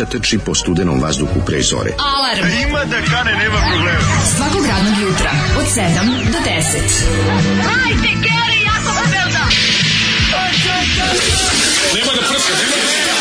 mladića trči po studenom vazduhu pre zore. Alarm. Ima da kane, nema problema. Svakog radnog jutra, od 7 do 10. Hajde, Geri, jako se belda. Je,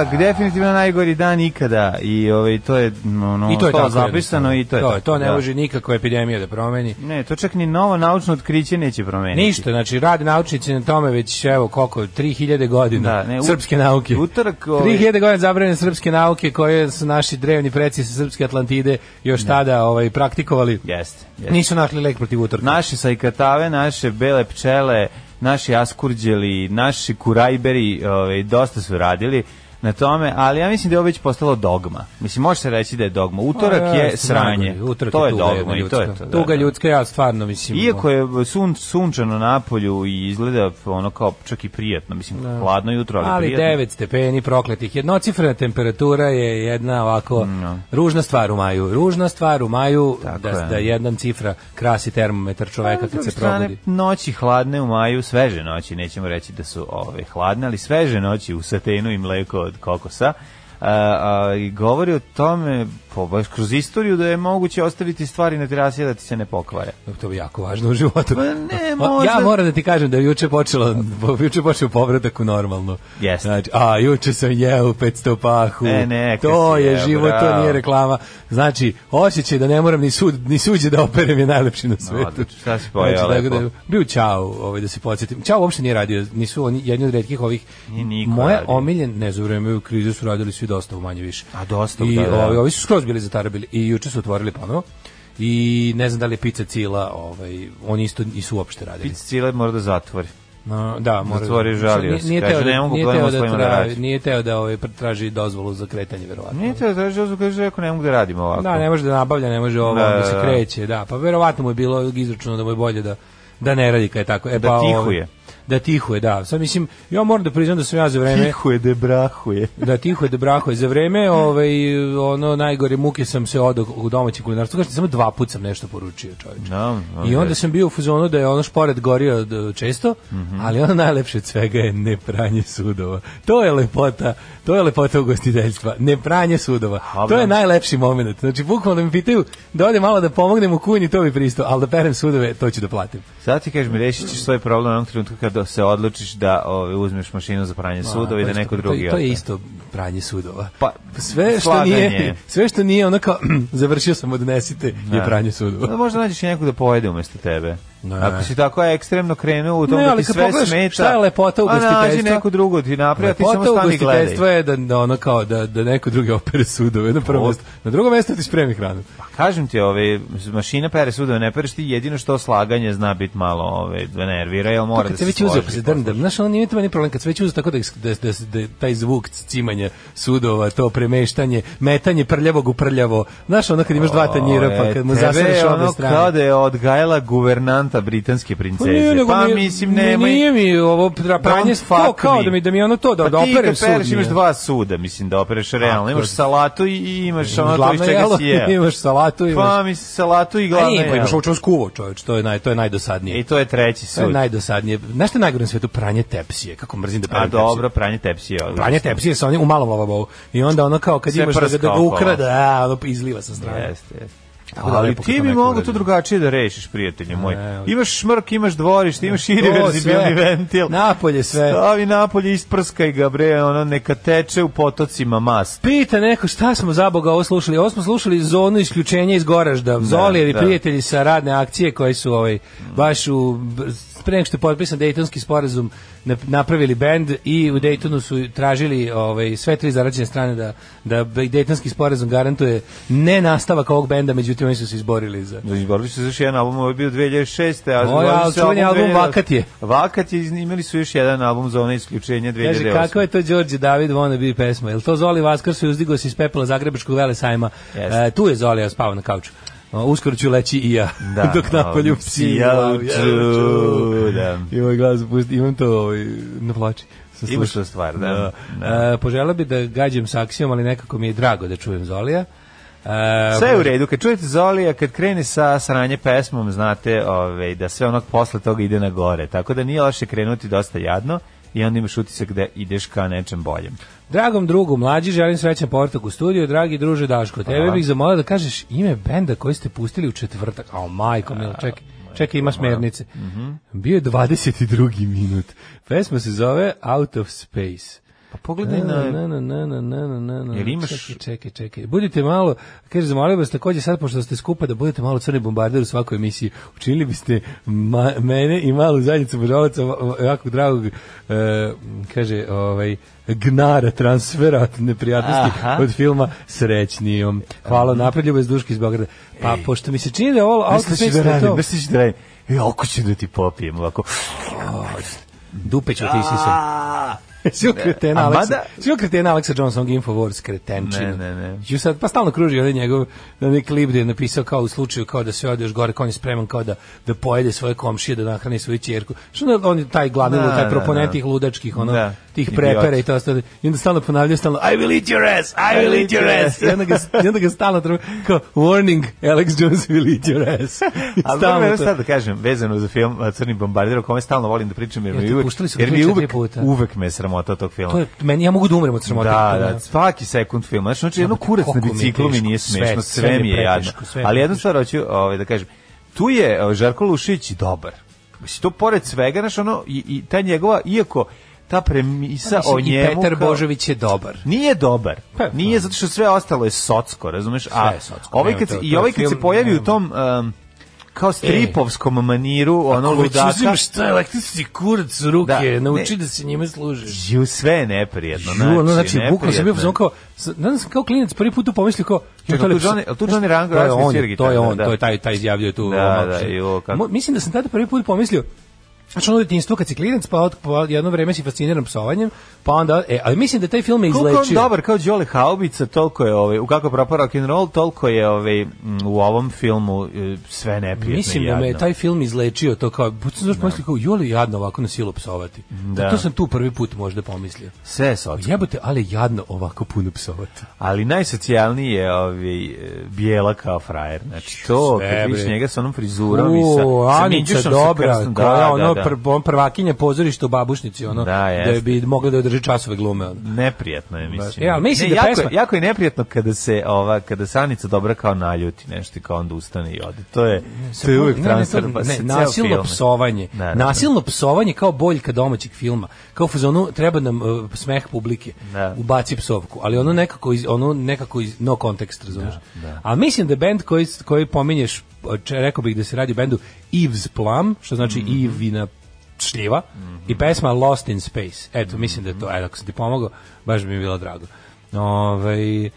utorak, definitivno najgori dan ikada i ovaj to je ono I to je tako zapisano i to je to, tako, to ne da. može nikako epidemija da promeni. Ne, to čak ni novo naučno otkriće neće promeniti. Ništa, znači rade naučnici na tome već evo koliko 3000 godina Da, ne, u- srpske nauke. utorak, ovaj- 3000 godina zabranjene srpske nauke koje su naši drevni preci sa srpske Atlantide još tada ovaj praktikovali. Jeste. jeste. Nisu našli lek protiv utorka. Naše sajkatave, naše bele pčele, naši askurđeli, naši kurajberi, ovaj, dosta su radili na tome, ali ja mislim da je ovo već postalo dogma. Mislim, može se reći da je dogma. Utorak A, ja, je sranje. Utorak to je tuga dogma i to je to. Tuga ljudska, ja stvarno mislim. Iako je sun, sunčano napolju i izgleda ono kao čak i prijatno, mislim, hladno jutro, ali, ali prijatno. 9 stepeni prokletih. Jednocifrena temperatura je jedna ovako No. ružna stvar u maju. Ružna stvar u maju Tako da, je. da jedan cifra krasi termometar čoveka A, kad se strane, probudi. Noći hladne u maju, sveže noći, nećemo reći da su ove, hladne, ali sveže noći u satenu i mleko od kokosa. A, a, i govori o tome po, baš kroz istoriju da je moguće ostaviti stvari na terasi da ti se ne pokvare. To je jako važno u životu. Pa ne, možda- Ja moram da ti kažem da je juče počelo, juče počeo povratak u normalno. Jeste. Znači, a juče sam jeo 500 pahu. E, neka to je jeo, život, to bravo. nije reklama. Znači, osjećaj da ne moram ni sud, ni suđe da operem je najlepši na svetu. Odlično, šta si pojeo tako lepo? da, bio Ćao, ovaj, da se podsjetim. Ćao uopšte nije radio, nisu oni jedni od retkih ovih. Nije Moje omiljen, ne za vreme u krizu su radili svi dosta manje više. A dosta, I da, da. ovi, ovi su skroz bili zatarabili i juče su otvorili ponovo. I ne znam da li je pizza cila, ovaj, oni isto nisu uopšte radili. Pic cile mora da zatvori. No, da, mora. Zatvori, žalio Nije-. Nije teo da, ne mogu nije pojma teo da, da tra- radi. nije teo da ovaj, traži dozvolu za kretanje, verovatno. Nije te traži dozvolu, kaže, rekao, ne mogu da radim ovako. Da, ne može da nabavlja, ne može ovo Da, da, se da. kreće, da. Pa verovatno mu je bilo izračuno da mu je bolje da da ne radi kad je tako. E, Da pa, ovaj, tihuje. Da tihuje, da. Sad mislim, ja moram da priznam da sam ja za vreme Tihuje de brahuje. da tihuje da brahuje za vreme, ovaj ono najgore muke sam se odao u domaćem kulinarstvu, kažete samo dva puta sam nešto poručio, čoveče. No, I onda sam bio u fazonu da je ono šporet gorio d- često, Mhm. ali ono najlepše od svega je nepranje sudova. To je lepota, to je lepota ugostiteljstva, nepranje sudova. Dobro. To je najlepši moment. Znači, bukvalno da mi pitaju da ode malo da pomognem u kuhinji, to bi pristo, ali da perem sudove, to ću da platim. Sad ti kažeš mi, rešit ćeš svoj problem u trenutku kada se odlučiš da ove, uzmeš mašinu za pranje sudova i da neko drugi To, to je isto pranje sudova. Pa, sve što slaganje nije, je. sve što nije ono kao završio sam odnesite je Da. pranje sudova. Da možda nađeš nekog da pojede umesto tebe. Ne. Ako si tako ekstremno krenuo u tom Ne, da ti kad sve pogledaš smeta, šta je lepota a nađi ugostiteljstva? neko drugo ti napravi, ti samo Lepota stani gledaj. ugostiteljstva je da, da ono kao da, da neko drugi opere sudove na prvo mesto. Na drugo mesto ti spremi hranu. Kažem ti, ove, mašina pere sudove, ne pereš ti jedino što slaganje zna biti malo ove, da nervira, jel mora kad da se se već uzeo složi pa se drndam, znaš, ono nije to ni problem, kad se već uzeo tako da, da, da, da, taj zvuk cimanja sudova, to premeštanje, metanje prljavog u prljavo, znaš, ono kad imaš dva tanjira, pa kad mu je zasereš obe strane. kao da je odgajala guvernanta britanske Pa princeze. nego pa mi- mislim, mi- nemoj... Nije mi ovo pra- pranje, to kao da mi, da mi ono to, da, pa da ti operem kad pereš sud. imaš dva suda, mislim da opereš realno. Imaš je. salatu i, i imaš ono to iz čega jelo, si jeo. imaš salatu, imaš... Pa mislim salatu i A glavno nije, pa imaš jelo. ovo čemu skuvo, čoveč, to je, naj, to je najdosadnije. I to je treći To je sud. najdosadnije. Znaš što je najgore na svetu? Pranje tepsije. Kako mrzim da A tepsije. dobro, pranje tepsije. Pranje tepsije sa onim malom lavabovu. I onda ono kao kad Sve imaš da, da ga ukrade, a, ono izliva sa strane. Jeste, jeste. Tako da Ali ti bi mogu to drugačije da rešiš, prijatelju moj. Ne, Imaš šmrk, imaš dvorište, imaš irreverzibilni ventil. Napolje sve. Stavi napolje, isprskaj ga, bre, ono, neka teče u potocima mast. Pita neko šta smo za Boga ovo slušali. Ovo smo slušali zonu isključenja iz Goražda. Zolijevi da. prijatelji sa radne akcije koji su ovaj, baš u pre nego što je potpisan Dejtonski sporazum nap- napravili bend i u Dejtonu su tražili ovaj, sve tri zarađene strane da, da Dejtonski sporazum garantuje ne nastavak ovog benda, međutim oni su se izborili za... Izborili su se za još jedan album, ovo je bio 2006. A su čuveni album 2000 Vakat je. Vakat je, imali su još jedan album za ono isključenje 2008. Kaže, kako je to Đorđe David wanna be pesma? Je li to Zoli Vaskrs i uzdigo se iz pepela Zagrebačkog vele sajma? Jeste. E, tu je Zoli, ja spavao na kauču. Uskoro ću leći i ja, Da, dok napolju ovaj, psi jauču, da. I ovaj glas pusti, imam to ovaj, na ploči. Sam Imaš to stvar, da. Da. E, poželao bi da gađam saksijom, ali nekako mi je drago da čujem Zolija. E, Sve je u redu, kad čujete Zolija, kad krene sa sranje pesmom, znate ovaj, da sve onog posle toga ide na gore, tako da nije loše krenuti dosta jadno i onda imaš utisak da ideš ka nečem boljem. Dragom drugu, mlađi, želim srećan povratak u studiju, dragi druže Daško, tebe Hvala. bih zamolio da kažeš ime benda koji ste pustili u četvrtak. Ao, majko, milo, čekaj, čekaj, ima smernice. Mhm. Bio je 22. minut. Pesma se zove Out of Space. Pa pogledaj Na, na... na, na, na, na, na, na. Jel imaš- Čekaj, čekaj, čekaj. Budite malo, kaže, zamolio vas takođe sad, pošto ste skupa, da budete malo crni bombarder u svakoj emisiji. Učinili biste ma, mene i malu zajednicu božavaca ovakvog dragog, e, kaže, ovaj, gnara transfera od neprijatnosti Aha. od filma srećnijom. Hvala, napred ljubav Duški iz Beograda. Pa, pošto mi se čini da je ovo autospeć da radim, ću da radim? E, oko ću da ti popijem, ovako. dupe ću ti sisam. Svi kretena Aleksa, mada- svi kretena Aleksa Johnson Infowars kretenčina. Ne, ne, ne. Ju sad pa stalno kruži onaj njegov na neki klip gde je napisao kao u slučaju kao da sve ode još gore, kao on je spreman kao da da pojede svoje komšije, da nahrani svoju ćerku. Što on je taj gladni, Da, taj da, proponent da. tih ludačkih, ono, Da. Tih prepera i to ostalo. I onda stalno ponavljaju stalno I will eat your ass, I will eat your ass. I onda ga, i onda ga stalno treba, kao warning, Alex Jones will eat your ass. Ali to. sad da kažem, vezano za film Crni bombarder, o kome stalno volim da pričam, jer mi uvek, jer mi uvek, uvek me sramota tog filma. To je, meni, ja mogu da umrem od sramote. Da, da, svaki sekund filma. Znači, znači jedno kurac na biciklu mi nije smešno, sve mi je jadno. Ali jednu stvar hoću ovaj, da kažem. Tu je ovaj, Žarko Lušić dobar. Mislim, to pored svega, znaš, ono, i, i ta njegova, iako ta premisa Mislim, o I njemu... Petar kao- Božović je dobar. Nije dobar. Pa, Nije zato što sve ostalo je socko, razumeš? A je socko, ovaj nema, kad to- se, to i ovaj kad se pojavi u nema. tom um, kao stripovskom maniru, ono Ako ludaka. uzimaš šta električni kurac u ruke, Da, nauči ne. da se njime služiš. Ju, sve je neprijedno. Ju, ono, znači, bukvalno sam bio fazon kao, danas sam kao klinac prvi put pomislio kao, Čekaj, tu Johnny- tu Johnny Rango to je on, to je gitaru, on, da. to je taj, taj izjavljuje tu. Da, da, i ovo kako- Mislim da sam tada prvi put pomislio, Znači ono detinjstvo kad si klinac, pa, od, pa jedno vreme si fasciniran psovanjem, pa onda, e, ali mislim da taj film je Koliko je on izlečio. dobar kao Đole Haubica, toliko je ovaj, u kako propao rock and roll, toliko je ovaj, u ovom filmu e, sve neprijetno Mislim da me taj film izlečio to kao, put sam zašto pomislio kao, joli jadno ovako na silu psovati. Da. To sam tu prvi put možda pomislio. Sve je socko. Jebote, ali jadno ovako puno psovati. Ali najsocijalniji je ovaj, e, bijela kao frajer. Znači to, Sve, kad bre. njega sa onom frizurom i sa, sa dobra, koja ono da, pr, on prvakinja pozorišta u babušnici, ono, Da, da, bi mogla da održi časove glume. Ono. Neprijatno je, mislim. E, ali mislim ne, da jako, pesma- jako je neprijatno kada se ova kada Sanica dobra kao naljuti nešto i kao onda ustane i ode. To je to je uvek Ne, ne, transfer pa ne, se ceo nasilno film. psovanje. Da, da, da. nasilno psovanje kao boljka domaćeg filma. Kao u fazonu treba nam uh, smeh publike. Da. Ubaci psovku, ali ono nekako iz, ono nekako iz no kontekst, razumeš? Ali mislim da bend koji koji pominješ, rekao bih da se radi o bendu Eve's Plum, što znači Mhm. Ivina šljiva i pesma Lost in Space. Eto, mislim da je to, ajde, ako sam ti pomogao, baš bi mi bilo drago. Ovaj em,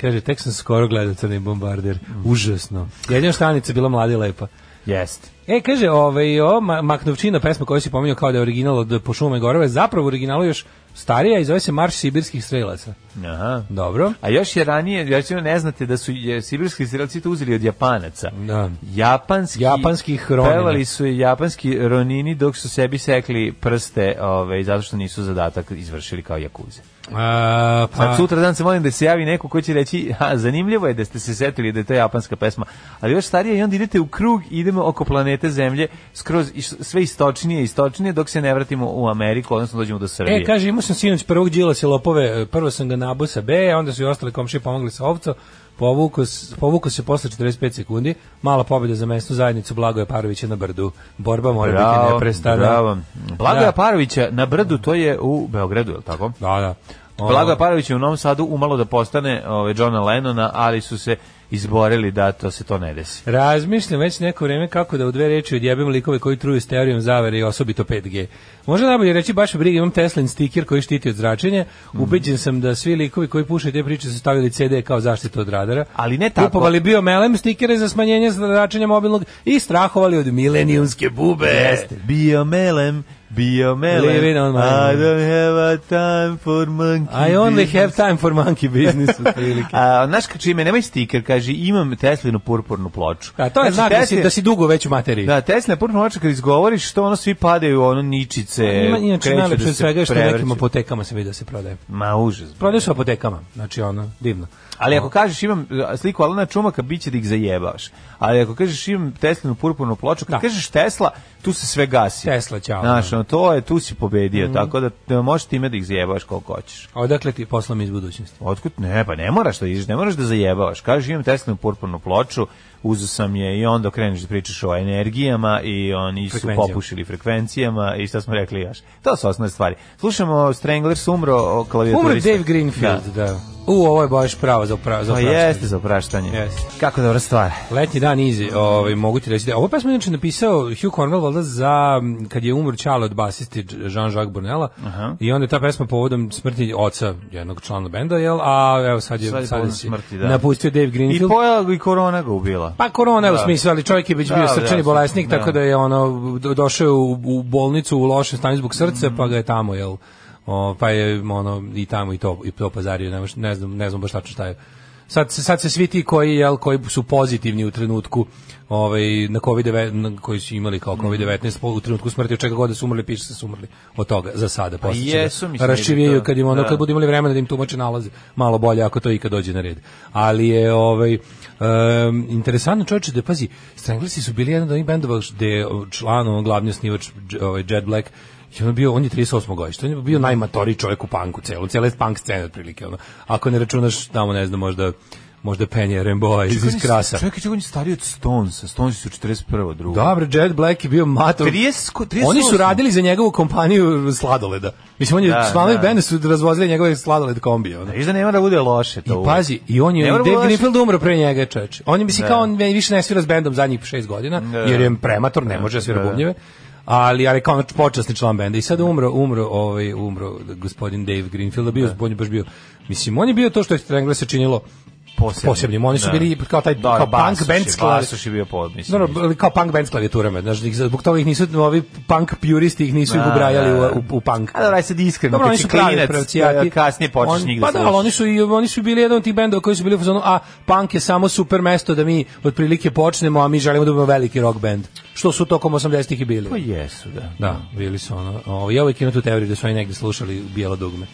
kaže, tek sam skoro gledao Crni bombarder. Užasno. Jedina štanica bila mlada i lepa. Jeste. E, kaže, ovaj, o, Ma- Maknovčina pesma koju si pominjao kao da je original od Po šume i gorove, zapravo originalu još starija i zove se Marš sibirskih strelaca. Aha. Dobro. A još je ranije, još ne znate da su je, sibirski strelci to uzeli od Japanaca. Da. Japanski, Japanskih ronina. Pevali su japanski ronini dok su sebi sekli prste ovaj, zato što nisu zadatak izvršili kao jakuze. A, pa, Sad sutra dan se molim da se javi neko ko će reći, ha, zanimljivo je da ste se setili da je to japanska pesma, ali još starije i onda idete u krug, idemo oko planete Zemlje, skroz sve istočnije i istočnije dok se ne vratimo u Ameriku, odnosno dođemo do Srbije. E, kaže, imao sam sinoć prvog džila se lopove, prvo sam ga nabuo sa B, onda su i ostale komšije pomogli sa ovco, povuko, povuko se posle 45 sekundi, mala pobjeda za mesnu zajednicu Blagoja Parovića na brdu. Borba mora biti Bravo, neprestana. bravo. Blagoja Da. Parovića na brdu, to je u Beogradu, je li tako? Da, da. Blagoja Parović je u Novom Sadu umalo da postane ove, Johna Lennona, ali su se izborili da to se to ne desi. Razmišljam već neko vreme kako da u dve reči odjebem likove koji truju s teorijom zavere i osobito 5G. Možda najbolje reći baš briga, imam Teslin stiker koji štiti od zračenja. Mhm. Ubeđen sam da svi likovi koji pušaju te priče su stavili CD kao zaštitu od radara. Ali ne tako. Kupovali bio melem stikere za smanjenje zračenja mobilnog i strahovali od milenijumske bube. Jeste. Bio melem, melem. Living on my I don't have a time for monkey I only business. have time for monkey business. A, znaš čime, nemaj stiker, kaže, imam Teslinu purpurnu ploču. A to je Znači, znak da si, da si dugo već u materiji. Da, Tesla purpurna ploča kad izgovoriš, što ono svi padaju, ono ničice, Ima, inače, kreću najlepše da svega što nekim apotekama se vidi da se prodaje. Ma, užas. Prodaje se u apotekama, znači ono, divno. Ali ako kažeš imam uh, sliku Alana Čumaka, bit će da ih zajebaš. Ali ako kažeš imam Teslinu purpurnu ploču, kad Da. kažeš Tesla, tu se sve gasi. Tesla, ćao. Znaš, ono, to je, tu si pobedio, Mhm. tako da, da možeš time da ih zajebaš koliko hoćeš. A odakle ti poslam iz budućnosti? Otkud? Ne, pa ne moraš da ideš, ne moraš da zajebavaš. Kažeš imam Teslinu purpurnu ploču, uzu sam je i onda kreneš da pričaš o energijama i oni su popušili frekvencijama i šta smo rekli još. To su osnovne stvari. Slušamo Stranglers umro o klavijaturi. Umre Dave Greenfield, da. U, ovo je baš pravo za, pra, za Pa opraštanje. jeste za opraštanje. Jeste. Kako dobra stvar. Letnji dan izi, ovaj, mogu ti reći da ovo pesmu je inače napisao Hugh Cornwell valjda za kad je umro Čale od basisti Jean-Jacques Brunella i onda je ta pesma povodom smrti oca jednog člana benda, jel? A evo sad je, Sad je sad si smrti, da. napustio Dave I Greenfield. pojela ga i korona ga ubila. Pa korona je u Da. smislu, ali čovjek je već bio da, srčani da, bolesnik, da. tako da je ono do- došao u, u bolnicu u lošem stanju zbog srca, pa ga je tamo jel o, pa je ono i tamo i to i to pazario, ne, ne znam, ne znam baš tačno šta je. Sad, se- sad se svi ti koji jel koji su pozitivni u trenutku ovaj na covid na koji su imali kao covid-19 po- u trenutku smrti od čega god da su umrli piše se su umrli od toga za sada posle će jesu, da da je raščivijaju kad im ono da. kad budu imali vremena da im tumače nalaze malo bolje ako to ikad dođe na red. Ali je ovaj um, interesantno čovječe da pazi, Stranglesi su bili jedan od onih bendova gde član, on glavni osnivač ovaj Jet Black i on je bio, on je 38. godište, on je bio najmatoriji čovjek u punku celu, cijele punk scene otprilike, ono. Ako ne računaš tamo, ne znam, možda možda Penny Remboa iz, iz Krasa. Čekaj, čekaj, on je stariji od Stonesa. Stonesi su 41. drugo. Dobre, Jet Black je bio mator. 30, ko- 38. Oni su radili za njegovu kompaniju sladoleda. Mislim, on je, Da, članovi da. benda su razvozili njegove sladoled kombije. ono. Viš da nema da bude loše I to. uvek. pazi, i on je, i mora Dave Greenfield umro pre njega, čoveče. On je, mislim, Da. kao on više ne svira s bendom zadnjih šest godina, Da. jer je premator, ne može da svira Da. Ali, ali kao počasni član benda. I sad umro, umro, ovaj, umro gospodin Dave Greenfield, a bio, on je baš bio, mislim, on je bio to što je Strangle se činilo Posebnim. posebnim. Oni su Da. bili kao taj Da, kao punk band Basoš je bio pod, mislim. Dobro, kao punk band klavijaturama, znaš, ih- zbog toga ih nisu, ovi punk puristi ih nisu Da, ubrajali da, da. u, u, u punk. A dobro, aj sad iskreno, Dobro, kad si su klinac, kasnije počneš njih da Pa da, ali oni su, i, oni su bili jedan od tih bendova koji su bili u fazonu, a punk je samo super mesto da mi otprilike počnemo, a mi želimo da budemo veliki rock band. Što su tokom 80-ih i bili. Pa jesu, da. Da, bili su ono. Ovo, ja uvijek imam tu teoriju da su oni negde slušali bijelo dugme.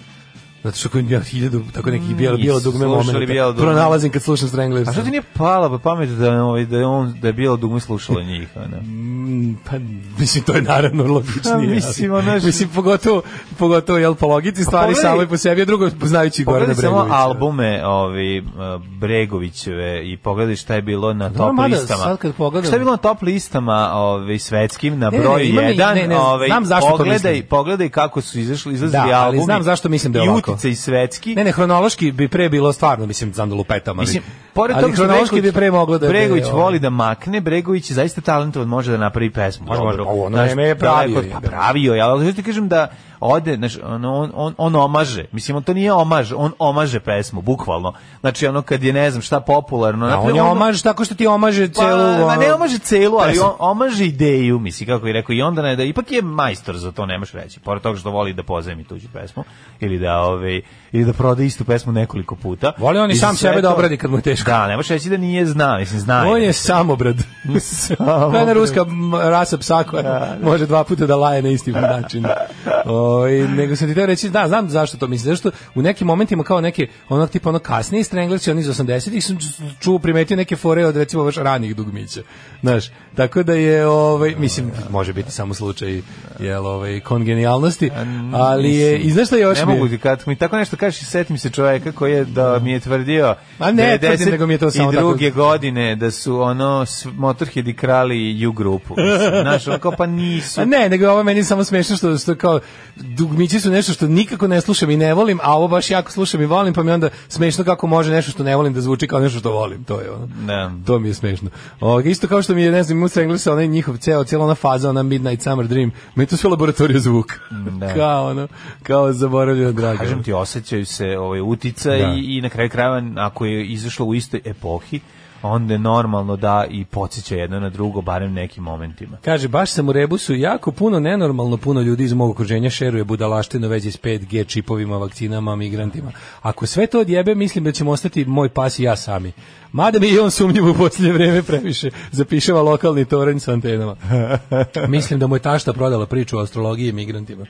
Zato što kod ja hiljadu tako nekih bijelo bijelo dugme. Bijelo dugme. Pronalazim kad slušam Stranglers. A što ti nije pala pa pamet da, ovaj, da, je on, da je bilo dugme slušalo njih? Ono? Mm, pa mislim to je naravno logičnije. A, mislim, ali- ono, mislim pogotovo pogotovo jel po logici stvari pogledaj- samo i po sebi, a drugo znajući Gorana Pogledaj samo Bregovića. albume ovi, Bregovićeve i pogledaj šta je bilo na top mada, listama. sad kad pogledam- Šta je bilo na top listama ovi, svetskim na Ne, ne, mi- 1. ne, ne, ovaj, znam pogledaj, pogledaj kako su izašli, izlazili Da, ali albumi. znam zašto mislim da je ovako. Uticaj svetski. Ne, ne, hronološki bi pre bilo stvarno, mislim, znam da lupetam, ali, Mislim, pored ali toga Bregović, bi pre moglo da... da je, Bregović ovaj, voli da makne, Bregović je zaista talentovan, može da napravi pesmu. Može, može, pa u ono Znaš, je pravio daleko- je, Pa da. pravio je, ali ti kažem da ode, znaš, ono, on, on, on omaže. Mislim, on to nije omaž, on omaže pesmu, bukvalno. Znači, ono kad je, ne znam, šta popularno. A napravi on je ono- omaž tako što ti omaže Pa, celu... ma ono, ne omaže celu, ali on omaže ideju, misli, kako je rekao, i onda ne, da ipak je majstor za to, nemaš reći. Pored toga što voli da pozajmi tuđu pesmu, ili da, ove, ili da proda istu pesmu nekoliko puta. Voli on i sam sebe da to- obradi kad mu je teško. Da, nemaš reći da nije zna, mislim, zna. On je samobrad. To je ruska rasa psa koja može dva puta da laje na isti način. Oj, nego sam ti teo reći, da, znam zašto to mislim. Zašto u nekim momentima kao neke, onog tipa ono kasnije Stranglersi, oni iz 80-ih sam čuo, primetio neke fore od recimo baš ranih dugmića. Znaš, tako da je, ovaj, mislim, može biti samo slučaj jel, ovaj, kongenijalnosti, ali je, i znaš šta još Ne mi je? mogu ti, kad mi tako nešto kažeš, setim se čoveka koji je da mi je tvrdio A ne tvrdim, nego mi je to samo i tako- druge godine da su ono Motorheadi krali U grupu. Znaš, ono kao pa nisu. A ne, nego ovo meni samo smešno što, što kao dugmići su nešto što nikako ne slušam i ne volim, a ovo baš jako slušam i volim, pa mi onda smešno kako može nešto što ne volim da zvuči kao nešto što volim. To je ono. Da. To mi je smešno. O, isto kao što mi je, ne znam, Musa Englesa, onaj njihov ceo, cijela ona faza, ona Midnight Summer Dream, mi je to sve laboratorija zvuka. Da. kao ono, kao zaboravljeno drago. Kažem ti, osjećaju se ovaj utica Da. i, i na kraju krajeva ako je izašlo u istoj epohi, onda je normalno da i podsjeća jedno na drugo, barem nekim momentima. Kaže, baš sam u rebusu jako puno, nenormalno puno ljudi iz mog okruženja šeruje budalaštinu već iz 5G čipovima, vakcinama, migrantima. Ako sve to odjebe, mislim da ćemo ostati moj pas i ja sami. Mada mi je on sumnjiv u posljednje vreme previše, zapišava lokalni toranj sa antenama. mislim da mu je tašta prodala priču o astrologiji i migrantima.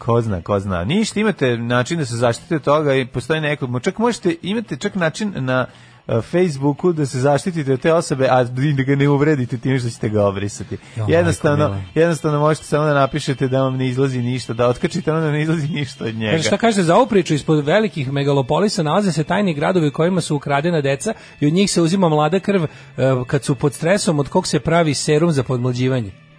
Ko zna, ko zna. Ništa, imate način da se zaštite toga i postoji neko, čak možete, imate čak način na e, Facebooku da se zaštitite od te osobe, a da ga ne uvredite tim što ćete ga obrisati. Jo, jednostavno, jednostavno možete samo da napišete da vam ne izlazi ništa, da otkačite ono da ne izlazi ništa od njega. Kaže, šta kažete za ovu priču? Ispod velikih megalopolisa nalaze se tajni gradovi u kojima su ukradena deca i od njih se uzima mlada krv e, kad su pod stresom od kog se pravi serum za podmlađivanje.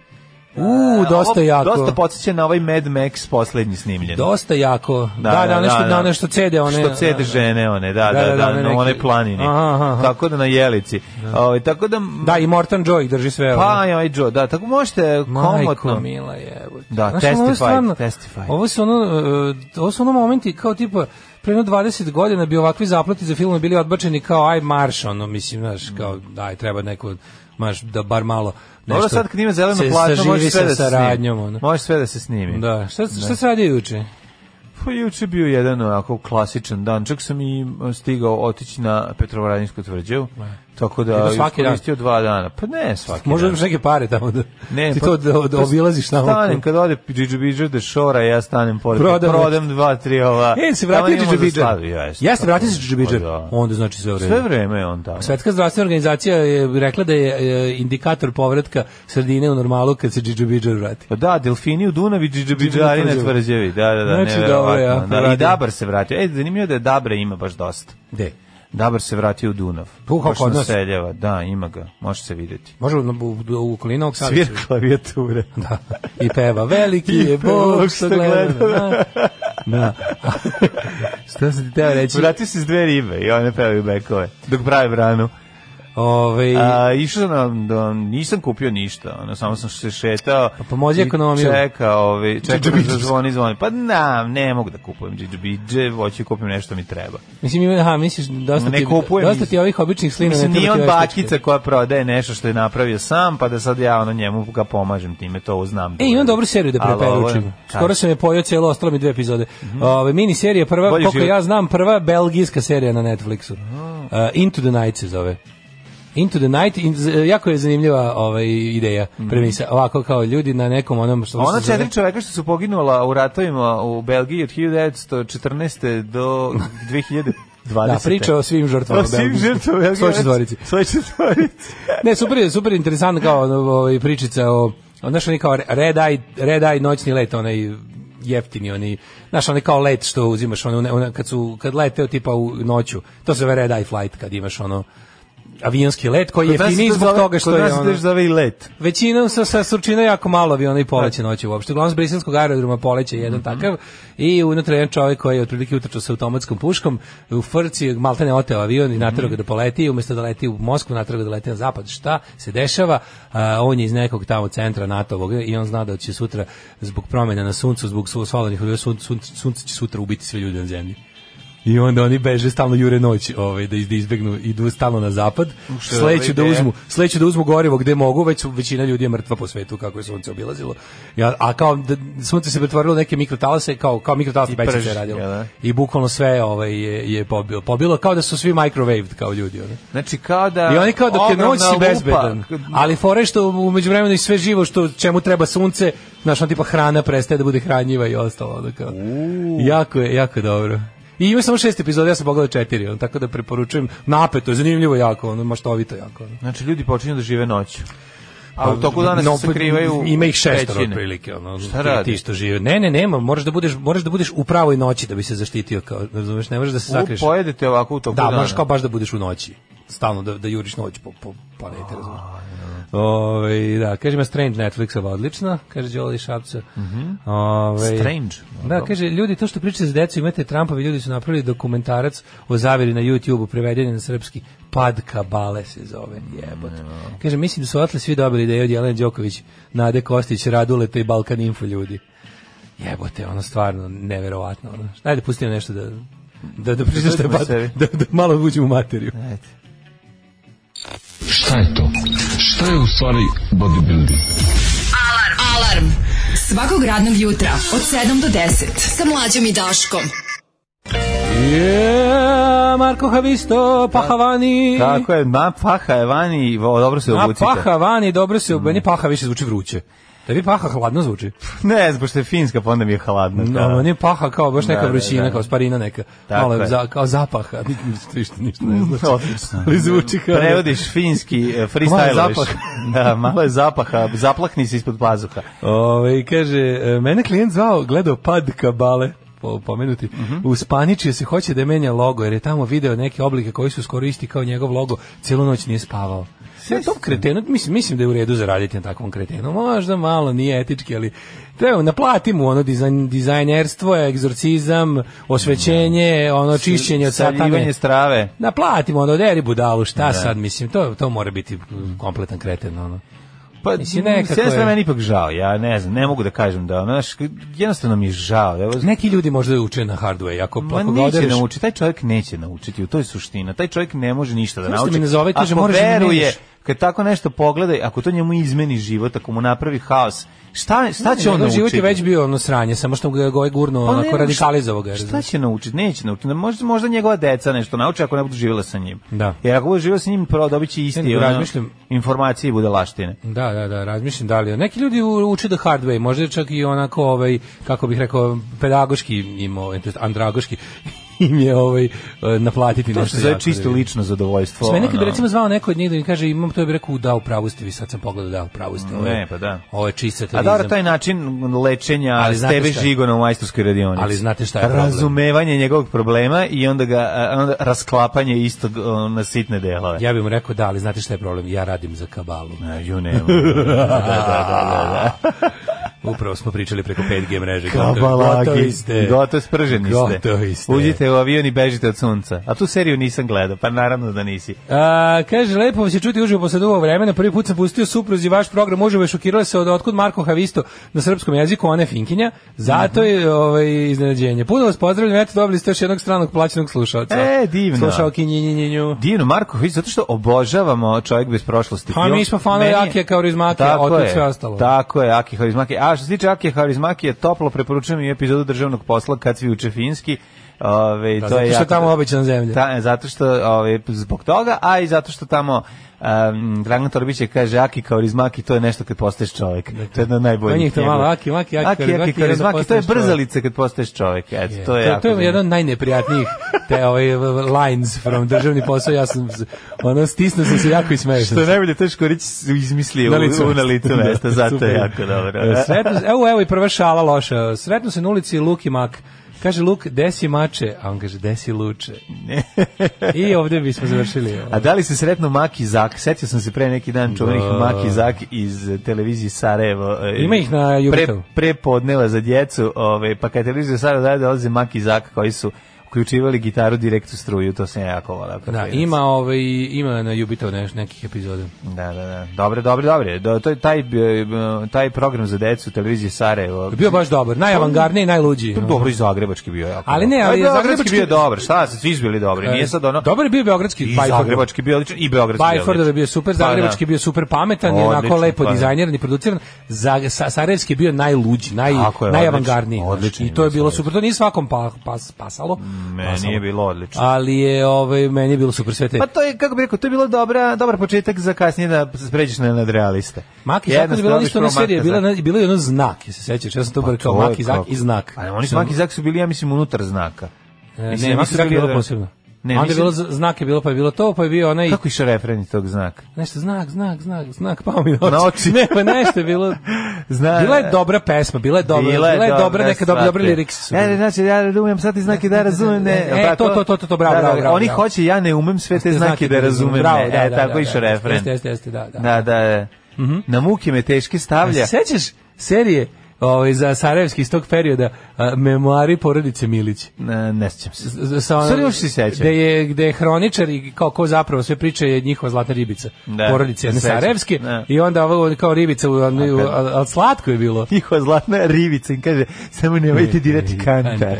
U, dosta Ovo jako. Dosta podsjeća na ovaj Mad Max poslednji snimljen. Dosta jako. Da, da, nešto, da, nešto cede one. Što cede žene one, da, da, da, one na neki- one planini. Aha, aha. Tako da na Jelici. Ovaj, tako da... Da, i Morton Joe ih drži sve. Pa, i ovaj Joe, da, tako možete Majko komotno. mila je. Da, Znaš, ono je testified, stvarno- testified. Ovo su ono, e, ovo su ono momenti kao tipa pre jedno 20 godina bi ovakvi zaplati za filmove bili odbačeni kao aj marš, ono, mislim, znaš, kao daj, treba neko, maš, da bar malo Dobro, sad kad ima zeleno platno, saživi može sve da se saradnjom, snimi. ono. Može sve da se snimi. Da, šta, šta se radi juče? Pa juče bio jedan onako klasičan dan. Čak sam i stigao otići na Petrovaradinsku tvrđavu. Tako da je svaki dan? iskoristio dva dana. Pa ne svaki Možda imaš neke pare tamo da Ne, ti pa- to da, da obilaziš tamo. Stanem kad ode Džidžu Bidžer de Šora, ja stanem pored. Prodam Prodam, dva, tri ova. E, se Tamo vratio imamo Džidžu za Bidžer. slavi, jeste. Jeste, vratio se Pa da. Onda znači sve redu. Sve vreme je on tamo. Svetska zdravstvena organizacija je rekla da je e, indikator povratka sredine u normalu kad se Džidžu Bidžer vrati. Pa da, delfini u Dunavi, Džidžabidžari na Tvrđavi. Da, da, da, Znači, neverovatno. dobro, ja, da, I vratio. Dabar se vratio. E, zanimljivo da je Dabra ima baš dosta. Gde? Dabar se vratio u Dunav. Baš kod nas? naseljava. Da, ima ga. Može se vidjeti. Može u, u, u okolini Novog Sada. Svir klavijature. Da. I peva, veliki I je Bog što gleda. gleda. Da. da. Šta sam ti teo reći? Vratio se s dve ribe i one pevaju bekove. Dok pravi branu. Ove, A, išao sam, da, nisam kupio ništa, ono, samo sam se šetao. Pa pomozi ekonomiju. Čeka, ovaj, čeka da zvoni, zvoni. Pa na, ne mogu da kupujem džidžabidže, hoću da kupim nešto mi treba. mislim, ima, aha, misliš, dosta, Ne ti, kupujem dosta iz- ti ovih običnih slina. Mislim, nije on bakica koja prodaje nešto što je napravio sam, pa da sad ja ono njemu ga pomažem time, to znam. E, imam dobru seriju da preporučim. Skoro sam je pojao cijelo, ostalo mi dve epizode. Ove, mini serija, prva, koliko ja znam, prva belgijska serija na Netflixu. Uh, Into the Night se zove. Into the Night, in, jako je zanimljiva ovaj, ideja, premisa. Ovako kao ljudi na nekom onom što Ona se zove- četiri čoveka što su poginula u ratovima u Belgiji od 1914. do 2020. Da, priča o svim žrtvama O svim žrtvama Belgije. Svoj četvorici. Svoj četvorici. Ne, super super je interesantno kao ono, ovaj, pričica o, o znaš, oni kao red eye, red eye noćni let, onaj jeftini, oni, znaš, onaj kao let što uzimaš, ono, one- kad, su, kad leteo tipa u noću, to se zove red eye flight, kad imaš ono, avionski let koji je se jeftiniji to zbog zove- toga što je se ono, to zove i let. Većinom sa, sa surčina jako malo aviona i poleće noći uopšte. Uglavnom s briselskog aerodroma poleće jedan Mhm. takav i unutra jedan čovjek koji je otprilike utrčao sa automatskom puškom u frci maltene oteo avion i naterao Mhm. ga da poleti umesto da leti u Moskvu naterao ga da leti na zapad. Šta se dešava? A, on je iz nekog tamo centra NATO-ovog i on zna da će sutra zbog promjena na suncu, zbog sun, sunce će sutra ubiti sve ljude na zemlji. I onda oni beže stalno jure noć, ovaj da da izbegnu idu stalno na zapad. Sleću da uzmu, sleću da uzmu gorivo gde mogu, već su, većina ljudi je mrtva po svetu kako je sunce obilazilo. Ja, a kao da, sunce se pretvorilo neke mikrotalase, kao kao mikrotalase I prži, je radilo. jel da? I bukvalno sve ovaj je je pobilo. Pobilo kao da su svi microwaved kao ljudi, ono. Znači kao da... I oni kao dok je noć si bezbedan. Ali fore što u međuvremenu i sve živo što čemu treba sunce, znaš, on tipa hrana prestaje da bude hranjiva i ostalo. Ono kao. Jako je, jako je dobro. I ima samo šest epizoda, ja sam pogledao četiri, ono, tako da preporučujem. Napeto je, zanimljivo jako, ono, maštovito jako. Ono. Znači ljudi počinju da žive noću. A u toku dana No, se sakrivaju ima ih šestoro otprilike ono Šta radi? ti što žive ne ne nema moraš da budeš moraš da budeš u pravoj noći da bi se zaštitio kao razumeš ne možeš da se U, sakriješ pojedete ovako u toku da dana. moraš kao baš da budeš u noći stalno da da juriš noć po po planeti razumeš Ovaj da, kaže ima Strange Netflixova odlična, kaže Đoli Šapca. Ovaj Strange. Da, kaže ljudi to što pričate za decu, imate Trumpovi ljudi su napravili dokumentarac o zaveri na YouTubeu preveden je na srpski Pad kabale se zove, jebote. Kaže mislim da su odatle svi dobili ideju od Jelene Đoković, Nade Kostić, Raduleta i Balkan Info ljudi. Jebote, ono stvarno neverovatno. Ono. Ajde, pustimo nešto da da da pričaš je sebi. da, da malo uđemo u materiju. Šta je to? Šta je u stvari bodybuilding? Alarm. Svakog radnog jutra od 7 do 10 sa mlađom i Daškom. Je, Marko Havisto, Pahavani. Kako je, ma paha je vani, vo, dobro se obucite. paha vani, dobro se, meni paha više zvuči vruće. Tebi paha hladno zvuči? Ne, zbog što je finska, pa onda mi je hladno. No, kao. meni paha kao baš neka Da, da, vrućina, da. kao sparina neka. Tako Malo za, kao zapaha. Ništa, ništa ne znači. Odlično. Ali zvuči kao... Prevodiš finski, e, Malo freestyle. Da, malo je zapaha, zaplahni se ispod pazuha. Ove, kaže, e, mene klijent zvao, gledao pad kabale, po, pomenuti, Mhm. u Spaničiju se hoće da menja logo, jer je tamo video neke oblike koji su skoro isti kao njegov logo, cijelu noć nije spavao. Sve tom kretenu, mislim, mislim da je u redu zaraditi na takvom kretenu, možda malo nije etički, ali treba naplatiti mu ono dizajn, dizajnerstvo, egzorcizam, osvećenje, ono čišćenje od satane. Strave. Naplatimo ono, deri budalu, šta sad, mislim, to, to mora biti kompletan kreten, ono. Pa, Mislim, nekako strane je. meni ipak žao, ja ne znam, ne mogu da kažem da, znaš, jednostavno mi je žao. Evo, Neki ljudi možda uče na hard way, ako, Ma ako neće naučiti, taj čovjek neće naučiti, u to je suština. Taj čovjek ne može ništa da nauči. mi nazove, kaže, ako moraš da veruje. Kad tako nešto pogleda, ako to njemu izmeni život, ako mu napravi haos, šta, šta će on Njegov naučiti? život je već bio ono sranje, samo što ga je ovaj gurno, Pa ne, onako radikalizovao ga. Šta će naučiti? Neće naučiti. Možda, možda njegova deca nešto nauče ako ne budu živjela sa njim. Da. Jer ako budu živjela sa njim, prvo dobit će isti Ne, ono, razmišljam- informacije i bude laštine. Da, da, da, razmišljam da li. Neki ljudi uče da hard way, možda čak i onako, ovaj, kako bih rekao, pedagoški to jest andragoški, im je ovaj, e, naplatiti To nešto. se zove čisto lično zadovoljstvo. Sve nekad bi recimo zvao neko od njih da mi kaže imam to bi rekao da u pravu ste vi sad sam pogledao da u pravu ste. Ovo je- Ne, pa da. Ovo je čist A dobro, taj način lečenja Ali Steve šta? Žigona u majstorskoj radionici. Ali znate šta je problem? Razumevanje njegovog problema i onda ga onda rasklapanje istog na sitne delove. Ja bih mu rekao da, ali znate šta je problem? Ja radim za kabalu. A, Ju nema. da, da, da, da, da. Upravo smo pričali preko 5G mreže. Kabalagi. Gotovi ste. Sprženi ste. Gotovi ste. Uđite u avion i bežite od sunca. A tu seriju nisam gledao, pa naravno da nisi. A, kaže, lepo je čuti uživo posle dugog vremena. Prvi put sam pustio supruzi vaš program uživo je šokirala se od otkud Marko Havisto na srpskom jeziku, ona je finkinja. Zato je ovaj, iznenađenje. Puno vas pozdravljam, eto dobili ste još jednog stranog plaćenog slušalca. E, divno. Slušao kinjinjinjinju. Divno, Marko Hović, zato što obožavamo čovjek bez prošlosti. Pa mi smo fanovi Akija Kaurismakija, Tako otud je, sve ostalo. Tako je, Aki Kaurismaki. A što se tiče Aki Kaurismaki, toplo preporučujem i epizodu državnog posla kad svi uče finski. Ove, Da, to je zato što jako- je tamo obična zemlja. Ta, zato što ove, zbog toga, a i zato što tamo um, Dragan Torbić je kaže Aki Kaurismaki, to je nešto kad postaješ čovjek. To je jedno od najboljih. Njih to malo Aki, Maki, Aki, Aki, Aki Kaurismaki, i onda Kaurismaki, to je brzalice kad postaješ čovjek. Eto, to je, to, to je jedan od najneprijatnijih te ovaj lines from državni posao ja sam ono stisnuo sam se jako i smejao Što je najbolje, to je Škorić izmislio Na licu u, na licu mesta. Da, zato je jako dobro. E, Sretno, evo, evo i prva šala loša. Sretno se na ulici Luki Mak. Kaže Luk, desi mače, a on kaže, desi luče. I ovdje bismo završili. A da li se sretno Maki Zak? Setio sam se pre neki dan čuvenih Da. Maki Zak iz televizije Sarajevo. eh, Ima ih na pre, Jubitovu. pre podneva za djecu, ove, pa kad televizija Sarajevo daje dolaze Maki Zak koji su uključivali gitaru direkt u struju, to ja jako volao. kao Da, ima, ovaj, ima na Jubitov neš, nekih epizoda. Da, da, da. Dobre, dobre, dobre. Do, to je taj, taj program za decu televizije Sarajevo. Bio baš dobar, najavangardniji i najluđiji. Pa Dobro i zagrebački bio jako. Ali ne, ali A je zagrebački zagrebački- bio dobar. Šta se svi su bili dobri. Nije sad ono. Dobar je bio beogradski I Bajford. zagrebački bio odličan i beogradski bio Bajfordov je bio super, Pa da. zagrebački je bio super pametan i onako lepo pa da. dizajniran i produciran. Za, sa, Sarajevski je bio najluđi, naj, je, najavangardniji. I to je je bilo super. To nije svakom pa, pas, pasalo. Meni je bilo odlično. Ali je, ovaj, meni je bilo super sve te. Pa to je, kako bih rekao, to je bilo dobra, dobar početak za kasnije da pređeš na nadrealiste. Maki Zak je bila isto ona serija, bila, na... na- bilo je ono znak, je se sećaš, ja sam to pa rekao, Maki Zak i znak. A oni su Maki Zak su bili, ja mislim, unutar znaka. E, Mislim, Ne, Maki Zak je bilo posebno. Ne, Onda je bilo znak je bilo, pa je bilo to, pa je bio onaj Kako iše refren tog znaka? nešto znak, znak, znak, znak, pao mi na oči. Ne, pa nešto je bilo. Zna, Bila je dobra pesma, bila je dobra, bila je, dobra, neka dobra, dobra liriks su. Ja, bili. ne, znači, ja razumem, sad ti znaki da razumem, ne. E, to, tako? to, to, to, bravo, Da, da, bravo, bravo, Oni hoće, ja ne umem sve te znake da razumem, Bravo, da, E, da, tako da, iše da, refren. Jeste, jeste, jeste, da, da. Da, da. Na muke me teške stavlja. Se sećaš serije ovaj, za Sarajevski iz tog perioda, a, memoari porodice Milić? Ne, ne sjećam se. Sa ono- Stvari još se sećam. Gde je, gde je hroničar i kao ko zapravo sve priče je njihova zlatna ribica. Da, porodice jedne sećam se, Sarajevske. da. I onda ovo kao ribica, u- u- slatko je bilo. Njihova zlatna rivica im kaže, samo nemojte dirati kantar.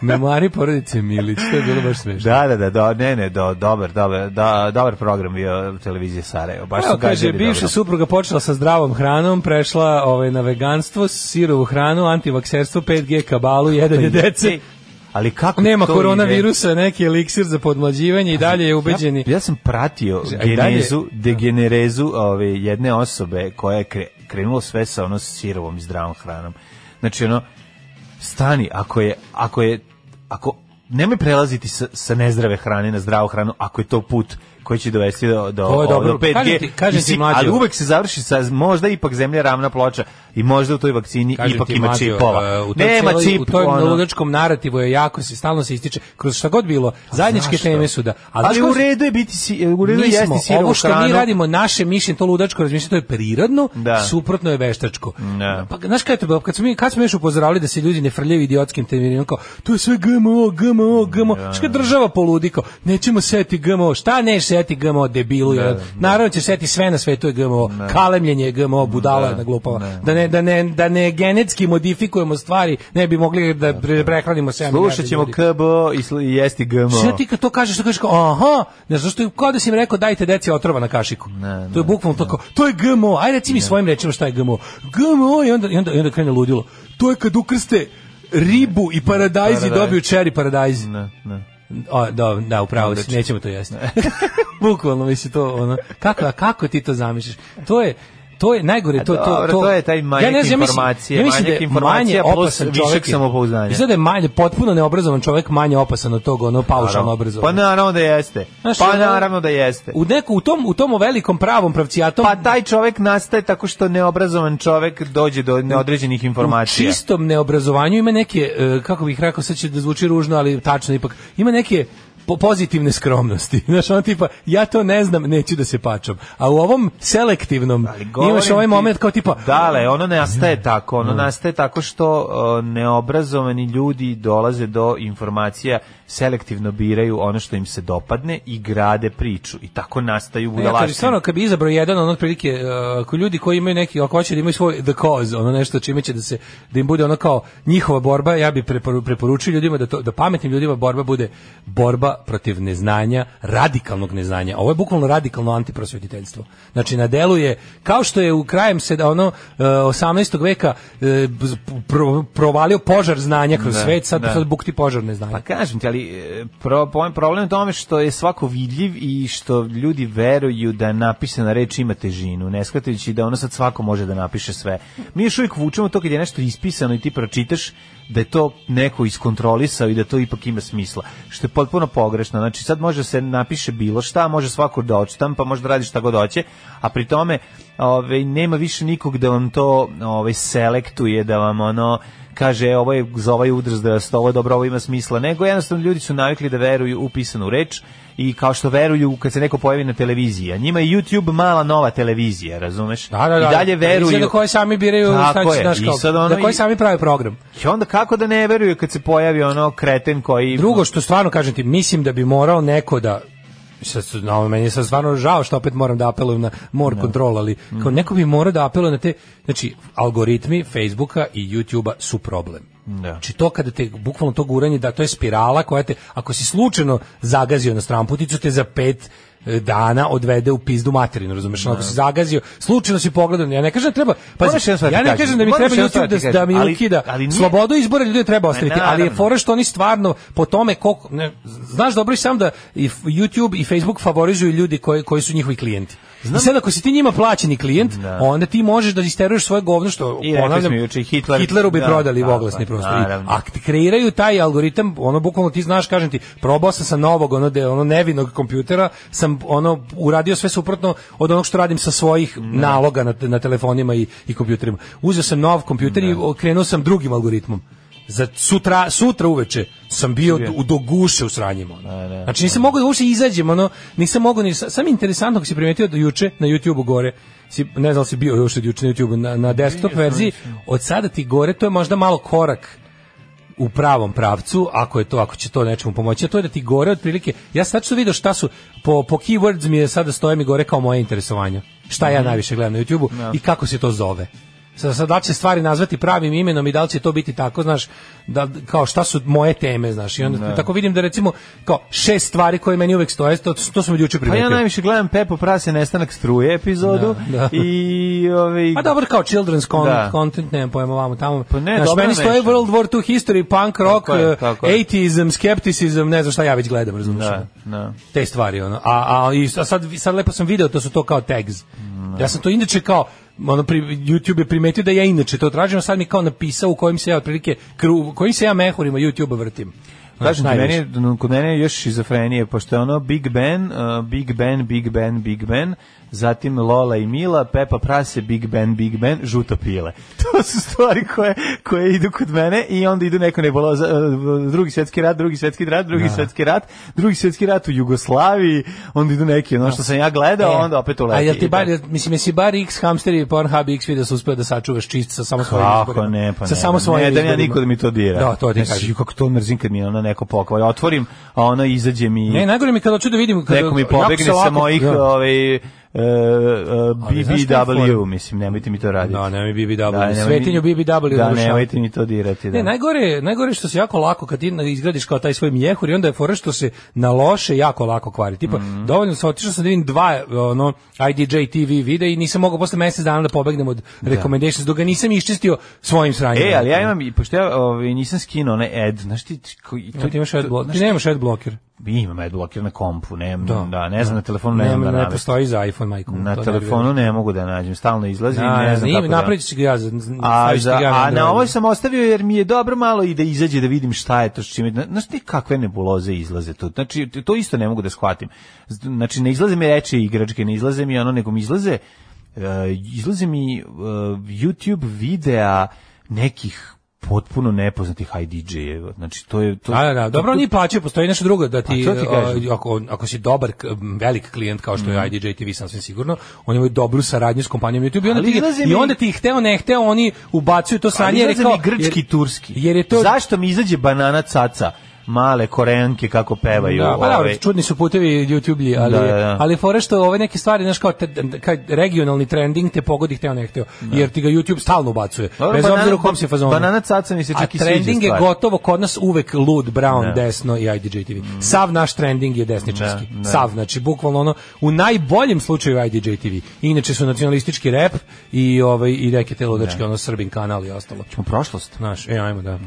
Memoari porodice Milić, to je bilo baš smešno. Da, da, da, do, ne, ne, do, dobar, dobar, da, dobar program bio televizije Sarajevo. Baš Evo, su kaže, bivša dobro. supruga počela sa zdravom hranom, prešla ovaj, na veganstvo, sirovu hranu, antivakserstvo, 5G kabalu, jedanje dece. Ej, Ali kako Nema to ide? koronavirusa, neki eliksir za podmlađivanje i dalje je ubeđeni. Ja, ja sam pratio genezu, degenerezu ove, jedne osobe koja je kre, krenulo sve sa ono sirovom i zdravom hranom. Znači ono, stani, ako je, ako je, ako, nemoj prelaziti sa, sa nezdrave hrane na zdravu hranu, ako je to put koji će dovesti do, do, Ovo je dobro. do 5G. Kažem ti- kažem ti, mlađo. ali uvek se završi sa, možda ipak zemlja ravna ploča i možda u toj vakcini Kažem ipak ti, ima mlađo, čipova. u toj Nema celoj- čip, U tom ono. ludačkom narativu je jako se stalno se ističe kroz šta god bilo. Zajedničke teme su da. Ali, znaš u redu je biti, si, u redu je jesti sirovu ovo što hranu. mi radimo, naše mišljenje, to ludačko razmišljanje, to je prirodno, Da. suprotno je veštačko. Da. Pa, znaš kada je to bilo? Kad smo, mi, kad smo još upozoravali da se ljudi ne frljaju idiotskim terminima, kao, to je sve GMO, GMO, GMO, što je država poludi, kao, nećemo seti GMO, šta neš seti GMO, debilu, jedan. naravno će seti sve na svetu je GMO, kalemljenje je GMO, budala je na glupava, da ne, da, ne, da ne genetski modifikujemo stvari, ne bi mogli da pre- prehranimo 7 Slušat ćemo KBO i jesti GMO. Sve ti kad to kažeš, to kažeš kao, aha, ne znaš što kao da si im rekao dajte deci otrova na kašiku. Ne, to je bukvalno to kao, to je GMO, aj reci mi svojim rečima šta je GMO. GMO i onda, i onda, i onda krene ludilo. To je kad ukrste ribu i paradajz i dobiju čeri paradajz. Ne, ne. O, da, da, upravo si, nećemo to jesti. Bukvalno, misli to, ono, kako, a kako ti to zamišljaš? To je, To je najgore, to, to, dobro, to je taj manjak ja ne znam, ja mislim- informacije, ja mislim da manjak je informacija manje plus opasan čovjek je- samopouzdanja. Izgleda da je manje, potpuno neobrazovan čovjek manje opasan od tog ono paušalno obrazovan. Pa naravno da jeste. Znaš, pa naravno da jeste. U neku u tom u tom velikom pravom pravcijatom Pa taj čovjek nastaje tako što neobrazovan čovjek dođe do neodređenih u informacija. čistom neobrazovanju ima neke e, kako bih rekao sad će da zvuči ružno ali tačno ipak ima neke pozitivne skromnosti. Znaš, ono tipa, ja to ne znam, neću da se pačam. A u ovom selektivnom imaš ovaj moment kao tipa, Dale, ono ne nastaje tako, ono nastaje tako što neobrazovani ljudi dolaze do informacija, selektivno biraju ono što im se dopadne i grade priču i tako nastaju Ja, kad bi budalaštine. stvarno kad bi izabrao jedan ono otprilike uh, ako ljudi koji imaju neki ako hoće da imaju svoj the cause ono nešto čime će da se da im bude ono kao njihova borba ja bih preporu, preporučio ljudima da to da pametnim ljudima borba bude borba protiv neznanja radikalnog neznanja ovo je bukvalno radikalno antiprosvetiteljstvo znači na delu je kao što je u krajem se ono uh, 18. veka uh, pro- provalio požar znanja kroz Da, svet sad da. sad bukti požar neznanja Pa kažem ti, ali e, pro, po- problem je tome što je svako vidljiv i što ljudi veruju da napisana reč ima težinu, ne shvatajući da ono sad svako može da napiše sve. Mi još uvijek vučemo to kad je nešto ispisano i ti pročitaš da je to neko iskontrolisao i da to ipak ima smisla, što je potpuno pogrešno. Znači sad može se napiše bilo šta, može svako da odštampa, može da radi šta god hoće, a pri tome ovaj, nema više nikog da vam to ovaj, selektuje, da vam ono kaže e, ovo je za ovaj udrs da ovo je dobro, ovo ima smisla, nego jednostavno ljudi su navikli da veruju u pisanu reč i kao što veruju kad se neko pojavi na televiziji, a njima je YouTube mala nova televizija, razumeš? Da, da, da. I dalje veruju. Na koje sami biraju, je. znaš kao, sad ono na koji sami prave program. I onda kako da ne veruju kad se pojavi ono kreten koji... Drugo što stvarno kažem ti, mislim da bi morao neko da sad, su- no, meni je sad stvarno žao što opet moram da apelujem na more control, ali kao Mhm. neko bi morao da apeluje na te, znači, algoritmi Facebooka i YouTubea su problem. Da. Znači to kada te bukvalno to guranje da to je spirala koja te ako si slučajno zagazio na stramputicu te za pet e, dana odvede u pizdu materinu, razumeš? Ako si zagazio, slučajno si pogledao, ja ne kažem da treba, pa ja ne kažem, kažem da mi treba YouTube da, kažem, da mi ali- ukida ali nije- slobodu izbora ljudi treba ostaviti, ali je fora što oni stvarno po tome koliko ne, znaš dobro i sam da i YouTube i Facebook favorizuju ljudi koji koji su njihovi klijenti. I sad ako si ti njima plaćeni klijent, onda ti možeš da isteruješ svoje govno što I ponavljam, juče, Hitler- Hitleru bi da, prodali tako oglasni je, prostor. Naravno. A kreiraju taj algoritam, ono bukvalno ti znaš, kažem ti, probao sam sa novog, ono, de, ono nevinog kompjutera, sam ono uradio sve suprotno od onog što radim sa svojih naloga na, na telefonima i, i kompjuterima. Uzeo sam nov kompjuter i krenuo sam drugim algoritmom. Za sutra, sutra uveče sam bio u do guše u sranjima. ono. Da, da. Znači nisam mogao da uopšte izađem, ono, nisam mogao ni, sam interesantno ako si primetio da juče na YouTubeu gore, si, ne znam da si bio još od juče na YouTubeu, na, na desktop verziji, od sada ti gore, to je možda malo korak u pravom pravcu, ako je to, ako će to nečemu pomoći, a to je da ti gore otprilike, ja sam tačno video šta su, po, po keywords mi je sada stoje mi gore kao moje interesovanja. Šta ja najviše gledam na YouTubeu i kako se to zove. Sad, sad da će stvari nazvati pravim imenom i da li će to biti tako, znaš, da, kao šta su moje teme, znaš, i onda tako vidim da recimo kao šest stvari koje meni uvek stoje, to, to sam od juče Pa ja primetio. najviše gledam Pepo Prase nestanak struje epizodu Da, da. i ovaj Pa dobro, kao children's con Da. content, nemam pojma vamo tamo. Pa ne, Znaš, meni stoje meša. World War II history, punk rock, Tako je, tako je. atheism, skepticism, ne znam šta ja već gledam, razumiješ? da, da. Te stvari, ono. A, a, i sad, sad lepo sam video, to su to kao tags. Ja sam to inače kao, ono, pri, YouTube je primetio da ja inače to tražim, a sad mi kao napisao u kojim se ja otprilike, kru, kojim se ja mehurima YouTube vrtim. Kažem ti, meni, kod mene je još šizofrenije, pošto je ono Big Ben, uh, Big Ben, Big Ben, Big Ben, zatim Lola i Mila, Pepa Prase, Big Ben, Big Ben, žuto pile. To su stvari koje, koje idu kod mene i onda idu neko nebuloza, uh, drugi svjetski rat, drugi svjetski rat, drugi svjetski rat, drugi svjetski rat u Jugoslaviji, onda idu neki, ono što sam ja gledao, E, onda opet uleti. A jel ti bar, mislim, jesi bar X hamster i Pornhub X video se uspeo da sačuvaš čist sa samo svojim Kako izborima? ne, pa sa ne. samo svojim ne, da ja niko da mi to dira. Da, to ti Ne, kažem. Kako to mrzim kad mi ono neko pokvari. Otvorim, a ono izađe mi... Ne, najgore mi kad hoću da vidim kada neko mi pobegne sa mojih Da. ovaj uh, uh, šta je BBW, mislim, nemojte mi to raditi. Da, nemoj BBW, nemoj svetinju BBW Da, nemojte mi to dirati. Da. Ne, najgore, najgore što se jako lako kad ti izgradiš kao taj svoj mjehur i onda je fora što se na loše jako lako kvari. Tipa, Mhm. dovoljno sam otišao sam da vidim dva ono IDJ TV videa i nisam mogao posle mjesec dana da pobegnem od recommendations dok ga nisam iščistio svojim sranjem. E, ali ja imam, pošto ja ovaj, nisam skinuo onaj ad, znaš ti, koji, Ja, ti imaš ad. Ti nemaš ad blocker. Imam adblocker na kompu, nemam, Da. da, ne znam, na telefonu nemam Nema, da ne postoji za iPhone, majku. Na to ne telefonu ne mogu da nađem, stalno izlazi i A, ne znam ne, kako da... napravit ću ga ja za, A, za, ga a na ovoj sam ostavio jer mi je dobro malo i da izađe da vidim šta je to s čime. Zna- Znaš ti kakve nebuloze izlaze tu? Znači, to isto ne mogu da shvatim. Znači, ne izlaze mi reči igračke, ne izlaze mi ono, nego mi izlaze, uh, izlaze mi uh, YouTube videa nekih potpuno nepoznatih IDJ-eva. Znači, to je... To, Da, da, da. Dobro, to- oni plaćaju, postoji nešto drugo da ti, Pa ti a, ako, ako si dobar, velik klijent kao što je IDJ TV, sam sve sigurno, oni imaju dobru saradnju s kompanijom YouTube i onda, ti, izlazi i mi- onda ti hteo, ne hteo, oni ubacuju to sranje. jer je mi grčki jer- turski. Jer je to... Zašto mi izađe banana caca? Male koreanke kako pevaju. Da, pa dobro, ovaj. čudni su putevi YouTube-lji, ali, Da, da, da. ali fora što ove neke stvari, znaš, kao te, kad regionalni trending te pogodi hteo ne hteo, jer ti ga YouTube stalno ubacuje, Dobro, bez obzira u kom si fazonu. banana caca mi se A čak i sviđa trending je gotovo kod nas uvek lud, brown, Da. desno i IDJ TV. Sav naš trending je desničarski. Da, da. Sav, znači, bukvalno ono, u najboljem slučaju IDJ TV. Inače su nacionalistički rap i, ovaj, i neke te ludačke, ono, Srbin kanal i ostalo. U prošlost. Znaš, e, ajmo da.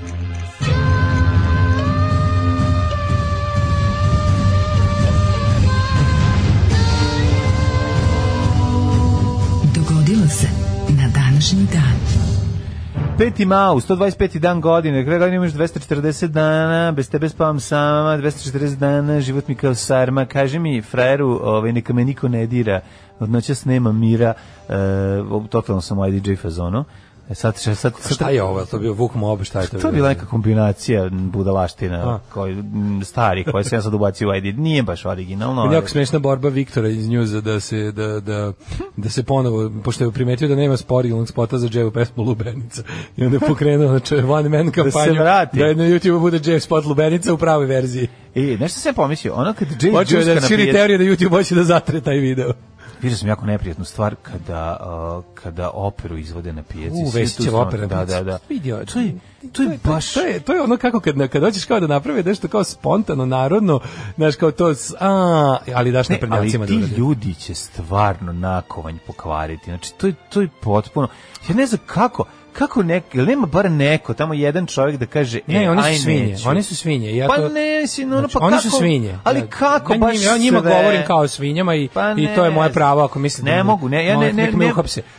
Dogodilo današnji dan. 5. mau, 125. dan godine, kraj godine imaš 240 dana, bez tebe spavam sama, 240 dana, život mi kao sarma, kaži mi, frajeru, ovaj, neka me niko ne dira, od noćas nema mira, e, totalno sam u IDJ fazonu, e, sad, sad, sad, sad, Šta je ovo? To bio Vuk Mob, šta je to? To je bila neka kombinacija budalaština, koji, stari, koje sam ja sad ubacio u ID, nije baš originalno. ali- Jako smešna borba Viktora iz njuza da se da da da se ponovo pošto je primetio da nema sporijalnog spota za Dževu pesmu Lubenica i onda je pokrenuo znači one man kampanju vrati. da na YouTubeu bude Džev spot Lubenica u pravoj verziji. E, nešto ja pomislio, ono kad Jay Hoće Džuska da širi teoriju da YouTube hoće da zatre taj video. Vidio sam jako neprijatnu stvar kada uh, kada operu izvode na pijaci. U, Vesićeva opera. Da, da, da. Vidio. To je, to je baš... To je, to je ono kako kad, kad hoćeš kao da naprave nešto kao spontano, narodno, znaš kao to, a, ali daš na Ne, ali prednjacima da ti urade. ljudi će stvarno nakovanj pokvariti. Znači, to je, to je potpuno... Ja ne znam kako, kako jel nema bar neko, tamo jedan čovjek da kaže, e, Ne, oni su svinje, neću. oni su svinje. Ja Pa to, ne, si, no, Znači, pa oni kako? su svinje. Ali kako ja baš njima- Ja njima sve? govorim kao svinjama i, Pa i to je moje pravo ako mislim da Ne mogu, ne, ja ne, ne, nek ne,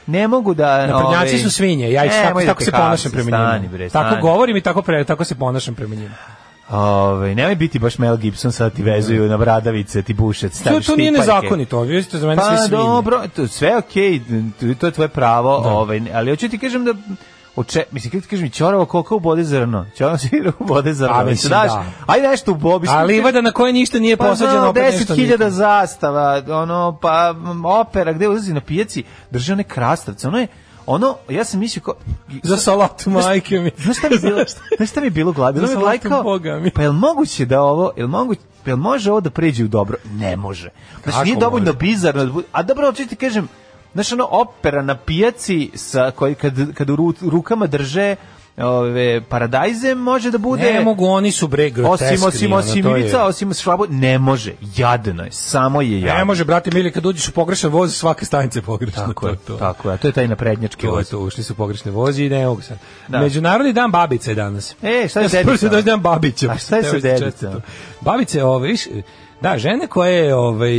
ne mogu da... Naprednjaci ovaj, su svinje, ja ih tako, da tako se ponašam prema njima. tako govorim i tako, pre, tako se ponašam prema njima. Ove, nemoj biti baš Mel Gibson, sad ti vezuju na bradavice, ti bušec, To, staviš to nije štipaljke. nezakonito, vi ste za mene sve Pa svinje. dobro, to, sve je okej, to, to je tvoje pravo, ovaj, ali hoću ti kažem da Oče, mislim, kako ti kažem, ćoravo koliko ubode zrno? Ćoravo svira ubode zrno. A, Već mislim, daš, da. Ajde nešto ubobiš. A livada na kojoj ništa nije Pa posađeno, nešto 10.000 nikom. zastava, ono, pa opera, gde ulazi na pijaci, drže one krastavce, ono je, ono, ja sam mislio kao... Za salatu majke mi. Znaš šta mi je bilo? Znaš šta mi je bilo glavi? Za je salatu Boga mi. Pa jel moguće da ovo, jel moguće, jel može ovo da pređe u dobro? Ne može. Znači Kako nije dovoljno može? bizarno. da A dobro, hoću ti kažem, znaš ono opera na pijaci sa koji kad kad u ru- rukama drže ove paradajze može da bude Ne mogu, oni su bre groteskni. osim osim osim to je- Ivica, osim švabo ne može. Jadno je, samo je jadno. Ne može, brate mili, kad uđeš u pogrešan voz, svaka stanica je pogrešna. Tako je, to, to. tako je. A to je taj naprednjački To voz. to, ušli su pogrešne vozi i ne mogu sad. Da. Međunarodni dan babice je danas. E, šta je Ja dedica? prvi se dođe dan babića. A šta je sa dedicom? Babice, ove, viš, da, žene koje, ovaj,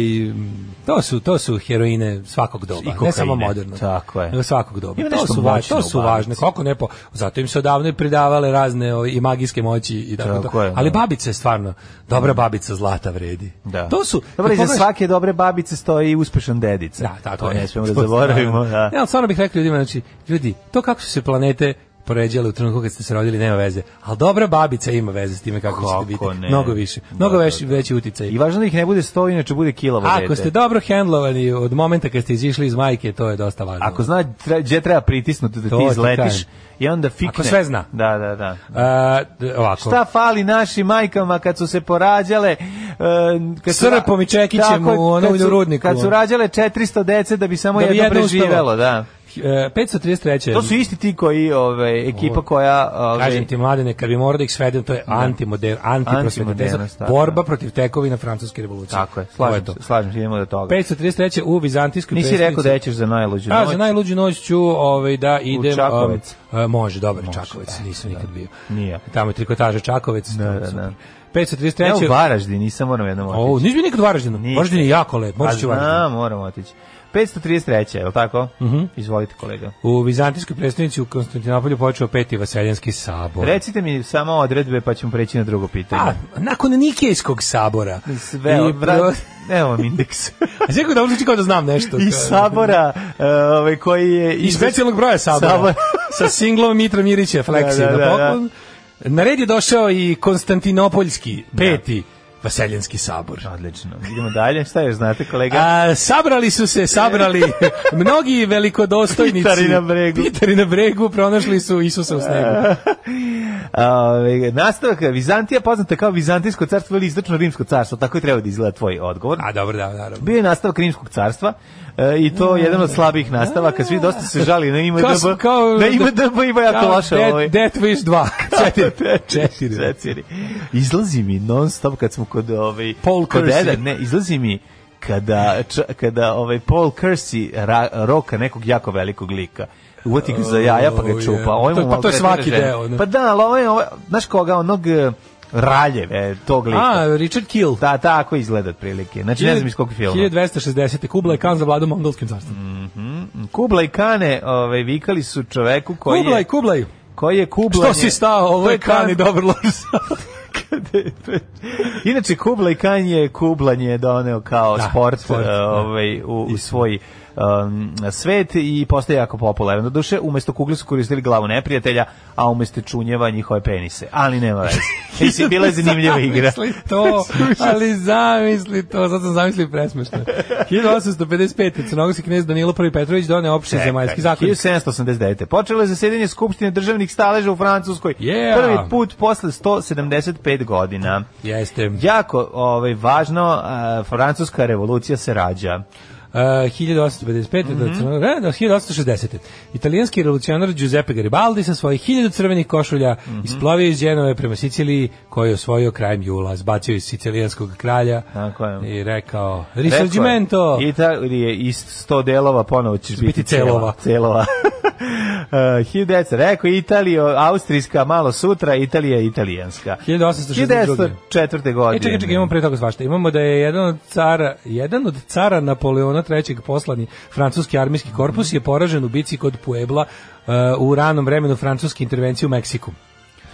to su, to su heroine svakog doba, ne samo moderno. tako je. Nego svakog doba. To su, va, to su važne, kako ne po, zato im se odavno i pridavale razne ovaj, i magijske moći i tako, Tako je, Ali da. babica je stvarno, dobra babica zlata vredi. Da. To su, Dobro, iza pogledaš- svake dobre babice stoji i uspešan dedica. Da, tako to je. ne smemo da zaboravimo. Da. Ali stvarno bih rekao ljudima, znači, ljudi, to kako su se planete poređale u trenutku kad ste se rodili nema veze. Ali dobra babica ima veze s time kako, Kako ćete biti. ne? Mnogo više. Mnogo Da, veći, da, da. veći uticaj. I važno da ih ne bude sto, inače bude kilavo Ako dete. ste dobro hendlovani od momenta kad ste izišli iz majke, to je dosta važno. Ako zna gdje treba pritisnuti da To ti ti izletiš i onda fikne. Ako sve zna. Da, da, da. D- ovako. Šta fali našim majkama kad su se porađale e, kad su- Srpom i čekićem u ono kad su- u rudniku. Kad su rađale 400 dece da bi samo Da bi jedno jedno preživelo, da. E, 533. To su isti ti koji, ove, ekipa koja... Ove, Kažem ti mladene, kad bi morao da ih svedem, to je antimoder, antiprosvetiteljstvo, Antimodernost, da, borba da. protiv tekovina francuske revolucije. Tako je, slažem, to. se, slažem se, idemo do toga. 533. u Vizantijskoj Nisi rekao da ćeš za najluđu A, noć. za najluđu noć ću ovaj, da idem... Čakovec. um, a, može, dobar Čakovec, nisam nikad bio. Nije. Tamo je trikotaža Čakovec. Da, da, da. 533. Ja u Varaždin, nisam moram jednom otići. O, nisi bio nikad u Varaždinu? Varaždin je jako lep, ići u Varaždin. znam, moram otići. 533. je li tako? Mhm. Izvolite kolega. U vizantijskoj predstavnici u Konstantinopolju počeo peti Vaseljanski sabor. Recite mi samo odredbe pa ćemo preći na drugo pitanje. A, nakon Nikejskog sabora. Sve, I pro- evo vam indeks. A sve da zvuči kao da znam nešto. I sabora, e, ovaj, koji je... I specijalnog broja sabora. Sabor. sa singlom Mitra Mirića Fleksi Da, da, da, na poklon. Na red je došao i Konstantinopoljski, peti Vaseljanski sabor. Odlično. Idemo dalje. Šta još znate, kolega? A, sabrali su se, sabrali mnogi velikodostojnici. Pitari na bregu. Pitari na bregu pronašli su Isusa u snegu. Nastavak, Vizantija poznata kao Vizantijsko carstvo ili istočno rimsko carstvo, tako je treba da izgleda tvoj odgovor. A dobro, da, naravno. Bio je nastavak rimskog carstva e, i to je jedan od slabih nastavaka, svi dosta se žali na IMDB. Kao- kao- na IMDB ima jako loše Death- ovaj. Death Wish 2. Četiri. Četiri. Četiri. Izlazi mi non stop kad smo kod ovaj Paul kod. Eda, ne, izlazi mi kada č, kada ovaj Paul Kersey ra, roka nekog jako velikog lika. Uvati ga za jaja pa ga čupa. je. Ovaj To- pa to je svaki ženu. deo, ne? Pa da, ali ovaj, ovaj, znaš koga, onog eh, Raljeve, tog lika. A, Richard Kill. Da, tako izgleda otprilike. Znači, ne znam iz kog filma. 1260. Kubla je kan za vladu mongolskim carstvom. Kublai Kane, ovaj, vikali su čoveku koji je... Kublaj. Koji je Kublaj... Što si stao? Ovo je kan i dobar lož. Inače, Kublai Khan je kublanje doneo kao Da, sport, sport, eh, da. ovaj, u, u svoj um, svet i postaje jako popularan. Doduše, umesto kugle su koristili glavu neprijatelja, a umesto čunjeva njihove penise. Ali nema veze. Mislim, bila je zanimljiva igra. Zamisli to, ali zamisli to, sad sam zamislio presmešno. 1855. Crnogorski knez Danilo I Petrović doneo opšti zemaljski zakon. 1789. Počelo je zasedanje Skupštine državnih staleža u Francuskoj. Yeah. Prvi put posle 175 godina. Jeste. Jako ovaj, važno, a, francuska revolucija se rađa. Uh, 1855. Mhm. do Crno- ne, do 1860. Italijanski revolucionar Giuseppe Garibaldi sa svojih hiljadu crvenih košulja Mhm. isplovio iz Genove prema Siciliji, koji je osvojio krajem jula, zbacio iz sicilijanskog kralja Tako je. i rekao, risorgimento! Italije iz 100 delova ponovo ćeš biti, biti celova. celova. uh, 1900, rekao Italija, austrijska malo sutra, Italija je italijanska. 1862. 1904. godine. E, čekaj, čekaj, imamo pre toga svašta. Imamo da je jedan od cara, jedan od cara Napoleona III. poslani francuski armijski korpus je poražen u bici kod Puebla uh, u ranom vremenu francuske intervencije u Meksiku.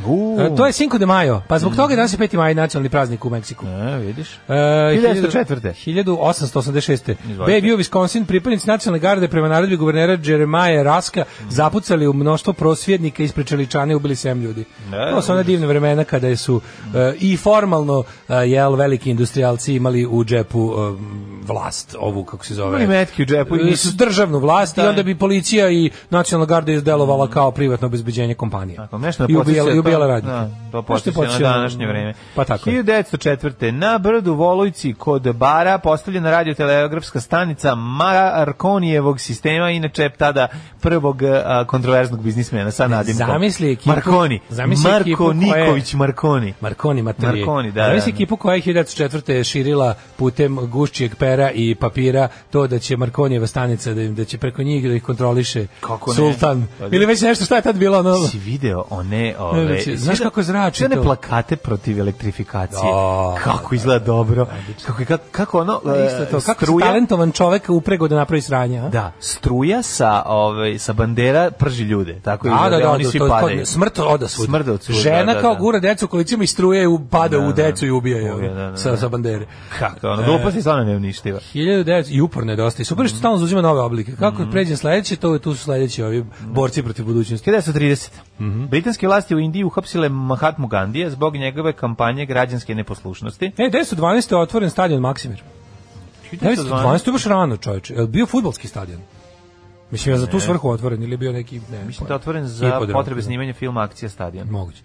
U, E, to je Cinco de Mayo, pa zbog toga je danas je 5. maj nacionalni praznik u Meksiku. E, vidiš. E, 1904.. 1886. Izvolite. Baby u Wisconsin, pripadnici nacionalne garde prema naredbi guvernera Jeremaja Raska zapucali u mnoštvo prosvjednika ispred Čeličane i ubili 7 ljudi. Da, to su ona divne vremena kada su e, i formalno e, jel veliki industrijalci imali u džepu e, vlast, ovu kako se zove. Imali metke u džepu i E, nisu- državnu vlast i Da. onda bi policija i nacionalna garda izdelovala kao privatno obezbeđenje kompanije. Tako, nešto me Ubijala radnike. Da, to podsjeća na današnje vreme. Pa tako. je. 1904. Na brdu Volujci kod Bara postavljena radiotelegrafska stanica Markonijevog sistema, inače tada prvog a, kontroverznog biznismena sa nadimkom. Zamisli ekipu- Markoni. zamisli Marko Niković Markoni. Marconi materijal. Marconi, da, Zamisli da, da. ekipu koja je 1904. je širila putem gušćijeg pera i papira to da će Markonijeva stanica, da, im, da će preko njih da ih kontroliše Kako ne? sultan. Pa da. Ili već nešto, šta je tad bilo ono? Si video one, ove, znači, znaš si kako zrači sve to? plakate protiv elektrifikacije. Da, kako izgleda dobro. Kako, kako, kako ono, e, Isto to, kako struja, talentovan čovek uprego da napravi sranje, a? Da, struja sa ovaj sa bandera prži ljude. Tako Da, da, da, oni svi padaju. smrt oda svuda. Smrt od svuda, Žena da, kao da. gura decu u kolicima i struje pada Da, u da. decu i ubija je da, da, sa, da. sa bandere. Kako, ono, gluposti stvarno neuništiva. 1900 i uporno je dosta. I super Mhm. što stalno zauzima nove oblike. Kako pređem sledeće, to tu su sledeći ovi borci protiv budućnosti. 1930. Mhm. Britanske vlasti u Indiji uhapsile Mahatmu Gandija zbog njegove kampanje građanske neposlušnosti. E, 1912. je otvoren stadion Maksimir. 1912. je baš rano, čoveče. Je bio futbolski stadion? Mislim, je za tu svrhu otvoren ili je bio neki... Ne, Mislim da je otvoren za Hipodrom. potrebe snimanja filma Akcija stadion. Moguće.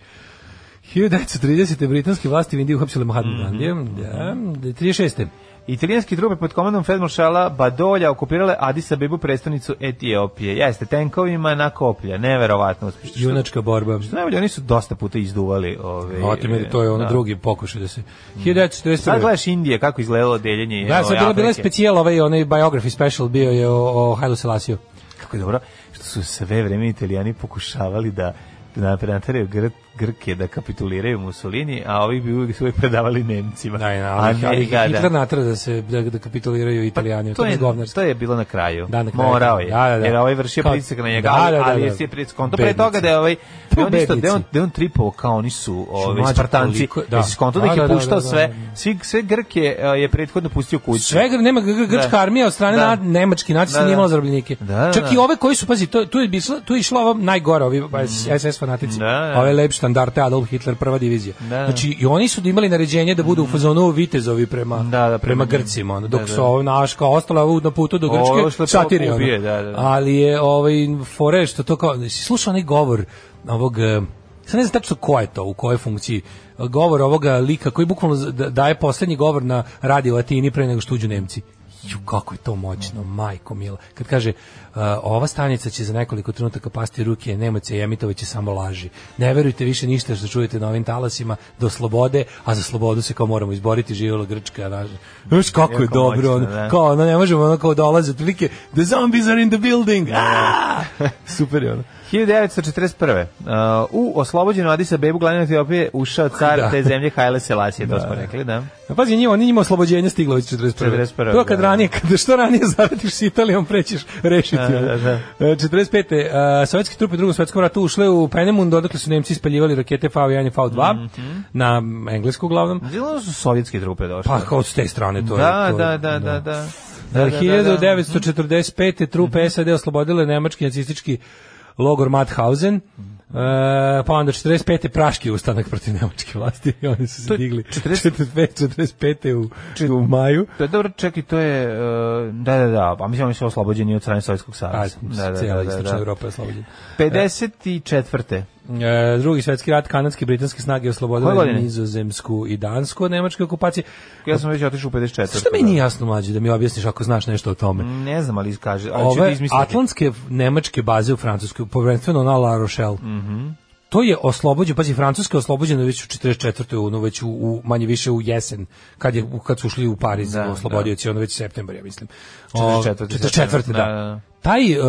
1930. britanske vlasti u Indiji uhapsile Mahatma Mhm. Gandija. Da, 36. Italijanski trupe pod komandom feldmaršala Badolja okupirale Addis Abebu predstavnicu Etiopije. Jeste, tenkovima na koplja. Neverovatno uspješno. Junačka borba. Što najbolje, oni su dosta puta izduvali. Ove, Otimir, to je ono da. drugi pokušaj da se... 1941. Sad gledaš Indije, kako izgledalo deljenje Da, sad ove, bila, bila specijal, ovaj, onaj biography special bio je o, o Hailu Selasiju. Kako je dobro, što su sve vreme italijani pokušavali da da nateraju Gr Grke da kapituliraju Mussolini, a ovi bi uvijek, uvijek predavali Nemcima. Da, da, a ne ali ga, Hitler natera da se da, da kapituliraju Italijani, Pa to, to je to je bilo na kraju. Da, na kraju. Morao je. Da, da, da. Jer ovaj vršio pritisak na njega, Da, da, da, ali da. je sve pritisak. Konto pre toga da je ovaj Pa da on isto da on, da on tripovao kao oni su mlađe, Spartanci. da. Da. Skonto da, Da, ih je da, da, puštao da, da. sve. Svi sve Grke a, je prethodno pustio kući. Sve nema gr- grčka Da. armija od strane Da. na, nemački nacisti Da, da. nije imala zarobljenike. Da, da, Čak da. i ove koji su pazi, to tu je tu je išla ova najgora, ovi SS fanatici. Da, da. Ove lep standarte Adolf Hitler prva divizija. Da, da. Znači i oni su imali naređenje da budu u fazonu vitezovi prema Da, da, prema prema Grcima, ono, dok Da, da. su ovo naš kao ostala na putu do Grčke satiri. ono. ubije, da, da. Ali je ovaj fore što to kao slušao onaj govor ovog eh, Sad ne znam tačno ko je to, u kojoj funkciji govor ovoga lika koji bukvalno da- daje poslednji govor na radio Atini pre nego što uđu Nemci. Ju, kako je to moćno, majko mila. Kad kaže, uh, ova stanica će za nekoliko trenutaka pasti ruke Nemaca i emitovaće samo laži. Ne verujte više ništa što čujete na ovim talasima do slobode, a za slobodu se kao moramo izboriti, živjela Grčka. Znaš, znaš kako je dobro, moćno, ono, da. kao ono, ne možemo ono kao dolaze, otprilike, the zombies are in the building. Ah! Super je ono. 1941. Uh, u oslobođenu Adisa Bebu glavne Etiopije ušao car Da. te zemlje Haile Selassie, to smo rekli, da. Pa Pazi, njima, oni njima oslobođenje stiglo već 41. 41., To kad da. ranije, kada što ranije zaradiš s Italijom, prećeš rešiti. Da, da, da. E, 45. Uh, sovjetske trupe u drugom svetskom ratu ušle u Penemund, odakle su Nemci ispaljivali rakete V1 i V2 Mhm. na englesku uglavnom. Zelo su sovjetske trupe došle. Pa kao s te strane to je. da, to je- da, da, da, da. Da, Da, da, da, da. 1945. trupe SAD oslobodile nemački nacistički logor Mauthausen, e, pa onda 45. praški ustanak protiv nemačke vlasti i oni su se digli 40 45. 45. u, u maju. Da, dobro, čekaj, to je, uh, da, da, da, pa mislim oni su oslobođeni od strane Sovjetskog saveza. Da, da, da, da, da. Evropa je oslobođena. 54. E, drugi svetski rat, kanadske i britanske snage oslobodile nizozemsku i dansku od nemačke okupacije. Ja sam već otišao u 54. Što meni nije jasno mlađe da mi objasniš ako znaš nešto o tome? Ne znam, ali kaže, ali Ove atlantske nemačke baze u Francuskoj, prvenstveno na La Rochelle, Mhm. to je oslobođeno, pazi, Francuska je oslobođena već u 44. ono već u, u manje više u jesen, kad, je, kad su ušli u Pariz Da, oslobodioci, ono već septembar, ja mislim. 44., 44. da. da, da. Taj uh,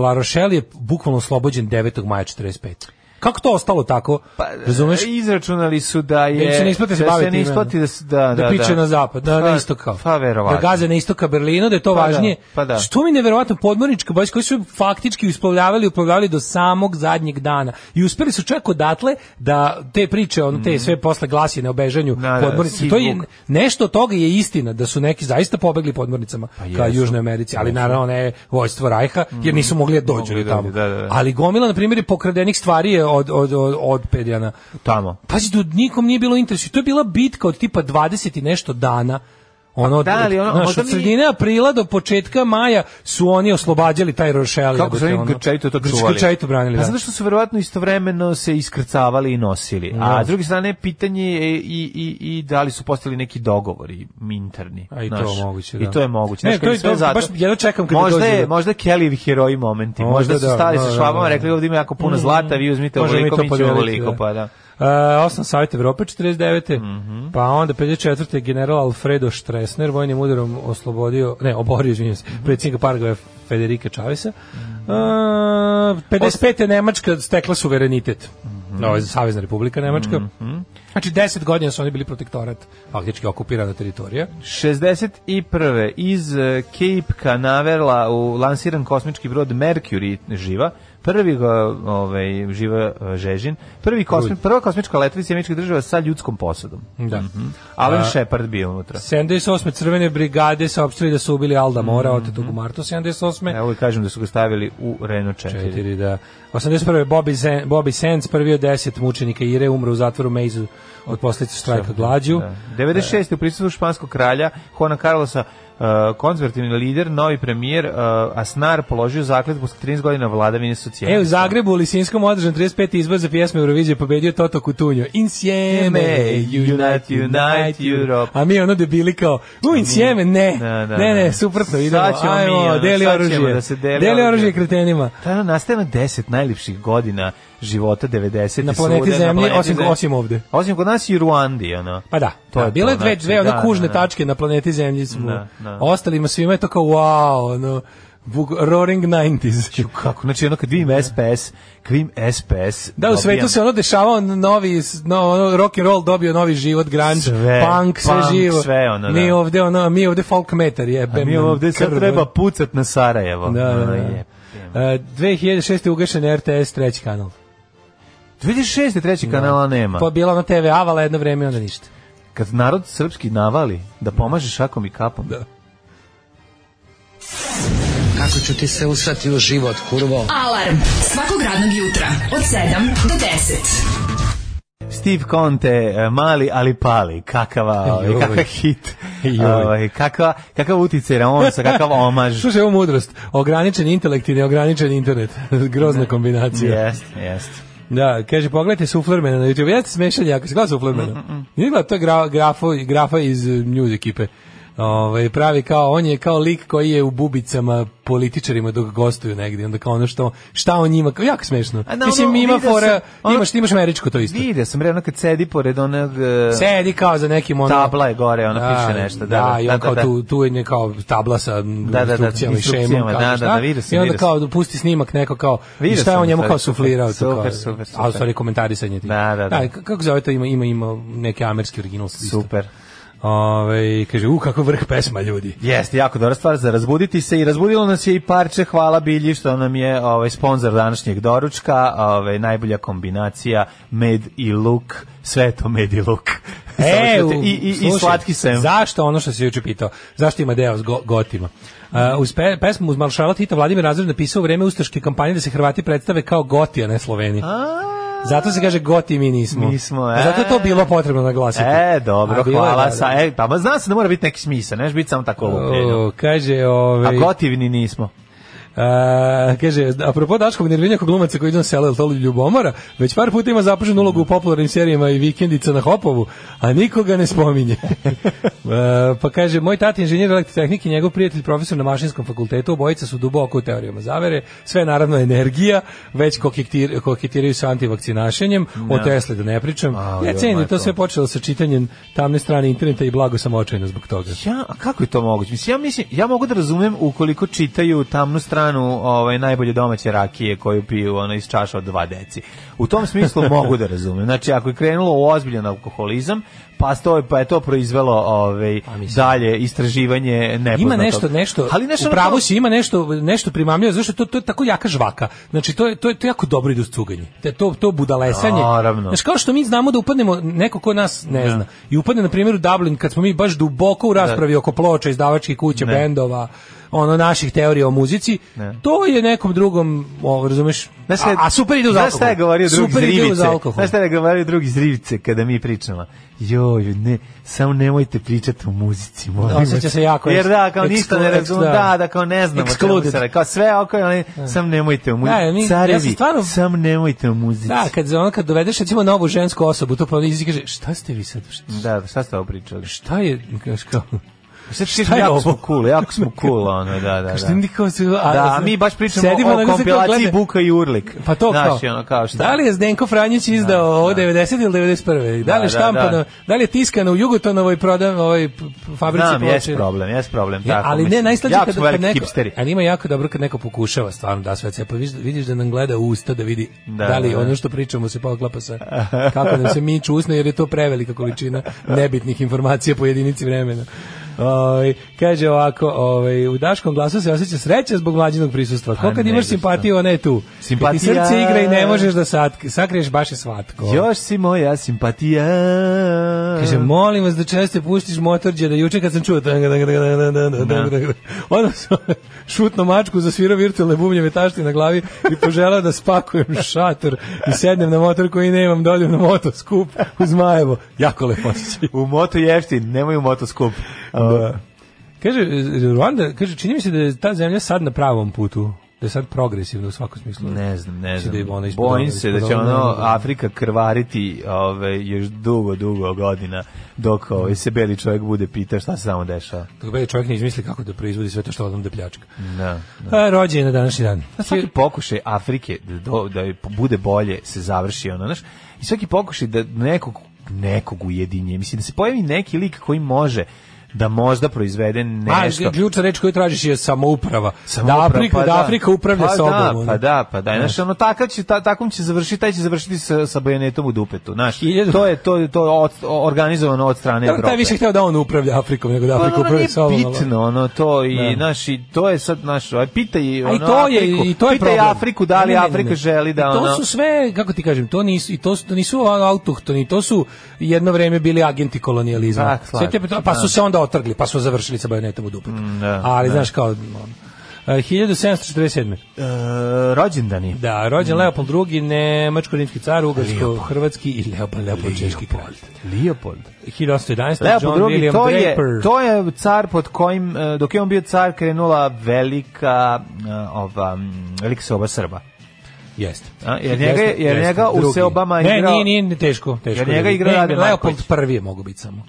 La Rochelle je bukvalno oslobođen 9. maja 45. Kako to ostalo tako? Pa, Razumeš? izračunali su da je... Da se ne isplati se da baviti se ne isplati da, se- da, da, da piče na zapad, da, Pa- na istok kao. Pa, verovatno. Da gaze na istok ka Berlinu, da je to Pa da, važnije. pa da. Što mi neverovatno podmornička bojska koji su faktički usplavljavali, uplovljavali do samog zadnjeg dana. I uspeli su čak odatle da te priče, on te sve posle glasine o bežanju. Da, da, podmornice, to je nešto toga je istina da su neki zaista pobegli podmornicama ka Pa jesu. Južnoj Americi, ali naravno ne vojstvo Rajha, jer nisu mogli da dođu tamo. da, da, da. Ali gomila na primjer pokradenih stvari je od od od, od Pedjana. Tamo. Pazi, nikom nije bilo interesu. To je bila bitka od tipa 20 i nešto dana. Ono, Da, ali ono, znaš, od sredine aprila do početka maja su oni oslobađali taj Rošel. Kako su oni grčajito to čuvali? Grčajito branili, Pa da. zato što su verovatno istovremeno se iskrcavali i nosili. A Da. s druge strane, pitanje je i, i, i da li su postali neki dogovori interni. A i to znaš. moguće, da. I to je moguće. Ne, to je- sve zato- baš jedva čekam kad možda dođe je, možda Kellyvi heroji momenti. Možda Možda, su da, stali da, sa da, švabama, rekli ovdje ima jako puno zlata, vi uzmite ovoliko, mi ćemo ovoliko, pa da. Uh, osam savjet Evrope 49. Mhm. Pa onda 54. general Alfredo Stresner vojnim udarom oslobodio, ne, oborio, izvinjam se, Mhm. predsjednika Paragvaja Federika Čavesa. Uh, 55. Nemačka stekla suverenitet. Mhm. No, Savezna republika Nemačka. Znači 10 godina su oni bili protektorat, faktički okupirana teritorija. 61. iz eh, Cape Canaverala u lansiran kosmički brod Mercury živa, prvi ga, ovaj, živa eh, Žežin, prvi kosmi, prva kosmička letvica američkih država sa ljudskom posadom. Da. Alan A- Shepard bio unutra. 78. crvene brigade saopštili da su ubili Alda Mora, Mhm. otetog u martu 78. Evo i kažem da su ga stavili u Renault 4. 4, da. 81. Bobby, Sen, Bobby Sands, prvi od 10 mučenika Ire, umro u zatvoru Meizu od posljedica štrajka glađu. Da. 96. u prisutstvu španskog kralja Juana Carlosa uh, konzervativni lider, novi premijer uh, Asnar položio zakletvu posle 13 godina vladavine socijalista. E, u Zagrebu u Lisinskom održan 35. izbor za pjesme Eurovizije pobedio Toto Kutunjo. Insieme, unite, unite Europe. A mi ono debili kao, u Insieme, ne, Da, da, ne, ne, da. suprotno, idemo, ajmo, deli oružje, da se deli oružje. kretenima. Tada nastaje na 10 najljepših godina života 90 Na planeti Zemlji, osim- osim ovde. Osim kod nas i Ruandi, ono. Pa da, To da, je bile to, dve, znači, dve ono da, kužne da, da. tačke na planeti Zemlji smo. Da, da. Ostalima svima je to kao wow, ono, Vuk- Roaring 90s. Ju, kako, znači ono kad vidim SPS, kad vidim SPS, Da, u svetu se ono dešavao novi, no, ono, rock and roll dobio novi život, grunge, Sve, punk, sve punk, živo. sve ono, Mi da. ovde, ono, mi ovde folk metar A jebem. mi ovde sad krv. treba pucat na Sarajevo. Da, da, da. jebem. E, 2006. ugašen RTS, treći kanal. 2006. treći kanala nema. Pa bila na TV Avala jedno vreme, onda ništa. Kad narod srpski navali da pomaže šakom i kapom. Da. Kako ću ti se usrati u život, kurvo? Alarm svakog radnog jutra od 7 do 10. Steve Conte, e, mali ali pali, kakava, ovaj, Joj. kakav hit, Joj. ovaj, kakva, kakav uticaj Ramonsa, kakav omaž. Slušaj, ovo mudrost. Ograničen intelekt i neograničen internet. Grozna kombinacija. Jest, jest. Da, kaže, pogledajte Suflermana na YouTube. Jeste smešan jako, si gledao Suflermana? Nije gledao, to je gra, grafo, grafa iz uh, news ekipe. Ove, pravi kao, on je kao lik koji je u bubicama političarima dok gostuju negdje. Onda kao ono što, šta on njima, kao, jako smešno. A da, Mislim, ono, ima fora, sam, ono- imaš, imaš američko to isto. Vidio sam, ono kad sedi pored onog... e, Sedi kao za nekim ono... Tabla je gore, ono piše nešto, da, Da, da, i da, on kao da. tu, tu je kao tabla sa da, da, instrukcijama i šemom. kao da, da, da, vidio sam, I onda kao da pusti snimak neko kao, šta je on njemu kao super, suflirao. to super, kao, super, A u super. stvari komentarisanje ti. Da, da, da. kako zove to, ima, ima, ima neki amerski original. Super. Ove, kaže, u, kako vrh pesma, ljudi. Jeste, jako dobra stvar za razbuditi se i razbudilo nas je i parče Hvala Bilji što nam je ovaj sponsor današnjeg doručka, ovaj najbolja kombinacija med i luk, sve to med i luk. E, u, i, i, i slušaj, slatki sem. Zašto ono što se juče pitao? Zašto ima deo s go, gotima? Uh, uz pe, pesmu uz Maršala Tita Vladimir Razred napisao u vreme ustaške kampanje da se Hrvati predstave kao goti, a ne Sloveni. Zato se kaže goti mi nismo. Nismo, A Zato je to e. bilo potrebno naglasiti. E, dobro, A bilo je, hvala. da, Sa, e, pa ma zna se da mora biti neki smisao, neš biti samo tako lupljenje. Kaže, A ovaj, gotivni nismo. A, kaže, apropo Daškog nerviranja kog glumaca koji idu na selo, je to ljubomora, već par puta ima zapaženu ulogu u popularnim serijama i vikendica na Hopovu, a nikoga ne spominje. E, pa kaže, moj tati je inženjer elektrotehnike i njegov prijatelj profesor na mašinskom fakultetu, obojica su duboko u teorijama zavere, sve je naravno energija, već koketir, koketiraju sa antivakcinašenjem, o Tesli da ne pričam. A, ja cenim da to sve počelo sa čitanjem tamne strane interneta i blago sam očajna zbog toga. Ja, a kako je to moguće? Mislim, ja mislim, ja mogu da razumem ukoliko čitaju tamnu stranu ovaj najbolje domaće rakije koju piju ono iz čaša od dva deci. U tom smislu mogu da razumem. Znači, ako je krenulo u ozbiljan alkoholizam, pa to je pa je to proizvelo ovaj dalje istraživanje nepoznatog. Ima nešto, nešto, Ali nešto u pravu si, ima nešto, nešto primamljivo, zašto to, to je tako jaka žvaka. Znači, to je, to je, to jako dobro ide uz cuganje. Te, to, to budalesanje. Naravno. Znači, kao što mi znamo da upadnemo, neko ko nas ne zna, i upadne, na primjer, u Dublin, kad smo mi baš duboko u raspravi oko ploča, izdavačkih kuća, Ne. bendova, ono naših teorija o muzici, Ne. to je nekom drugom, ovo, razumeš, Znaš a, a super ide uz Znaš alkohol. šta je govorio drugi iz Rivice? Znaš šta je govorio drugi iz Rivice kada mi pričamo? Joj, ne, samo nemojte pričati o muzici, molim vas. Osjeća se jako Jer da, kao ništa ne razumem, da. da, da, kao ne znam o čemu Excluded. Kao sve oko, ali sam nemojte o muzici. Da, mi- ja Carevi, sam stvarno- sam nemojte o muzici. Da, kad, ono, kad dovedeš recimo novu žensku osobu, to pa ona izi kaže, šta ste vi sad, šta, Da, šta ste ovo pričali? šta je, kao, Šta, Šta je jako ovo? smo cool, jako smo cool, ono, da, da, Što da. mi kao se- a- Da, mi baš pričamo sedimo o sad kompilaciji Buka i Urlik. Pa to Znaš, kao. ono, kao šta? Da li je Zdenko Franjić izdao ovo 90 ili 91. Da li Da, je da, štampano, da, da. li je tiskano u Jugotonovoj prodan ovoj fabrici Znam, ploče? jes problem, jes problem. Ja, tako, ali ne, mislim. najslađe Jako kad, kad neko, hipsteri. ali ima jako dobro kad neko pokušava stvarno da sve cepa. Vidiš, vidiš da nam gleda usta da vidi da, Da, li da, da. ono što pričamo se poklapa sa kako nam se miču usne jer je to prevelika količina nebitnih informacija po jedinici vremena. Ovaj kaže ovako, ovaj u Daškom glasu se osjeća sreća zbog mlađinog prisustva. Ko kad Pa imaš šta. simpatiju, ona je tu. Kad ti Simpatija. srce igra i ne možeš da sad, sakriješ baš je svatko. Još si moja simpatija. Kaže, molim vas da često puštiš motorđe, da juče kad sam čuo onda sam šutno mačku, zasvirao virtualne bubnjeve tašti na glavi i poželao da spakujem šator i sednem na motor koji nemam, dođem na motoskup u Zmajevo. Jako lepo osjećaj. U moto jeftin, nemoj u motoskup. Da. Kaže, Ruanda, kaže, čini mi se da je ta zemlja sad na pravom putu, da je sad progresivna u svakom smislu. Ne znam, ne Mislim da znam. ona Bojim se da će ono da. Afrika krvariti ove, još dugo, dugo godina dok ovaj, se beli čovjek bude pita šta se samo dešava. Dok beli čovjek ne izmisli kako da proizvodi sve to što odam da pljačka. Da. A, rođen je na današnji dan. Na svaki pokušaj Afrike da, do, da joj bude bolje se završi ono, znaš, i svaki pokušaj da nekog, nekog ujedinje, mislim da se pojavi neki lik koji može da možda proizvede nešto. A, ključna reč koju tražiš je samouprava. Samouprava, da Afrika, pa da Afrika upravlja pa sobom. Da, ono. pa da, pa da. Znaš, ono, takav će, ta, takvom će završiti, taj će završiti sa, sa bajonetom u dupetu. Znaš, to je, to, to je od, organizovano od strane Dobro, Evrope. taj više hteo da on upravlja Afrikom nego da Pa, Afrika ono upravlja sobom. bitno, ono, to i, Da. znaš, i to je sad, znaš, aj, pitaj, ono, i to je Afriku, i to je pitaj. Afriku da li Afrika želi da, I to ono, su sve kako ti kažem, to nisu i to su to nisu autohtoni, to su jedno vreme bili agenti kolonijalizma. Da, slažem. Sve te- pa su se onda otrgli, pa su završili sa bajonetom u dupetu. da, Ali da. znaš kao ono, e, 1747. e, rođendani. Da, rođen Leopold II, nemačko-rimski car, ugarsko-hrvatski i Leopold, Leopold češki kralj. Leopold. 1811. Leopold John II, William to je, Draper. to je car pod kojim, e, dok je on bio car, krenula velika, e, ova, velika soba Srba. Jeste. A, jer njega, je- jer njega u seobama ne, igrao... nije, nije, nije teško, teško. Jer njega igra ne, Rade Leopold prvi je mogu biti samo.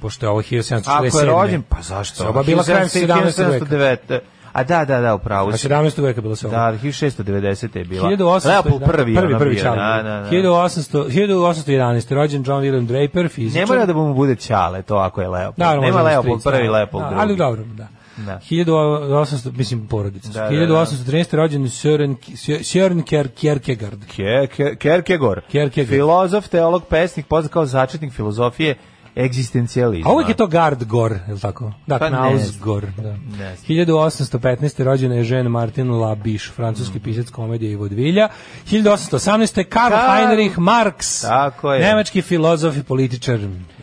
Pošto je ovo 1747. Ako je rođen, pa zašto? Soba bila krajem 17. veka. 1709. A da, da, da, upravo A si. 17. veka bila soba. Da, 1690. je bila. 1800, Leopold prvi, prvi, ono prvi bio, čale. Da, da, da. 1800, 1811. rođen John William Draper, fizičar. Ne mora da mu bude Ćale, to ako je Leopold. Naravno, Nema da Leopold prvi, da. Leopold Da, drugi. Ali dobro, da. Da. 1800, mislim porodica. Da, da, da. 1813. rođen Søren, Søren Kierkegaard. Ke- Ke- Kierkegaard. Kierkegaard. Filozof, teolog, pesnik, poznat kao začetnik filozofije egzistencijalizma. A uvijek je to Gard Gor, je li tako? Da, Pa ne Knaus znam. Gor. Da. Ne znam. 1815. rođen je Jean Martin Labiche, francuski pisac komedije i vodvilja. 1818. Karl Karl- Heinrich Marx, Tako je. nemački filozof i političar,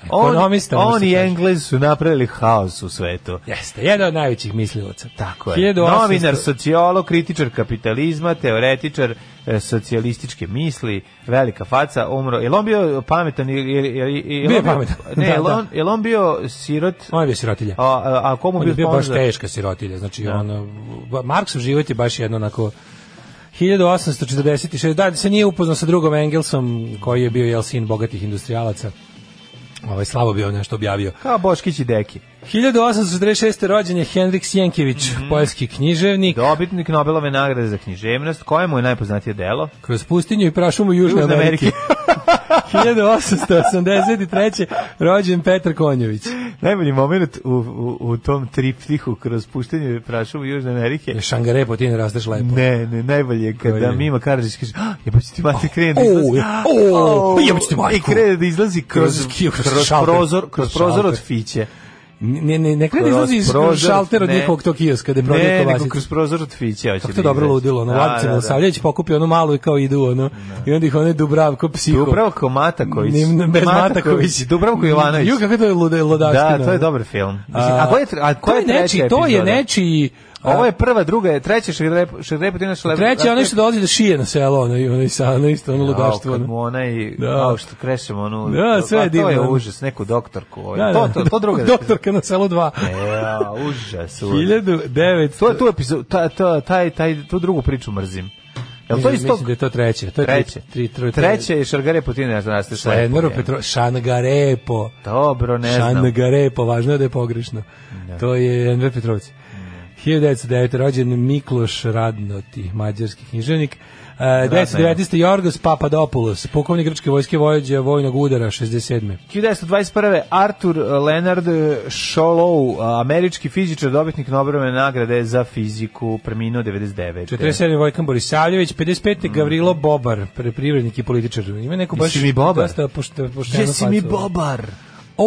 ekonomista. on se i. Englez su napravili haos u svetu. Jeste, jedan od najvećih mislilaca. Tako je. 1800 Novinar, sociolog, kritičar kapitalizma, teoretičar e, socijalističke misli, velika faca, umro. Je on bio pametan? Je, je, je, je, Bio je pametan. Ne, Da, da. on, je on bio sirot? On je bio sirotilja. A, a, a komu On bio, je bio baš teška sirotilja, znači ono, Marksov život je baš jedno onako 1846, da se nije upoznao sa drugom Engelsom, koji je bio jel sin bogatih industrijalaca. Ovaj slabo bio nešto objavio. Kao Boškić i Deki. 1846. rođen je Henrik Sjenkević, Mhm. poljski književnik. Dobitnik Nobelove nagrade za književnost. Koje mu je najpoznatije delo? Kroz pustinju i prašumu Južne Južne Amerike. 1883. rođen Petar Konjović. Najbolji moment u, u, u tom triptihu kroz puštenje prašumu Južne Amerike. Šangarepo, ti ne rasteš lepo. Ne, ne, najbolje je kada Koji je? Mima Karadžić kaže, "Ah, jebote ti mati krene da izlazi. o, O, jebote ti majku. I krene da izlazi kroz, Kroz ki- kroz kroz, šalter. prozor, kroz Kroz prozor od šalter. fiće. Ne, ne, ne Kroz izlazi iz šaltera od ne. njihovog tog kioska, gde prodaju Ne, nego kobasice. kroz prozor od fiće. hoće Kako da to dobro izađe. ludilo, ono, Da, Vladica da, da. Milosavljević pokupi onu malu i kao idu, ono, i onda ih one Dubravko psiho. Dubravko Mataković. Nim- bez Mataković. Dubravko Jovanović. Ju, kako to je lude, ludaština. Da, to je dobar film. Mislim, a, ko je, a ko to je nečiji, to je nečiji... Ovo je prva, druga, je treća šegrepotina šlep. Treći je onaj što dolazi da šije na selo, ono, i onaj sa, ono isto, ono ludaštvo. Kad ono. mu onaj, Da. što krešemo onu, Da, sve je pa To je divno. užas, neku doktorku. ovaj. Da, to, da, to, to druga. Doktorka na selu 2. Ja, užas. užas. 1900... To je tu epizodu, ta, ta, taj, taj, tu drugu priču mrzim. Jel to Mislim isto? da je to treće. To je Treće. Tri, tri, tri, Treće je Šargare Putina, znaš te sve. Šlenero Petro, Šangarepo. Dobro, ne znam. Šangarepo, važno je da je pogrešno. To je Enver Petrović. 1909. rođen Mikloš Radnoti, mađarski književnik. Uh, 1919. Jorgos Papadopoulos, pukovnik grčke vojske vojeđa vojnog udara, 67. 1921. Arthur Leonard Sholou, američki fizičar, dobitnik Nobelove nagrade za fiziku, preminuo 99. 47. Vojkan Borisavljević, 55. Gavrilo Bobar, pre- privrednik i političar. Ima neko baš Jesi mi Bobar? dosta Jesi mi. Bobar? O,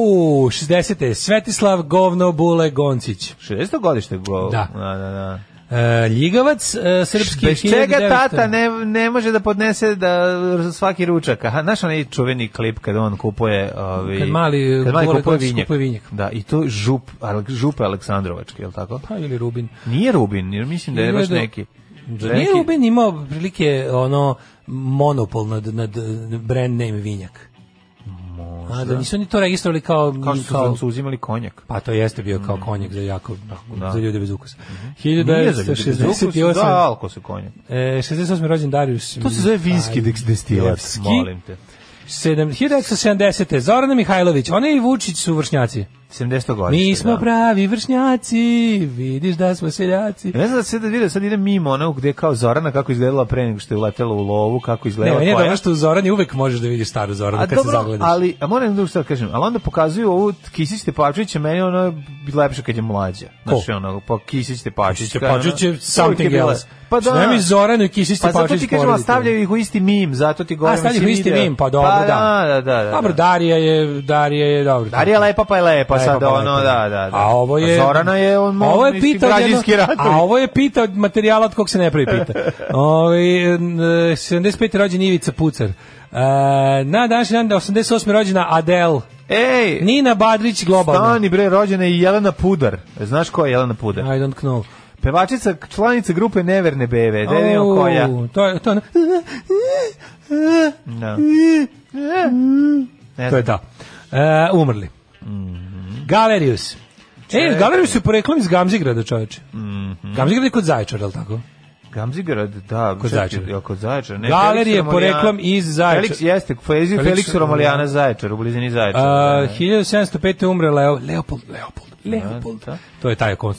60. Svetislav Govno Bule Goncić. 60. godište go. Da. da, da. da. E, Ljigavac, e, srpski Bez čega 1900. tata ne, ne može da podnese da svaki ručak. Aha, znaš onaj čuveni klip kad on kupuje ovi, Kad mali kad mali kupuje vinjak. kupuje vinjak. Da, i to žup, župe Aleksandrovačke, je li tako? Pa ili Rubin. Nije Rubin, jer mislim da je baš neki. Da nije Rubin imao prilike ono monopol nad, nad brand name vinjak. A da nisu ni to registrovali kao... Kao što su Francuzi imali konjak. Pa to jeste bio kao konjak za jako, Da. za ljude bez ukusa. Nije za ljude bez ukusa, 1968. Da, alko se konjak. E, 68. rođen Darius. To se zove vinski destilat, molim te. Sedam- 1970. Zorana Mihajlović, ona i Vučić su vršnjaci. 70. godište. Mi smo da. pravi vršnjaci, vidiš da smo seljaci. Ne znam da se da vidio, sad ide mimo ono gde kao Zorana kako izgledala pre nego što je uletela u lovu, kako Ne, izgledala je koja. dobro što u Zorani uvek možeš da vidiš staru Zoranu A kad se dobro, zagledaš. ali, a moram drugo sad kažem, ali onda pokazuju ovu Kisić Tepavčevića, meni ono je lepše kad je mlađa. Znači, ono, pa Kisić Tepavčić. Stepačić je something else. Pa da. Nema Zoranu i Kisić Pa zato ti kažem, stavljaju ih u isti mim, zato ti govorim. A stavljaju u isti mim, pa dobro, pa, da. da. Da, da, da. Dobro, Darija je, Darija je dobro. Darija je lepa pa je lepa, Lepa sad pa ono, da, da, da. A ovo je... A Zorana je on ovo je pita od jedno- ratovi. A ovo je pita od materijala od kog se ne pravi pita. Ovaj n- 75. rođen Ivica Pucar. E, na današnji dan 88. rođena Adele. Ej, Nina Badrić globalna. Stani bre, rođena je Jelena Pudar. Znaš ko je Jelena Pudar? I don't know. Pevačica, članica grupe Neverne Bebe. Da je. Au, To je to. je- Da. Ne To je to. E, umrli. Mhm. Galerius. E, Galerius je poreklom iz Gamzigrada, čoveče. Mhm. Gamzigrad je kod Zaječara, je li tako? Gamzigrad, da, Kod čekaj, Zaječara. jel kod Zaječara. Ne, Galerije poreklom iz Zaječara. Felix jeste, Felix, Felix Felix Romalijana Zaječar, u blizini Zaječara. Da, da. 1705. umre Leo, Leopold, Leopold, Leopold. Da, da. To je taj o kom,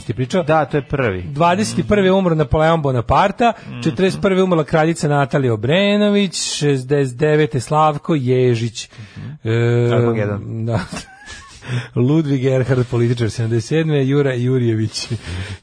ti pričao. Da, to je prvi. 21. umro Napoleon Bonaparta, Mhm. 41. umrla kraljica Natalija Obrenović, 69. Slavko Ježić. E, Mhm. Armageddon. da. Ludvig Erhard, političar 77. Jura Jurjević,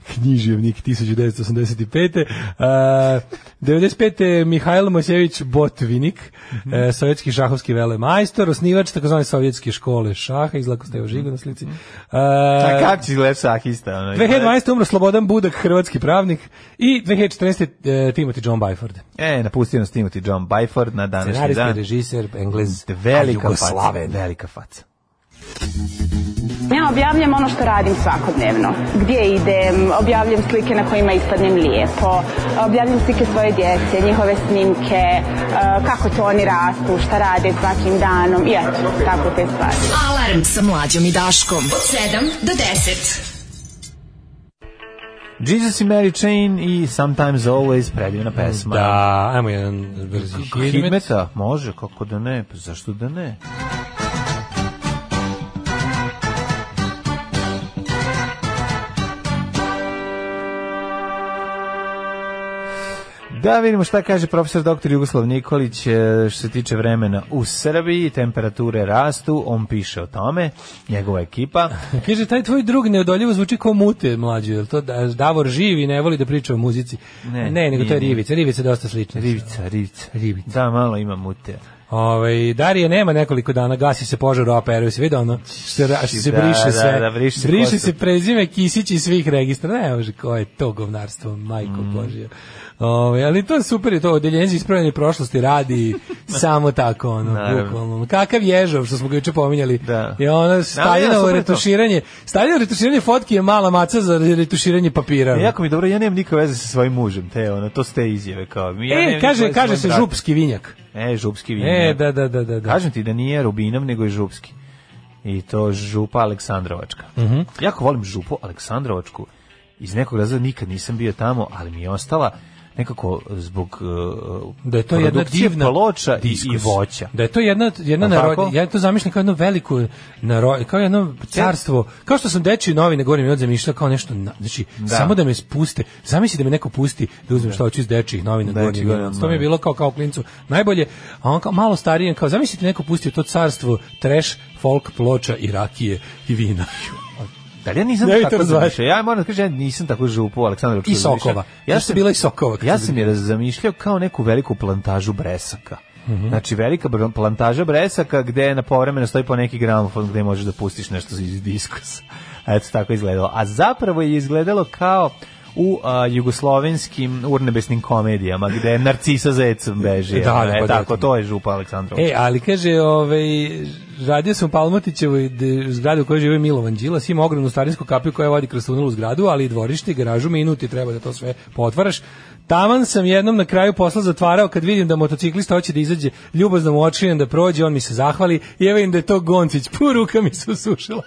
književnik 1985. Uh, 95. Mihajlo Mosjević Botvinik, Mhm. e, sovjetski šahovski velemajstor, osnivač takozvane sovjetske škole šaha, izlako ste evo žigo na slici. Uh, A kako će izgledati šahista? Ono, 2012. umro Slobodan Budak, hrvatski pravnik i 2014. e, Timothy John Byford. E, napustio nas Timothy John Byford na današnji Scenarista, dan. režiser, englez, Velika faca. Velika faca. Ja objavljam ono što radim svakodnevno. Gdje idem, objavljam slike na kojima ispadnem lijepo, objavljam slike svoje djece, njihove snimke, e, kako to oni rastu, šta rade svakim danom i eto, tako te stvari. Alarm sa mlađom i Daškom. Od 7 do 10. Jesus i Mary Chain i Sometimes Always, predivna pesma. Da, ajmo jedan brzi hidmet. Hidmeta, može, kako da ne, pa zašto da ne? Da vidimo šta kaže profesor dr. Jugoslav Nikolić e, što se tiče vremena u Srbiji, temperature rastu, on piše o tome, njegova ekipa. Kaže, taj tvoj drug neodoljivo zvuči kao mute mlađu, je to da- Davor živi i ne voli da priča o muzici? Ne, ne nego to je. Rivica, Rivica je dosta slična. Rivica, rivica. Rivica. Da, malo ima mute. Ovaj Darije nema nekoliko dana, gasi se požar u APR-u, se vidi ono, što se, ra- što se Da, briše da, sve. da, briše se briše se prezime Kisić iz svih registra. Ne, može, ko je to govnarstvo, majko Mm. Božja. Ovaj, ali to je super, to odeljenje za ispravljanje prošlosti radi samo tako, ono, Naravno. bukvalno. Kakav ježov, što smo ga juče pominjali. Da. Je ono, to. retuširanje. Staljinovo retuširanje fotki je mala maca za retuširanje papira. E, jako mi dobro, ja nemam nikakve veze sa svojim mužem, te ono, to ste izjave kao. Ja e, kaže, kaže se župski vinjak. E, župski vinjak. E, da, da, da, da. da. Kažem ti da nije Rubinov, nego je župski. I to župa Aleksandrovačka. Mhm. Jako volim župu Aleksandrovačku. Iz nekog razloga nikad nisam bio tamo, ali mi je ostala nekako zbog uh, da je to jedna divna ploča i, i voća. Da je to jedna jedna narod, ja to zamišljam kao jedno veliko narod, kao jedno carstvo, kao što sam dečiji novine govorim od zamišljao kao nešto, na, znači Da. samo da me spuste. Zamisli da me neko pusti da uzmem šta hoću iz dečijih novina Dečiji govorim. novina, To mi je da. bilo kao kao klincu najbolje, a on kao malo stariji, kao zamislite neko pustio to carstvo trash, folk, ploča i rakije i vina. Da li ja nisam Ne tako zamišljao? Ja moram da kažem, ja nisam tako župu Aleksandrovačku I sokova. Ja Zašto sam bila i sokova Ja sam je zamišljao kao neku veliku plantažu bresaka. Mhm. Znači velika plantaža bresaka gde na povremeno stoji po neki gramofon gde možeš da pustiš nešto iz diskusa. Eto tako izgledalo. A zapravo je izgledalo kao u a, jugoslovenskim urnebesnim komedijama gde je Narcisa zecom beži. Da, da, e, pa da, tako, to- to je župa Aleksandrovačka. E, ali kaže, ovaj, radio sam Palmotićevoj zgradi u kojoj živi Milovan Đilas, ima ogromnu starinsku kapiju koja vodi kroz tunel u zgradu, ali i dvorište i garažu, minuti treba da to sve potvaraš. Taman sam jednom na kraju posla zatvarao kad vidim da motociklista hoće da izađe ljubazno mu očinem da prođe, on mi se zahvali i evo im da je to Goncić, pu ruka mi se usušila.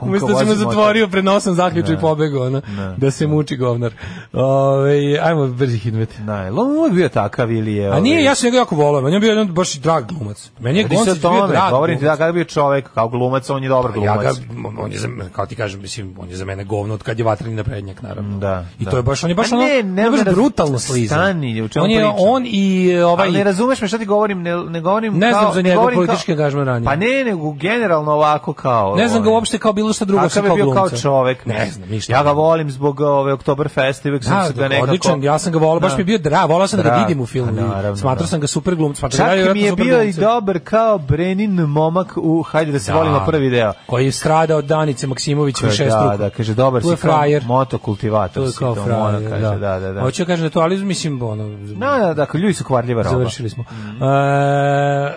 Umesto da se mu zatvorio pred nosom zaključu i pobegao, ono, Da. se muči govnar. Ove, ajmo brzi hidmet. Je li on bio takav ili je... A nije, ja sam njega jako volao, on je bio jedan baš drag glumac. Meni je Goncić bio drag govorim ti da, kada bio čovek, kao glumac, on je dobar Pa Ja glumac. ga, on je za, kao ti kažem, mislim, on je za mene govno od kad je vatreni naprednjak, naravno. Da, I da. to je baš, on je baš ono, ne, ne, baš da- brutalno slizan. Stani, o čemu on je, on i e, ovaj, Ali ne razumeš me šta ti govorim, ne, ne govorim Ne znam za njegov politički angažman ranije. Pa ne, nego generalno ovako kao... ne znam ga ovaj, uopšte kao bilo šta drugo sa je kao bio kao glumca. čovek? Ne znam, ništa. Ja ga volim zbog ove Oktoberfesta i uvek sam Da, se ga nekako... odličan, ja sam ga volao, baš Da. mi je bio drag, volao sam da ga vidim u filmu. pa Smatrao da. sam ga super glumcem, Čak mi je bio i dobar kao Brenin momak u Hajde da se Da. volimo prvi deo. Koji je stradao Danice Maksimović u šestruku. da, da, kaže, dobar si kao motokultivator. To je kao frajer, ona kaže, da. da, da, da. Hoću da kažem da to, ali mislim, ono, Da, da, dakle, ljudi su kvarljiva roba. završili smo. Mhm.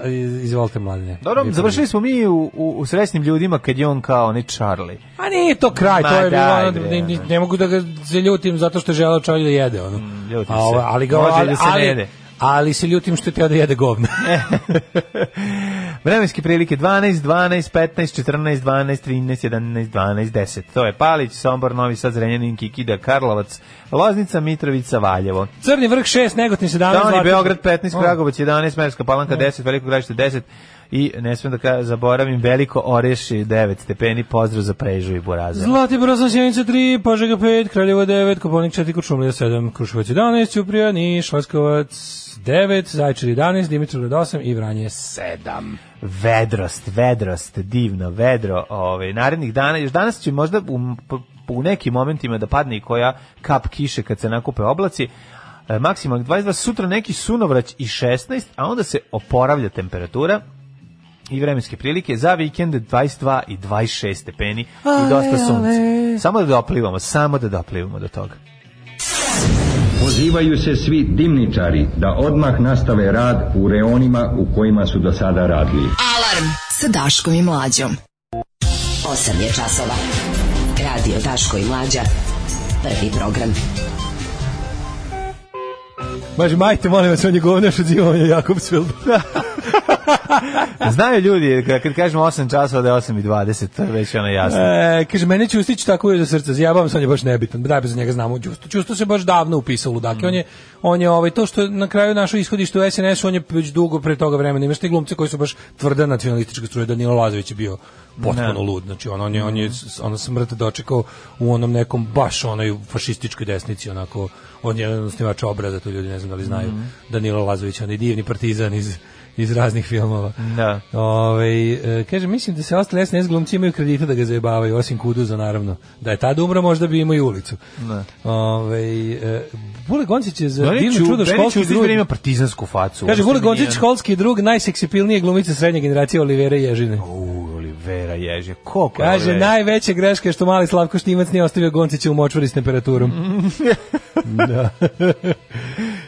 E, izvolite, mladine. Dobro, završili smo mi u, u, u ljudima kad je on kao onaj Charlie. A nije to kraj, Ma to je bilo, daj, bre, ne, ne, ne mogu da ga zaljutim zato što je želeo čovjek da jede, ono. ljutim A, ovo, se. ali ga, Može ali, da se ali, ne jede. ali se ljutim što je teo da jede govna. Vremenske prilike 12, 12, 15, 14, 12, 13, 11, 12, 10. To je Palić, Sombor, Novi Sad, Zrenjanin, Kikida, Karlovac, Loznica, Mitrovica, Valjevo. Crni vrh 6, Negotin 17, Doni, Beograd 15, O. Kragovac 11, Merska Palanka 10, Veliko gradište 10 i ne smem da ka, zaboravim Veliko Oreši 9 stepeni, pozdrav za Prežu i Buraza. Zlatibor 8, Sjenica 3, Požega 5, Kraljevo 9, Koponik 4, Kuršumlija 7, Kruševac 11, Ćuprija, Niš, Leskovac 9, Zajčar 11, Dimitrovgrad 8 i Vranje 7. vedrost, vedrost, divno, vedro, ovaj, narednih dana, još danas će možda u, u nekim momentima da padne i koja kap kiše kad se nakupe oblaci, e, maksimalno 22, sutra neki sunovrać i 16, a onda se oporavlja temperatura i vremenske prilike za vikend 22 i 26 stepeni i dosta sunca. Samo da doplivamo, samo da doplivamo do toga. Pozivaju se svi dimničari da odmah nastave rad u reonima u kojima su do sada radili. Alarm sa Daškom i Mlađom. 8 je časova. Radio Daško i Mlađa. Prvi program. Maži, majte, molim vas, on je govnaš od zivanja Jakobsvilda. Znaju ljudi, kad kažemo 8 časova da je 8 i 20, to je već ono jasno. E, kaže, mene Ćustić tako je za srce, zjabavam se, on je baš nebitan, daj bez njega znamo Ćusto. Ćusto se baš davno upisao ludake, on je, on je ovaj, to što je na kraju našo ishodište u SNS, on je već dugo pre toga vremena, imaš ti glumce koji su baš tvrda nacionalistička struja, Danilo Lazović je bio potpuno Ne. lud, znači on, on je, on je ono smrt dočekao u onom nekom baš onoj fašističkoj desnici, onako, on je jedan od osnivača obraza, to ljudi ne znam da li znaju, Danilo Lazović, onaj divni partizan iz iz raznih filmova. Da. Ovaj e, kaže mislim da se ostali SNS glumci imaju kredite da ga zajebavaju osim Kuduza naravno. Da je tad umro možda bi imao i ulicu. Da. Ovaj e, Vule Goncić je za Meni divno čudo školski drug. ima partizansku facu. Kaže Vule Goncić školski drug najseksipilnije glumice srednje generacije Olivera Ježine. U, Olivera Ježe, koliko je Kaže najveća greška je što mali Slavko Štimac nije ostavio Goncića u močvari s temperaturom. da.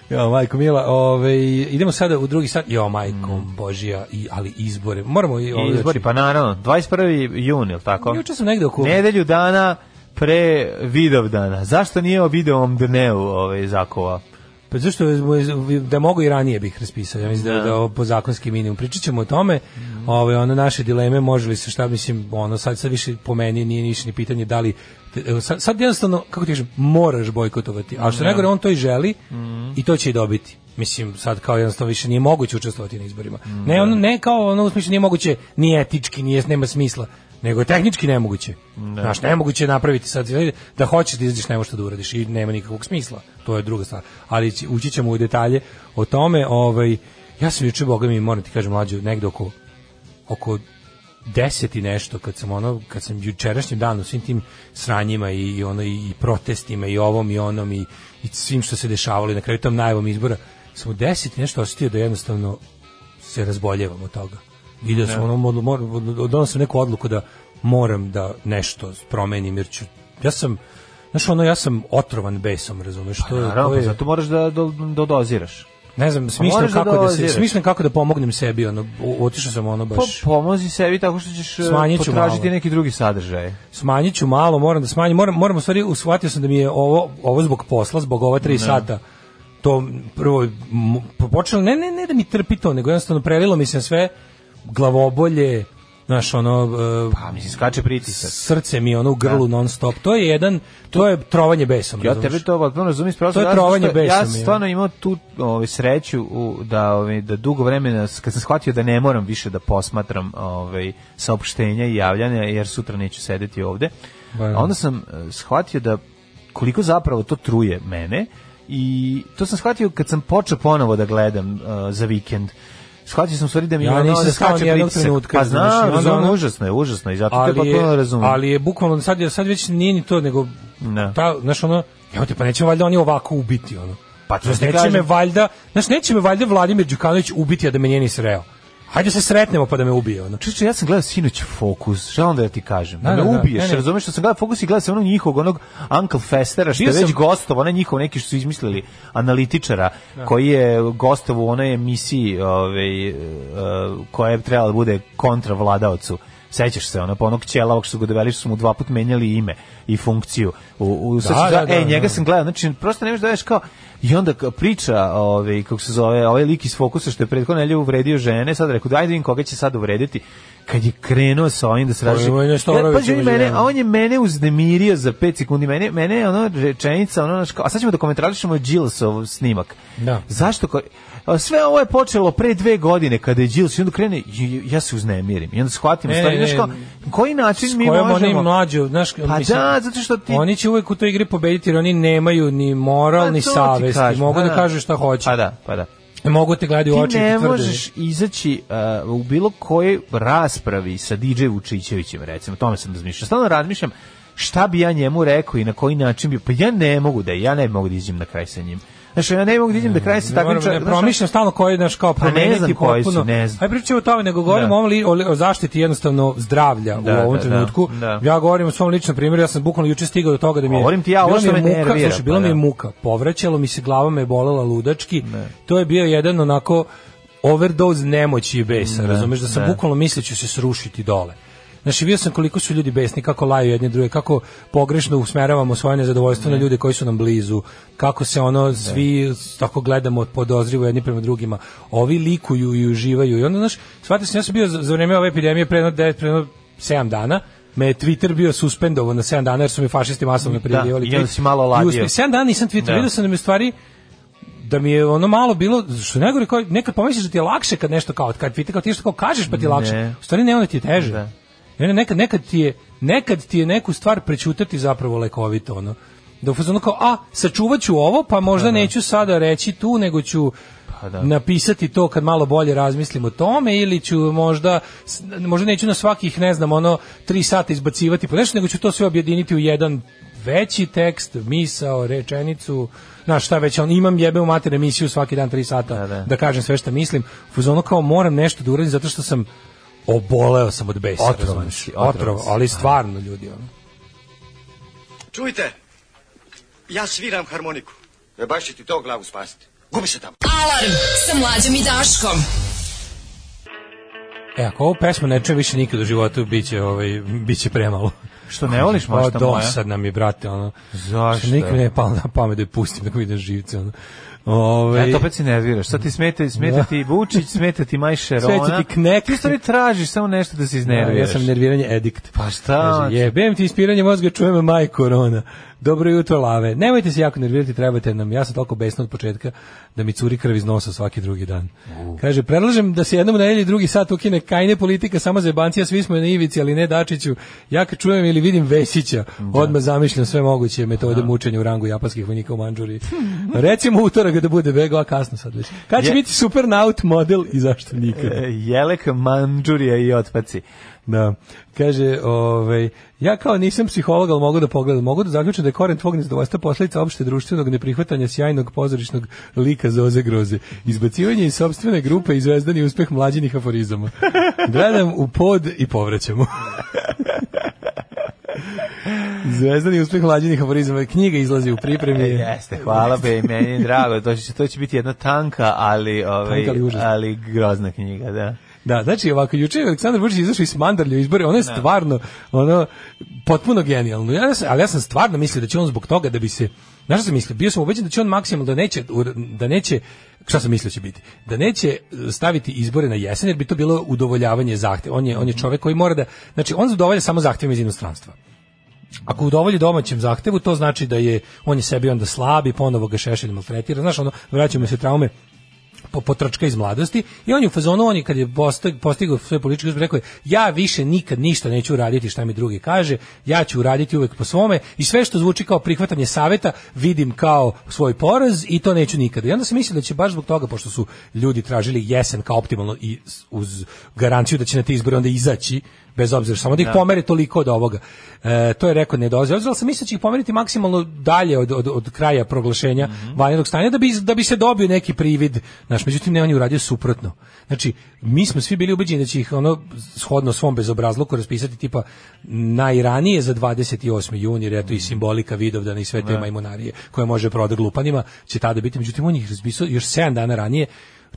Jo, majko Mila, ovaj idemo sada u drugi sat. Jo, majko Božija, i ali izbore. Moramo i ovaj, Izbori, pa naravno, 21. jun, je tako? Juče sam negde oko Nedelju dana pre Vidovdana. Zašto nije o Videovom dnevu ovaj, zakova? Pa zašto da mogu i ranije bih raspisao, ja mislim da, da, ovo po zakonski minimum. Pričat ćemo o tome, ove, ono naše dileme, može li se šta, mislim, ono, sad, sad više po meni nije ništa ni pitanje da li, sad, sad jednostavno, kako ti kažem, moraš bojkotovati, a što Da. najgore, on to i želi i to će i dobiti. Mislim, sad kao jednostavno više nije moguće učestvovati na izborima. Ne, ono, ne kao ono, u smislu nije moguće, nije etički, nije, nema smisla, nego je tehnički nemoguće. Znaš, nemoguće je napraviti sad, da hoćeš da izađeš, ne možeš to da uradiš i nema nikakvog smisla. To je druga stvar. Ali ući ćemo u detalje o tome, ovaj, ja sam juče, boga mi, moram ti kažem, mlađu, negde oko, oko deset i nešto kad sam ono kad sam jučerašnjim danom svim tim sranjima i, i ono i protestima i ovom i onom i, i svim što se dešavalo i na kraju tom najavom izbora sam u deset i nešto osjetio da jednostavno se razboljevam od toga da sam ono odlu- mor- donosim neku odluku da moram da nešto promenim jer ću ja sam Znaš, ono, ja sam otrovan besom, razumeš? Pa Naravno, to je, zato moraš da, da, da doziraš. Ne znam, smišljam moraš da kako da, se, doziraš. smišljam kako da pomognem sebi, ono, otišao sam ono Pa baš... pomozi sebi tako što ćeš e, Smanjit ću potražiti malo. neki drugi sadržaj. smanjit ću malo, moram da smanjim, moram, moram u stvari, shvatio sam da mi je ovo, ovo zbog posla, zbog ova tri sata, to prvo, počelo, ne, ne, ne da mi trpi to, nego jednostavno prelilo mi se sve glavobolje, Znaš, ono... Uh, Pa, mislim, skače pritisak. Srce mi ono u grlu non stop. To je jedan, to je trovanje besom. Ja tebe to potpuno razumijem, To je trovanje Ja besom, je. stvarno imao tu ovaj sreću u, da ovaj da dugo vremena kad sam shvatio da ne moram više da posmatram ovaj saopštenja i javljanja jer sutra neću sedeti ovde. Ba, da. Onda sam eh, shvatio da koliko zapravo to truje mene i to sam shvatio kad sam počeo ponovo da gledam eh, za vikend. Shvatio sam stvari da mi Ja ono nisam da skače trenutka, Pa znam, razumem, ono- užasno je, užasno je, zato te ali potpuno je, razumem. ali je bukvalno sad je sad već nije ni to nego Da. ta znaš ono evo te pa neće valjda oni ovako ubiti ono. Pa to Znaš, ti neće me valjda znaš neće me valjda Vladimir Đukanović ubiti a da me nije ni sreo hajde se sretnemo pa da me ubije ono Čiče, ja sam gledao sinoć Fokus, želim da ti kažem. Da, Da, me da, da. ubiješ, Ne, ne. razumeš što sam gledao Fokus i gledao sam onog njihovog, onog Uncle Festera, što je već sam- gostov, onaj njihov neki što su izmislili, analitičara, koji je gostov u onoj emisiji ovaj, uh, koja je trebala da bude kontra vladavcu. Sećaš se, ono, pa onog ćelavog što su ga doveli, što su mu dva put menjali ime i funkciju. U, u, Da, da, zove- da, e, njega da. sam gledao, znači, prosto nemaš da veš kao, i onda priča, ovaj, kako se zove, ovaj lik iz Fokusa što je prethodno nelje uvredio žene, sad rekao, da vidim koga će sad uvrediti. Kad je krenuo sa ovim da se raži... on je mene, a on je mene uznemirio za 5 sekundi. Mene, mene je ono rečenica, ono, kao- a sad ćemo da komentarišemo Gillesov snimak. Da. Zašto? ko- Sve ovo je počelo pre dve godine kada je Gilles i onda krene, ja se uznemirim. I onda shvatim, Ne, stvari, znaš kao, koji način s mi kojom možemo... oni mlađu, znaš, Pa da, zato što ti- Oni će uvek u toj igri pobediti jer oni nemaju ni moral, Pa ni savest, mogu pa da da. kažu šta hoće. Pa da, pa da. Mogu te gledati u oči i ne ti tvrde. možeš izaći uh, u bilo kojoj raspravi sa DJ Vučićevićem, recimo, o tome sam razmišljao. Stalno razmišljam šta bi ja njemu rekao i na koji način bi, pa ja ne mogu da, ja ne mogu da iđem na kraj sa njim. Znaš, ja ne mogu da iđem na kraj Ne, takvim moram, ne čovjekom. promišljam stalno koji naš kao Pa ne promeniti potpuno. ne znam. Aj pričamo o tome, nego govorimo Da. o, o, o zaštiti jednostavno zdravlja Da, u ovom da, da, trenutku. da. Ja govorim o svom ličnom primjeru, ja sam bukvalno juče stigao do toga da mi je Govorim ti ja, ovo što me muka, nervira, slušaj, bila pa mi je da. muka, povraćalo mi se, glava me bolela ludački. To je bio jedan onako overdose nemoći i besa, Da, razumeš da sam da. bukvalno mislio ću se srušiti dole. Znači, vidio sam koliko su ljudi besni, kako laju jedni druge, kako pogrešno usmeravamo svoje nezadovoljstvo na ljude koji su nam blizu, kako se ono svi tako gledamo podozrivo jedni prema drugima. Ovi likuju i uživaju. I onda, znaš, shvatio sam, ja sam bio za, za vreme ove epidemije pre jedno 9, pre 7 dana, me je Twitter bio suspendovan na 7 dana jer su mi fašisti masovno prijavljivali. i onda si malo ladio. uspeh- 7 dana nisam Twitter, Da. vidio sam da mi stvari da mi je ono malo bilo što najgore kao nekad pomisliš da ti je lakše kad nešto kao kad Twitter kao ti nešto kao kažeš pa ti je lakše. Ne. U stvari ne, onda ti je teže. Da. Onda nekad, nekad ti je nekad ti je neku stvar prećutati zapravo lekovito ono. Da u fazonu kao a sačuvat ću ovo pa možda neću sada reći tu nego ću Pa da. napisati to kad malo bolje razmislim o tome ili ću možda možda neću na svakih ne znam ono tri sata izbacivati po nešto nego ću to sve objediniti u jedan veći tekst, misao, rečenicu, znaš šta već, on imam jebe u mater emisiju svaki dan 3 sata Da, da, da. kažem sve što mislim. U fazonu kao moram nešto da uradim zato što sam oboleo sam od besa. Otrovan si, otrovan ali stvarno ljudi ono. Čujte, ja sviram harmoniku. E baš će ti to glavu spasiti. Gubi se tamo. Alarm sa mlađom i Daškom. E, ako ovu pesmu ne čujem više nikad u životu, biće, ovaj, biće premalo. Što ne voliš možda Pa moja? dosadna mi, brate, ono. Zašto? Nikad ne je palo na pamet da je pustim dok vidim živce, ono. Ove, Eto, opet si nerviraš. Sad ti smeta, smeta ti Vučić, smeta ti Maj Šerona. Smeta ti Knek. Ti stvari tražiš samo nešto da se Ja, iznerviraš. ja sam nerviranje edikt. Pa šta? Jebem ti ispiranje mozga, čujem maj korona. Dobro jutro, lave. Nemojte se jako nervirati, trebate nam. Ja sam toliko besna od početka da mi curi krv iz nosa svaki drugi dan. Kaže, predlažem da se jednom nedelji drugi sat ukine kajne politika, samo za jebancija, svi smo na ivici, ali ne Dačiću. Ja kad čujem ili vidim Vesića, odmah zamišljam sve moguće metode mučenja u rangu japanskih vojnika u Manđuri. Recimo utorak da bude bego, a kasno sad već. Kad će Je- biti supernaut model i zašto nikad? E, Jelek, Manđurija i otpaci. Da. Kaže, ovaj, ja kao nisam psiholog, ali mogu da pogledam, mogu da zaključim da je koren tvog nezadovoljstva posledica opšte društvenog neprihvatanja sjajnog pozorišnog lika Zoze Groze. Izbacivanje iz sobstvene grupe i zvezdani uspeh mlađinih aforizama. Gledam u pod i povraćam mu. Zvezdani uspeh mlađinih aforizama. Knjiga izlazi u pripremi. E, Jeste, hvala be, meni je drago. To će, to će biti jedna tanka, ali, ovaj, Tanka, ali ali grozna knjiga, da. Da, znači ovako juče je Aleksandar Vučić izašao iz Mandarlja u izbore, ono je stvarno ono potpuno genijalno. Ja sam, ali ja sam stvarno mislio da će on zbog toga da bi se Znaš šta sam mislio? Bio sam ubeđen da će on maksimalno da neće da neće šta sam mislio će biti? Da neće staviti izbore na jesen jer bi to bilo udovoljavanje zahteva. On je on je čovjek koji mora da znači on zadovolja samo zahtjevima iz inostranstva. Ako udovolji domaćem zahtevu, to znači da je on je sebi onda slab i ponovo ga šešelj maltretira. Znaš, ono, vraćamo se traume po potrčka iz mladosti i on je u fazonu on je kad je postig, postigao sve političke uspjehe rekao je ja više nikad ništa neću uraditi šta mi drugi kaže ja ću uraditi uvek po svome i sve što zvuči kao prihvatanje saveta vidim kao svoj poraz i to neću nikada. I onda se misli da će baš zbog toga pošto su ljudi tražili jesen kao optimalno i uz garanciju da će na te izbore onda izaći bez obzira samo da ih Da. pomeri toliko od ovoga. E, to je rekao ne dolazi. Sam mislio da će ih pomeriti maksimalno dalje od, od, od kraja proglašenja Mhm. vanrednog stanja da bi da bi se dobio neki privid. Znaš, međutim ne on je uradio suprotno. Znači, mi smo svi bili ubeđeni da će ih ono shodno svom bezobrazluku raspisati tipa najranije za 28. juni, jer je to i simbolika Vidovdana i sve te Da. majmunarije koje može proda glupanima, će tada biti. Međutim, on ih raspisao još 7 dana ranije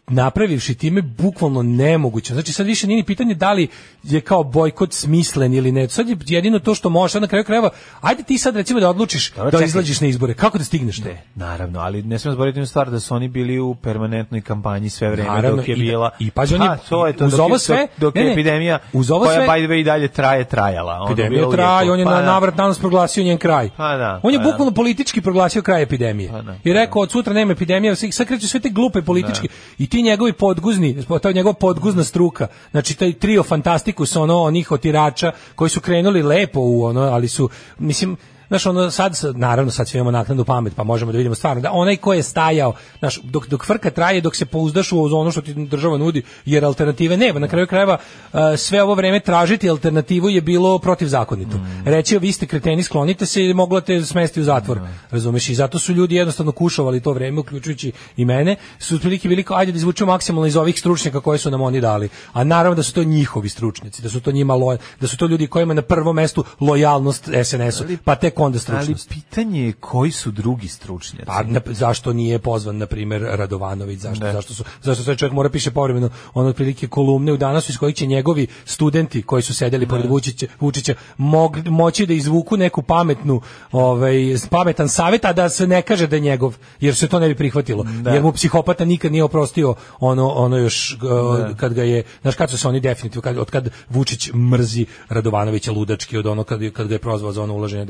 napravivši time bukvalno nemoguće. Znači sad više nije ni pitanje da li je kao bojkot smislen ili ne. Sad je jedino to što može, sad na kraju krajeva, ajde ti sad recimo da odlučiš Dobro, da izlaziš na izbore. Kako da stigneš to? Naravno, ali ne smemo zaboraviti jednu stvar da su oni bili u permanentnoj kampanji sve vreme Naravno, dok je i da- bila. i pazi, on je- Pa, to je to, uz dok je- ovo sve- dok, dok ne, je ne, epidemija uz ovo koja sve- by the way i dalje traje trajala. Epidemija traje, on je Pa na da. navrat nanos proglasio njen kraj. Pa da, on je pa da. bukvalno politički proglasio kraj epidemije. da, I rekao od sutra nema epidemije, sve- kreću sve te glupe politički i ti njegovi podguzni, je njegova podguzna struka. Znači taj trio fantastikus ono onih otirača koji su krenuli lepo u ono, ali su mislim Znaš, ono, sad, naravno, sad svi imamo naknadnu pamet, pa možemo da vidimo stvarno, da onaj ko je stajao, znaš, dok, dok frka traje, dok se pouzdaš u ono što ti država nudi, jer alternative nema. Na kraju krajeva, uh, sve ovo vreme tražiti alternativu je bilo protivzakonito. Reći, vi ste kreteni, sklonite se i moglo te smesti u zatvor. Razumeš? I zato su ljudi jednostavno kušovali to vreme, uključujući i mene, su otprilike bili kao, ajde da izvučemo maksimalno iz ovih stručnjaka koje su nam oni dali. A naravno da su to njihovi stručnjaci, da su to njima loj, da su to ljudi kojima na prvom mestu lojalnost SNS-u, pa tek onda Ali stručnost. pitanje je koji su drugi stručnjaci. Pa na, zašto nije pozvan na primjer Radovanović, zašto Ne. zašto su zašto sve čovjek mora piše povremeno ono otprilike kolumne u danas iz kojih će njegovi studenti koji su sedeli pored Vučića, Vučića mog, moći da izvuku neku pametnu ovaj pametan savjet a da se ne kaže da je njegov jer se to ne bi prihvatilo. Jer mu psihopata nikad nije oprostio ono ono još uh, kad ga je znaš kad su se oni definitivno kad od kad Vučić mrzi Radovanovića ludački od ono kad, kad ga je prozvao za ono ulaženje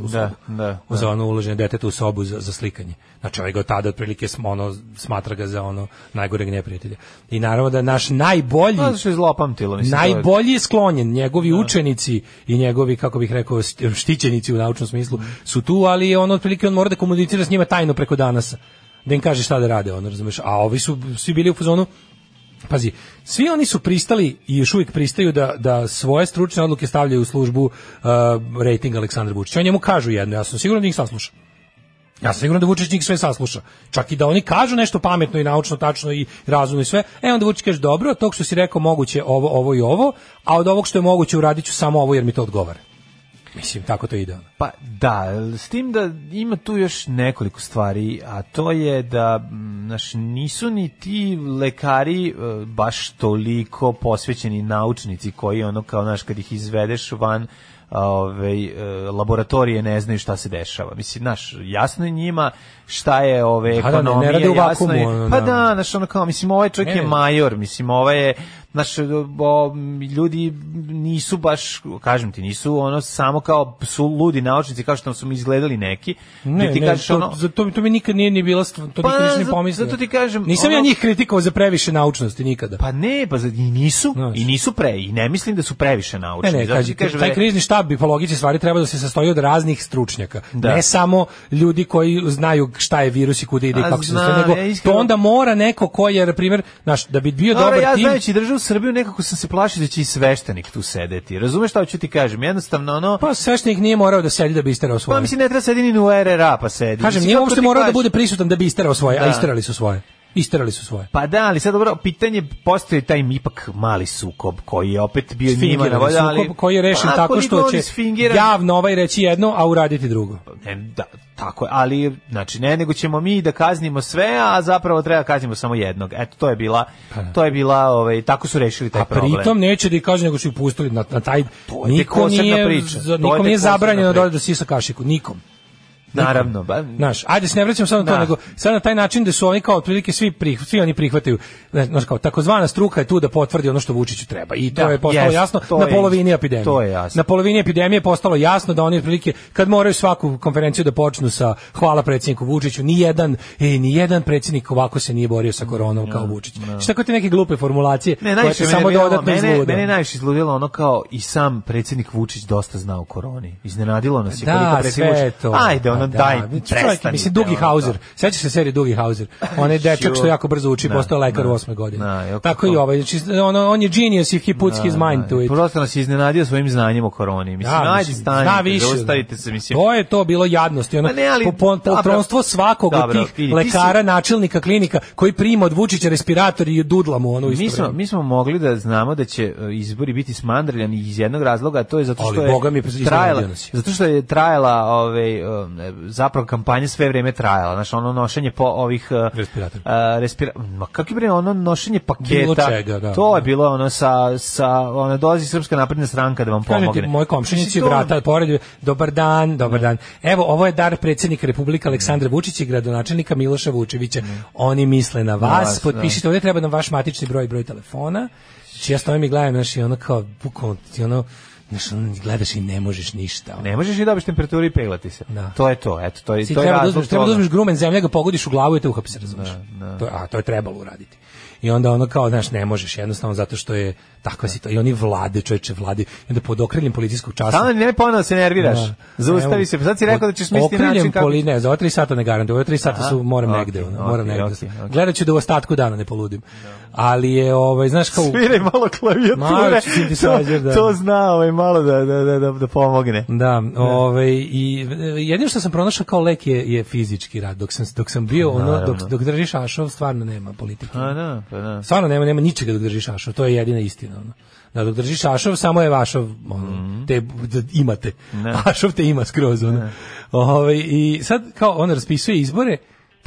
deteta u sobu. Da, da, da. Za ono ulaženje deteta u sobu za, za slikanje. Znači ovaj ga od tada otprilike ono smatra ga za ono najgoreg neprijatelja. I naravno da naš najbolji zato što je zlopamtilo, mislim. najbolji je sklonjen, njegovi učenici i njegovi, kako bih rekao, štićenici u naučnom smislu su tu, ali on otprilike on mora da komunicira s njima tajno preko danasa. Da im kaže šta da rade, on razumeš. A ovi su svi bili u fazonu Pazi, svi oni su pristali i još uvijek pristaju da, da svoje stručne odluke stavljaju u službu uh, rating Aleksandra Vučića. On njemu kažu jedno, ja sam siguran da njih sasluša. Ja sam siguran da Vučić njih sve sasluša. Čak i da oni kažu nešto pametno i naučno, tačno i razumno i sve. E onda Vučić kaže, dobro, tog što si rekao moguće ovo, ovo i ovo, a od ovog što je moguće uradit ću samo ovo jer mi to odgovara. Mislim, tako to ide. Pa da, s tim da ima tu još nekoliko stvari, a to je da znaš, nisu ni ti lekari e, baš toliko posvećeni naučnici koji ono kao znaš kad ih izvedeš van ove, e, laboratorije ne znaju šta se dešava. Mislim, znaš, jasno je njima šta je ove Da, da, ne- ne ekonomija, rade u jasno je- pa da. da, znaš, ono kao, mislim, ovaj čovjek Ne, je major, mislim, ovaj je, znaš, o, ljudi nisu baš, kažem ti, nisu ono samo kao su ludi naučnici, kao što su mi izgledali neki, Ne, ti ne, kažeš to, ono, za to, to mi nikad nije ni bila to Pa, nikad nisam pomislio. zato ti kažem, Nisam ja ono- njih kritikovao za previše naučnosti nikada. pa ne, pa za- i nisu, i nisu pre, i ne mislim da su previše naučni. Ne, ne, kaži, ti kažem, taj da- krizni štab bi po logici stvari trebao da se sastoji od raznih stručnjaka. Da. Ne samo ljudi koji znaju šta je virus i kuda ide i kako se sastoji, nego ja iskreno- to onda mora neko ko je, na primjer, znaš, da bi bio dobar ja tim... znajući državu Srbiju nekako sam se plašio da će i sveštenik tu sedeti. Razumeš šta hoću ti kažem? Jednostavno ono Pa sveštenik nije morao da sedi da bi isterao svoje. Pa mislim ne treba sedi ni u RRA pa sedi. Kažem, Mislim, nije uopšte morao da kažeš? bude prisutan da bi isterao svoje, a Da. isterali su svoje. Isterali su svoje. Pa da, ali sad dobro, pitanje postoji taj ipak mali sukob koji je opet bio njima na volju, ali sukob koji je rešen Pa, tako što će isfingiran- javno ovaj reći jedno, a uraditi drugo. Ne, da, tako je, ali znači ne, nego ćemo mi da kaznimo sve, a zapravo treba da kaznimo samo jednog. Eto, to je bila, to je bila, ovaj, tako su rešili taj Pa. A problem. pritom neće da ih kažu nego su ih pustili na, na taj je tek niko posebna nije priča. To je nikom nije zabranjeno da ode da sisa kašiku nikom. Naravno, ba, Znaš, ajde se ne vraćam samo na to, Da. nego sad na taj način da su oni kao otprilike svi prih, svi oni prihvataju. Znaš, kao takozvana struka je tu da potvrdi ono što Vučiću treba. I to Da, je postalo jest, jasno na je polovini isto. epidemije. To je jasno. Na polovini epidemije je postalo jasno da oni otprilike kad moraju svaku konferenciju da počnu sa hvala predsjedniku Vučiću, ni jedan, ej, ni jedan predsjednik ovako se nije borio sa koronom kao Vučić. Šta kod te neke glupe formulacije Ne, koje te samo dodatno mene, izlude. mene je najviše izludilo ono kao i sam predsjednik Vučić dosta zna o koroni. Iznenadilo nas je Da, koliko predsjednik je Vučić-. Ajde, ono, daj, da. Čovjek, prestanite. Mislim, Dugi Hauser. Sećaš se serije Dugi Hauser? On je dečak što jako brzo uči, Da, postao lekar da. u osme godine. Da, Tako i ovaj. Znači, ono, on je genius if he puts his mind to it. Prosto nas je iznenadio svojim znanjem o koroni. Mislim, Da, ajde, mislim, stanite, zna više. zaustavite se, mislim. To je to bilo jadnosti. Ono, poltronstvo svakog od tih lekara, načelnika klinika, koji prima od Vučića respirator i dudla mu ono u isto Mi smo, mogli da znamo da će e, izbori biti smandrljani iz jednog razloga, a to je zato što je trajala, zato što je trajala ovaj um, zapravo kampanja sve vrijeme trajala, znači ono nošenje po ovih uh, Respiratora. uh, respira, ma kako bre ono nošenje paketa. Čega, da. To je bilo ono sa sa ono dolazi srpska napredna stranka da vam pomogne. ti, moj komšinici to- vrata pored, dobar dan, dobar dan. Evo, ovo je dar predsjednika Republika Aleksandra Vučića i gradonačelnika Miloša Vučevića. Oni misle na vas, vas, potpišite, ovdje treba nam vaš matični broj broj telefona. Znači, ja stojim i gledam, znaš, i ono kao, bukvalno, ono, znaš, gledaš i ne možeš ništa. ono. Ne možeš ni dobiti temperaturu i peglati se. Da. To je to, eto, to je Ti to je treba da razlog uzmeš, treba da uzmeš grumen zemlje, ga pogodiš u glavu i te uhapi se, razumeš. da. To, a to je trebalo uraditi. I onda ono kao, znaš, ne možeš jednostavno zato što je takva situacija. I oni vlade, čoveče, vlade. I onda pod okriljem policijskog časa. Stalno ne ponovo se nerviraš. Da. Zaustavi se. Pa Sad si rekao da ćeš okriljem način kako... poli, ne, za ova tri sata ne garantujem. Ova tri sata su, moram Ok, negde. Ono, moram negde. ok, da- ok. Gledat ću da u ostatku dana ne poludim. Ali je, ovaj, znaš kao... Sviraj malo klavijature. To, da. to zna ovaj malo da, da, da, da, da pomogne. Da, ovaj i e, jedino što sam pronašao kao lek je je fizički rad. Dok sam dok sam bio ono dok dok držiš ašov stvarno nema politike. A da, pa da. Stvarno nema nema ničega dok držiš ašov. To je jedina istina ono. Da dok držiš ašov samo je vašov ono, te da imate. Ne. Ašov te ima skroz ono. Ovaj i sad kao on raspisuje izbore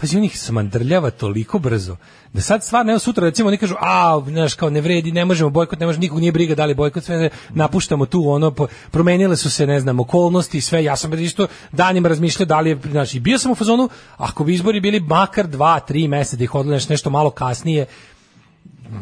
pa on ih smandrljava toliko brzo da sad stvarno evo sutra recimo oni kažu a znaš kao ne vredi ne možemo bojkot ne može nikog nije briga da li bojkot sve napuštamo tu ono po, promenile su se ne znam okolnosti i sve. Ja sam isto danima razmišljao da li je znači i bio sam u fazonu ako bi izbori bili makar 2 3 meseca da ih odlaneš nešto malo kasnije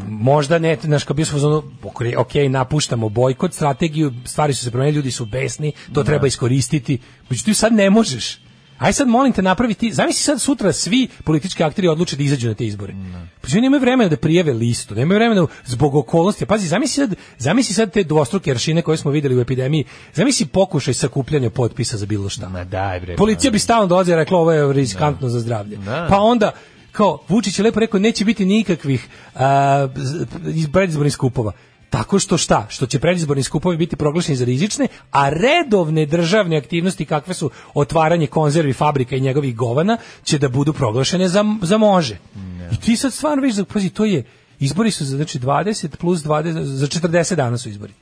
možda ne, znaš, kao bio sam u fazonu, ok, ok, napuštamo bojkot, strategiju, stvari su se promenili, ljudi su besni, to treba iskoristiti, međutim sad ne možeš. Aj sad molim te napravi ti, zamisli sad sutra svi politički akteri odluče da izađu na te izbore. Pa oni nemaju vremena da prijave listu, nemaju vremena zbog okolnosti. Pazi, zamisli sad, zamisli sad te dvostruke aršine koje smo videli u epidemiji. Zamisli pokušaj sakupljanja potpisa za bilo šta. Ma daj bre. Policija bi stalno dolazila i rekla ovo je riskantno za zdravlje. Da. Pa onda kao Vučić je lepo rekao neće biti nikakvih predizbornih skupova. Tako što šta? Što će predizborni skupovi biti proglašeni za rizične, a redovne državne aktivnosti kakve su otvaranje konzervi fabrika i njegovih govana će da budu proglašene za, za može. I ti sad stvarno vidiš, da, pazi, to je, izbori su za znači 20 plus 20, za 40 dana su izbori.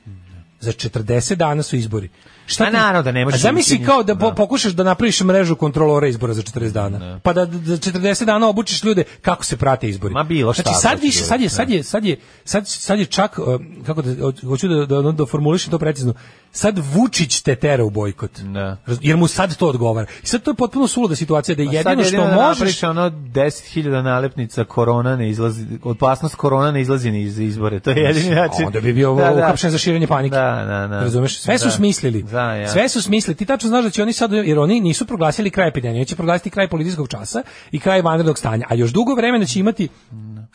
Za 40 dana su izbori. Šta A ti- naravno da ne možeš A zamisli kao da, po- da. pokušaš da napraviš mrežu kontrolora izbora za 40 dana. Pa da za 40 dana obučiš ljude kako se prate izbori. Ma bilo šta Znači sad više, ljudi, sad je, da. sad je, sad je, sad, sad je čak, um, kako da, ho- hoću da, da, da formulišem to precizno, sad Vučić te tera u bojkot. Da. Raz- Jer mu sad to odgovara. I sad to je potpuno suluda situacija da Pa sad jedino što jedino da možeš... napraviš ono 10.000 nalepnica korona ne izlazi, opasnost korona ne izlazi ni iz izbore. To je jedini način. Onda bi bio Da, da. za širenje panike. Da, da, da. Razumeš? Sve su Da. smislili. Da, ja. Sve su smislili. Ti tačno znaš da će oni sad, jer oni nisu proglasili kraj epidemije, oni će proglasiti kraj policijskog časa i kraj vanrednog stanja. A još dugo vremena će imati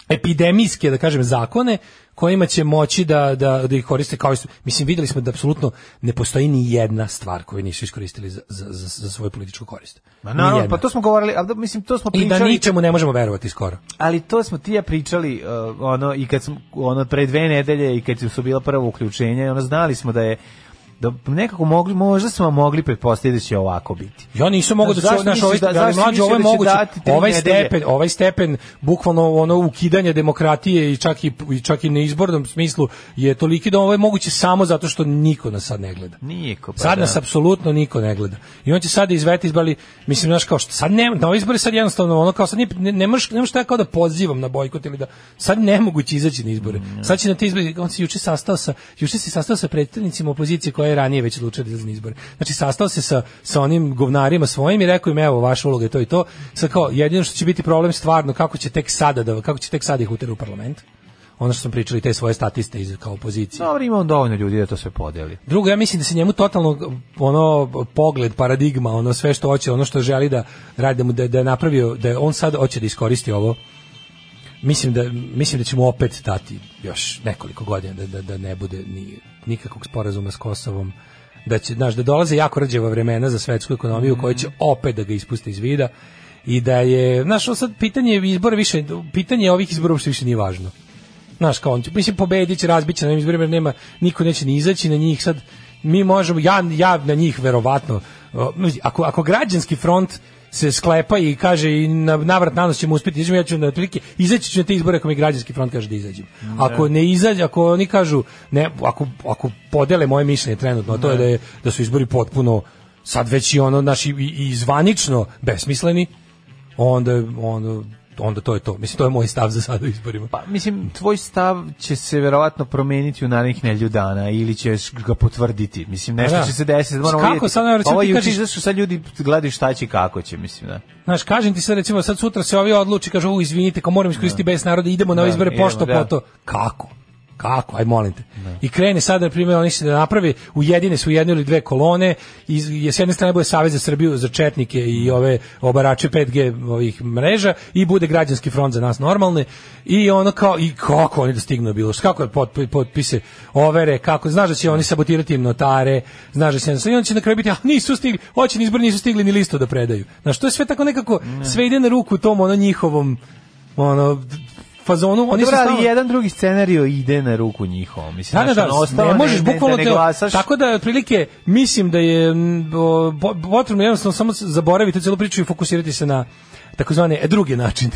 epidemijske, da kažem, zakone kojima će moći da, da, da ih koriste kao isto. Mislim, videli smo da apsolutno ne postoji ni jedna stvar koju nisu iskoristili za, za, za, za svoju političku korist. Ma naravno, pa to smo govorili, ali da, mislim, to smo I da pričali. ničemu ne možemo verovati skoro. Ali to smo ti ja pričali uh, ono i kad smo ono pre dve nedelje i kad su bila prvo uključenja, ono znali smo da je da nekako mogli možda smo mogli pretpostaviti da će ovako biti. Ja nisam mogao da Zašto se naš ovaj da- zašto mlađe ovo je da će moguće. Ovaj stepen, ovaj stepen bukvalno ono ukidanje demokratije i čak i, i čak i na izbornom smislu je toliki da ovo je moguće samo zato što niko nas sad ne gleda. Niko, pa sad da. nas apsolutno niko ne gleda. I on će sad izveti izbali, mislim znaš kao što sad ne, na ove izbore sad jednostavno ono kao sad nije, ne, ne možeš ne možeš tako kao da pozivam na bojkot ili da sad nemoguće izaći na izbore. Mm, Sad će na te izbore on se juče sastao sa juče se sastao sa predstavnicima opozicije koja je ranije već odlučio da izlazi na izbore. Znači sastao se sa sa onim govnarima svojim i rekao im evo vaša uloga je to i to. Sad kao jedino što će biti problem stvarno kako će tek sada da kako će tek sada ih uterati u parlament. Ono što smo pričali te svoje statiste iz kao opozicije. Dobro, ima on dovoljno ljudi da to sve podeli. Drugo, ja mislim da se njemu totalno ono pogled, paradigma, ono sve što hoće, ono što želi da radi, da da, da je napravio, da je on sad hoće da iskoristi ovo. Mislim da mislim da ćemo opet dati još nekoliko godina da, da, da ne bude ni nikakvog sporazuma s Kosovom da će znaš da dolaze jako rđeva vremena za svetsku ekonomiju koja će opet da ga ispuste iz vida i da je znaš ovo sad pitanje izbora više pitanje ovih izbora uopšte više nije važno. Znaš, kao on će, mislim, pobedit će, razbit će na ovim izborima, nema, niko neće ni izaći na njih sad, mi možemo, ja, ja na njih verovatno, ako, ako građanski front se sklepa i kaže i na navrat nanos ćemo uspjeti. Izaći, ja ću na otprilike izaći ću na te izbore ako mi građanski front kaže da izađem. Ako ne izađe, ako oni kažu ne, ako, ako podele moje mišljenje trenutno, a to je da, je da su izbori potpuno sad već i ono naši i, i zvanično besmisleni, onda onda onda to je to. Mislim, to je moj stav za sada u izborima. Pa, mislim, tvoj stav će se verovatno promeniti u narednih nelju dana ili ćeš ga potvrditi. Mislim, nešto da. će se desiti. Moramo Kako sad, recimo, Ovo ti juče kažeš- izašlo, sad ljudi gledaju šta će kako će, mislim, da. Znaš, kažem ti sad recimo, sad sutra se ovi odluči, kažu, u, izvinite, kao moram iskoristiti bez naroda, idemo na Da, ove izbore pošto da. po to. Kako? Kako? Aj molim te. I krene sad, na primjer, oni se da naprave, ujedine su jedne ili dve kolone, i s jedne strane bude Savez za Srbiju, za četnike i ove obarače 5G ovih mreža, i bude građanski front za nas normalne, i ono kao, i kako oni da stignu bilo, kako je potp- potpise overe, kako, znaš da će oni sabotirati im notare, znaš da će, i on će na kraju biti, a nisu stigli, hoće ni izbor, nisu stigli ni listu da predaju. Znaš, to je sve tako nekako, sve ide na ruku tom ono njihovom, ono, fazonu, oni su stalno- jedan drugi scenario ide na ruku njihovom. Mislim, da, da, znaš, da, ne možeš ne, bukvalno da ne te- glasaš. tako da otprilike mislim da je potrebno jednostavno samo zaboraviti celu priču i fokusirati se na takozvane e, druge načine.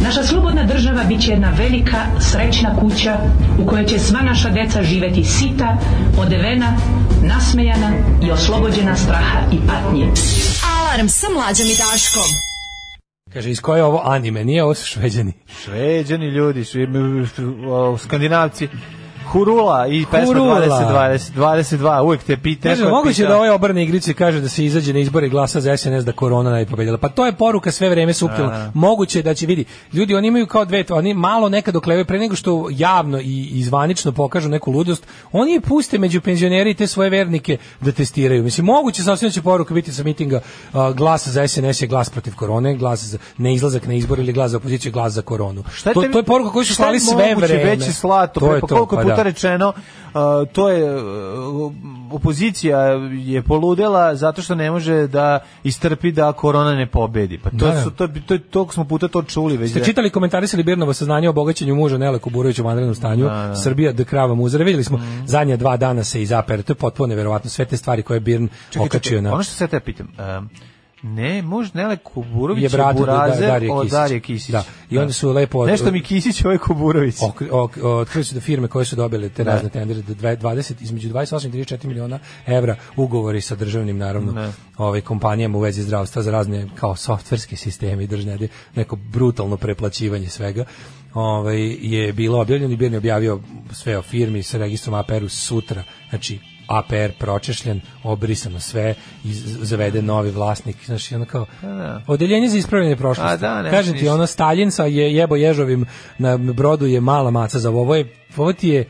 Naša slobodna država bit će jedna velika, srećna kuća u kojoj će sva naša deca živeti sita, odevena, nasmejana i oslobođena straha i patnje. Alarm sa mlađom i Daškom. Kaže, iz koje je ovo anime? Nije ovo su šveđani. Šveđani ljudi, šve, skandinavci. Hurula i pesma Hurula. 20, 20, 22, uvijek te pita. Kaže, moguće pitao- da ove obrne igrice kaže da se izađe na izbore i glasa za SNS da korona ne bi pobedila. Pa to je poruka sve vreme suptilna. Da. Moguće da će vidi. Ljudi oni imaju kao dve, oni malo nekad oklevaju pre nego što javno i izvanično pokažu neku ludost. Oni je puste među penzioneri i te svoje vernike da testiraju. Mislim moguće sasvim će poruka biti sa mitinga a, glas za SNS je glas protiv korone, glas za neizlazak na izbor ili glas za opoziciju, glas za koronu. Šta je to, tebi- to je poruka koju su šta je slali sve moguće vreme. veće slato, To je pa to, koliko je pa puta da. rečeno, uh, to je uh, opozicija je poludela zato što ne može da istrpi da korona ne pobedi. Pa to Da, su to to toliko smo puta to čuli već. Ste da- čitali komentarisali Birnovo saznanje o bogaćenju muža Nele Kuburovića u vanrednom stanju, Da, da. Srbija da krava muzara. Vidjeli smo zadnja dva dana se izapere, to je potpuno neverovatno, sve te stvari koje je Birn Čekaj, okačio čekaj, na... Ono što se te pitam, um, ne, muž Nele Kuburović je brat od Burazer Darije od Kisić. Darije Kisić. Da. I onda su lepo od- Nešto mi Kisić, ovo je Kuburović. Ok- ok- otkrili su da firme koje su dobile te Da. razne tendere da dve- 20 između 28 i 34 miliona evra ugovori sa državnim naravno Da. ovaj kompanijama u vezi zdravstva za razne kao softverske sisteme i držne neko brutalno preplaćivanje svega ovaj je bilo objavljeno i Birn je objavio sve o firmi sa registrom APR-u sutra znači APR pročešljen, obrisano sve i z- zavede novi vlasnik, znači ono kao da. odeljenje za ispravljanje prošlosti. A da, ne, Kažem ti, ništa. ono Stalin sa je jebo ježovim na brodu je mala maca za ovo je, ovo ti je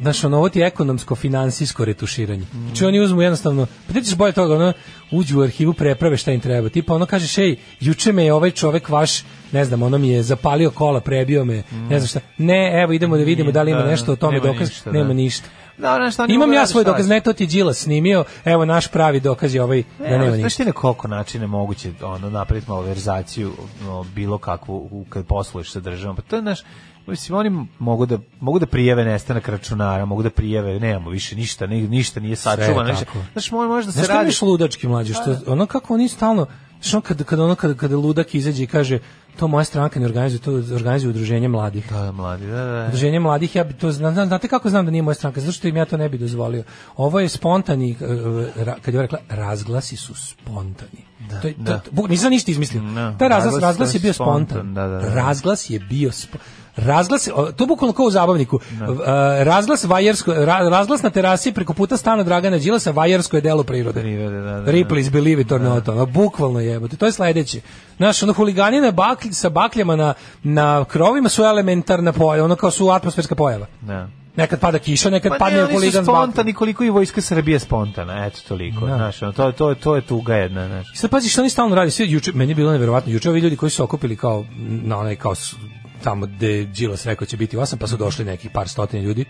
Znaš, ono, ovo ti je ekonomsko-finansijsko retuširanje. Znači, oni uzmu jednostavno, pa ti ćeš bolje toga, ono, uđu u arhivu, preprave šta im treba. Tipa, ono, kažeš, ej, juče me je ovaj čovek vaš, ne znam, ono mi je zapalio kola, prebio me, ne znam šta. Ne, evo, idemo da vidimo da li ima Da, nešto o tome dokaz. ništa, nema da. ništa. Da, znaš šta, ne Imam ja da svoj dokaz, ne, to ti je Đilas snimio, evo, naš pravi dokaz je ovaj, da nema Znaš ništa. ti na koliko načina je moguće ono, napraviti malverzaciju no, bilo kakvu kad posluješ sa državom? Pa to je naš, mislim, oni mogu da, mogu da prijeve nestanak računara, mogu da prijeve, nemamo više ništa, ni, ništa nije sačuvano. Sve Znaš, tako. znaš, mo- može da se Znaš radi... je ludački mlađe, što ono kako oni stalno, ono kad, kad ono kad, kada ludak izađe i kaže to moja stranka ne organizuje, to organizuje udruženje mladih. Da, mladi, da, da. Udruženje mladih, ja bi to znam, znam- znate kako znam da nije moja stranka, zato što im ja to ne bi dozvolio. Ovo je spontani, eh, ra- kad je rekla, razglasi su spontani. To, je- to, da. to- nisam ništa izmislio. Da. Taj razglas, Razglas razglas je bio spontan, spontan. da, da, da. Razglas je bio sp- Razglas, je- to bukvalno kao u zabavniku. Uh, razglas vajersko, ra- razglas na terasi preko puta stana Dragana Đilasa vajersko je delo prirode. Prirode, da, da, da. Ripley's Believe It or Not, ono, bukvalno jebote. To je sledeće. Znaš, ono, huligani na baklj, sa bakljama na, na krovima su elementarna pojava, ono kao su atmosferska pojava. Da. Nekad pada kiša, nekad Pa padne ne, huligan s bakljem. spontani koliko i vojska Srbije spontana, eto toliko, Da. znaš, to, to, to je tuga jedna, znaš. I sad pazi što oni stalno radi, sve juče, meni je bilo neverovatno, juče ovi ljudi koji su okupili kao na onaj kao tamo gde Đilas rekao će biti osam, pa su došli neki par stotina ljudi.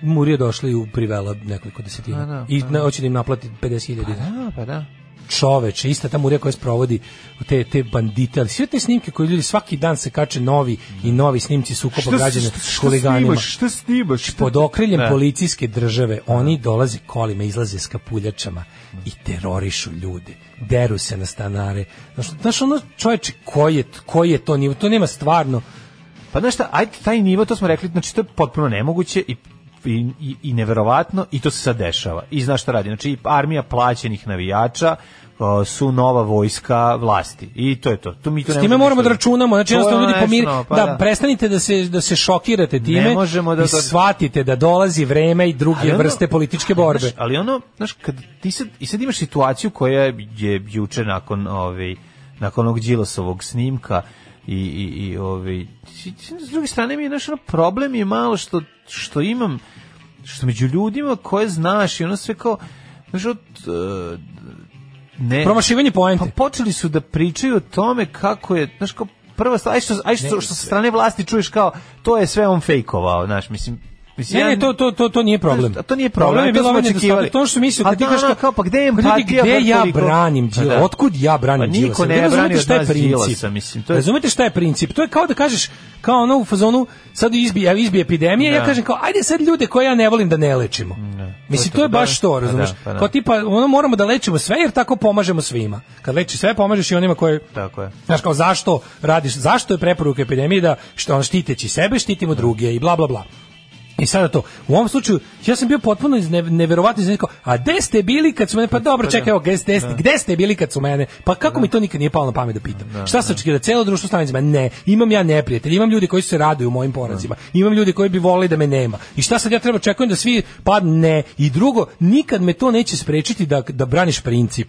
Murije došli u privela nekoliko desetina. Pa da, I pa na, hoće da im naplati 50.000 dinara. Da, pa da. Čoveče, ista ta murija koja sprovodi te, te bandite, ali sve te snimke koje ljudi svaki dan se kače novi i novi snimci sukoba građana s huliganima. Šta snimaš? Šta... Pod okriljem Da. policijske države oni dolaze kolima, izlaze s kapuljačama i terorišu ljude. Deru se na stanare. Znaš, znaš ono čoveče, koji je, koji je to nivo? To nema stvarno. Pa znaš šta, ajde taj nivo, to smo rekli, znači to je potpuno nemoguće i i, i, i neverovatno i to se sad dešava. I znaš šta radi? Znači armija plaćenih navijača su nova vojska vlasti. I to je to. To mi to S time moramo da računamo, znači jednostavno ljudi pomiri, pa da, prestanite da se da se šokirate time Ne možemo da- i shvatite da dolazi vreme i druge ono- vrste političke borbe. Znaš, ali ono, znaš, kad ti sad, i sad imaš situaciju koja je juče nakon, ovaj, nakon onog Đilasovog snimka i, i, i ovaj, s druge strane mi je, znaš, ono, problem je malo što, što imam, što među ljudima koje znaš i ono sve kao, znaš, od, e, ne, Promašivanje poente. pa počeli su da pričaju o tome kako je, znaš, kao prva stvar, aj što, aj što, što sa strane vlasti čuješ kao, to je sve on fejkovao, znaš, mislim, mislim, Ne, ja- ne, to, to, to, to nije problem. A to nije problem, je to bilo smo očekivali. nedostatak. To što mislio, A kad ti da, kažeš kao, kao, pa gde je pa empatija, Gde bar ja branim Pa Đila? da. Otkud ja branim Pa niko ne brani od je nas? Đilasa, mislim, to je- Razumete šta je princip? To je kao da kažeš, kao ono u fazonu, sad izbije, izbije epidemija, ja Da. kažem kao, ajde sad ljude koje ja ne volim da ne lečimo. Mislim, To to je je to, baš da. to, Pa razumeš? da, pa da. Kao tipa, ono moramo da lečimo sve, jer tako pomažemo svima. Kad leči sve, pomažeš i onima koji Tako je. Znaš kao zašto radiš, zašto je preporuka epidemije da što on štiteći sebe štitimo druge i bla bla bla. I sada to, u ovom slučaju, ja sam bio potpuno izne, neverovatno iznenađen, a gde ste bili kad su mene, pa dobro, čekaj, evo, gde ste, gde ste bili kad su mene, pa kako mi to nikad nije palo na pamet da pitam? Šta se očekivao, da celo društvo stane za mene? Ne, imam ja neprijatelje, imam ljudi koji se raduju mojim porazima, imam ljudi koji bi volili da me nema. I šta sad ja treba očekujem da svi, pa ne. I drugo, nikad me to neće sprečiti da, da braniš princip.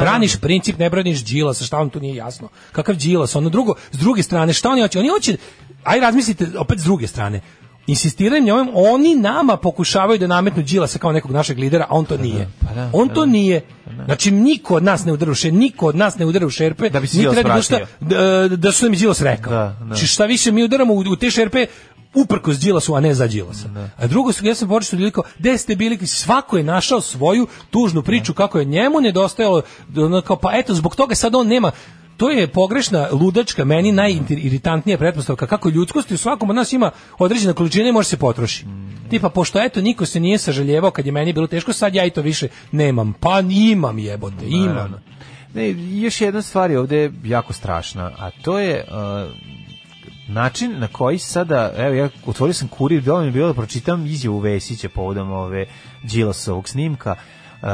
Braniš princip, ne braniš Đilasa, šta vam tu nije jasno? Kakav Đilas? Ono drugo, s druge strane, šta oni hoće? Oni hoće, aj razmislite opet s druge strane. Insistiraju na ovim, oni nama pokušavaju da nametnu Đilasa kao nekog našeg lidera, a on to nije. pa da, on pa to da. nije. Znači, niko od nas ne udara u šerpe, niko od nas ne udara u šerpe, Da bi se bilo šta, da, da su nam i Đilas rekao. Da, da. Znači, šta više mi udaramo u, u te šerpe, uprkos Đilasu, a ne za Đilasa. A drugo su, ja sam počeo ljudi kao, gde ste bili, svako je našao svoju tužnu priču kako je njemu nedostajalo, kao, pa eto, zbog toga sad on nema, to je pogrešna, ludačka, meni najiritantnija pretpostavka kako ljudskosti u svakom od nas ima određena količina i može se potroši. Tipa, pošto eto, niko se nije sažaljevao kad je meni bilo teško, sad ja i to više nemam. Pa imam jebote, imam. Ne, još jedna stvar je ovde jako strašna, a to je uh, način na koji sada, evo ja otvorio sam kurir, bilo mi je bilo da pročitam izjavu Vesića povodom ove Đilasovog snimka, uh,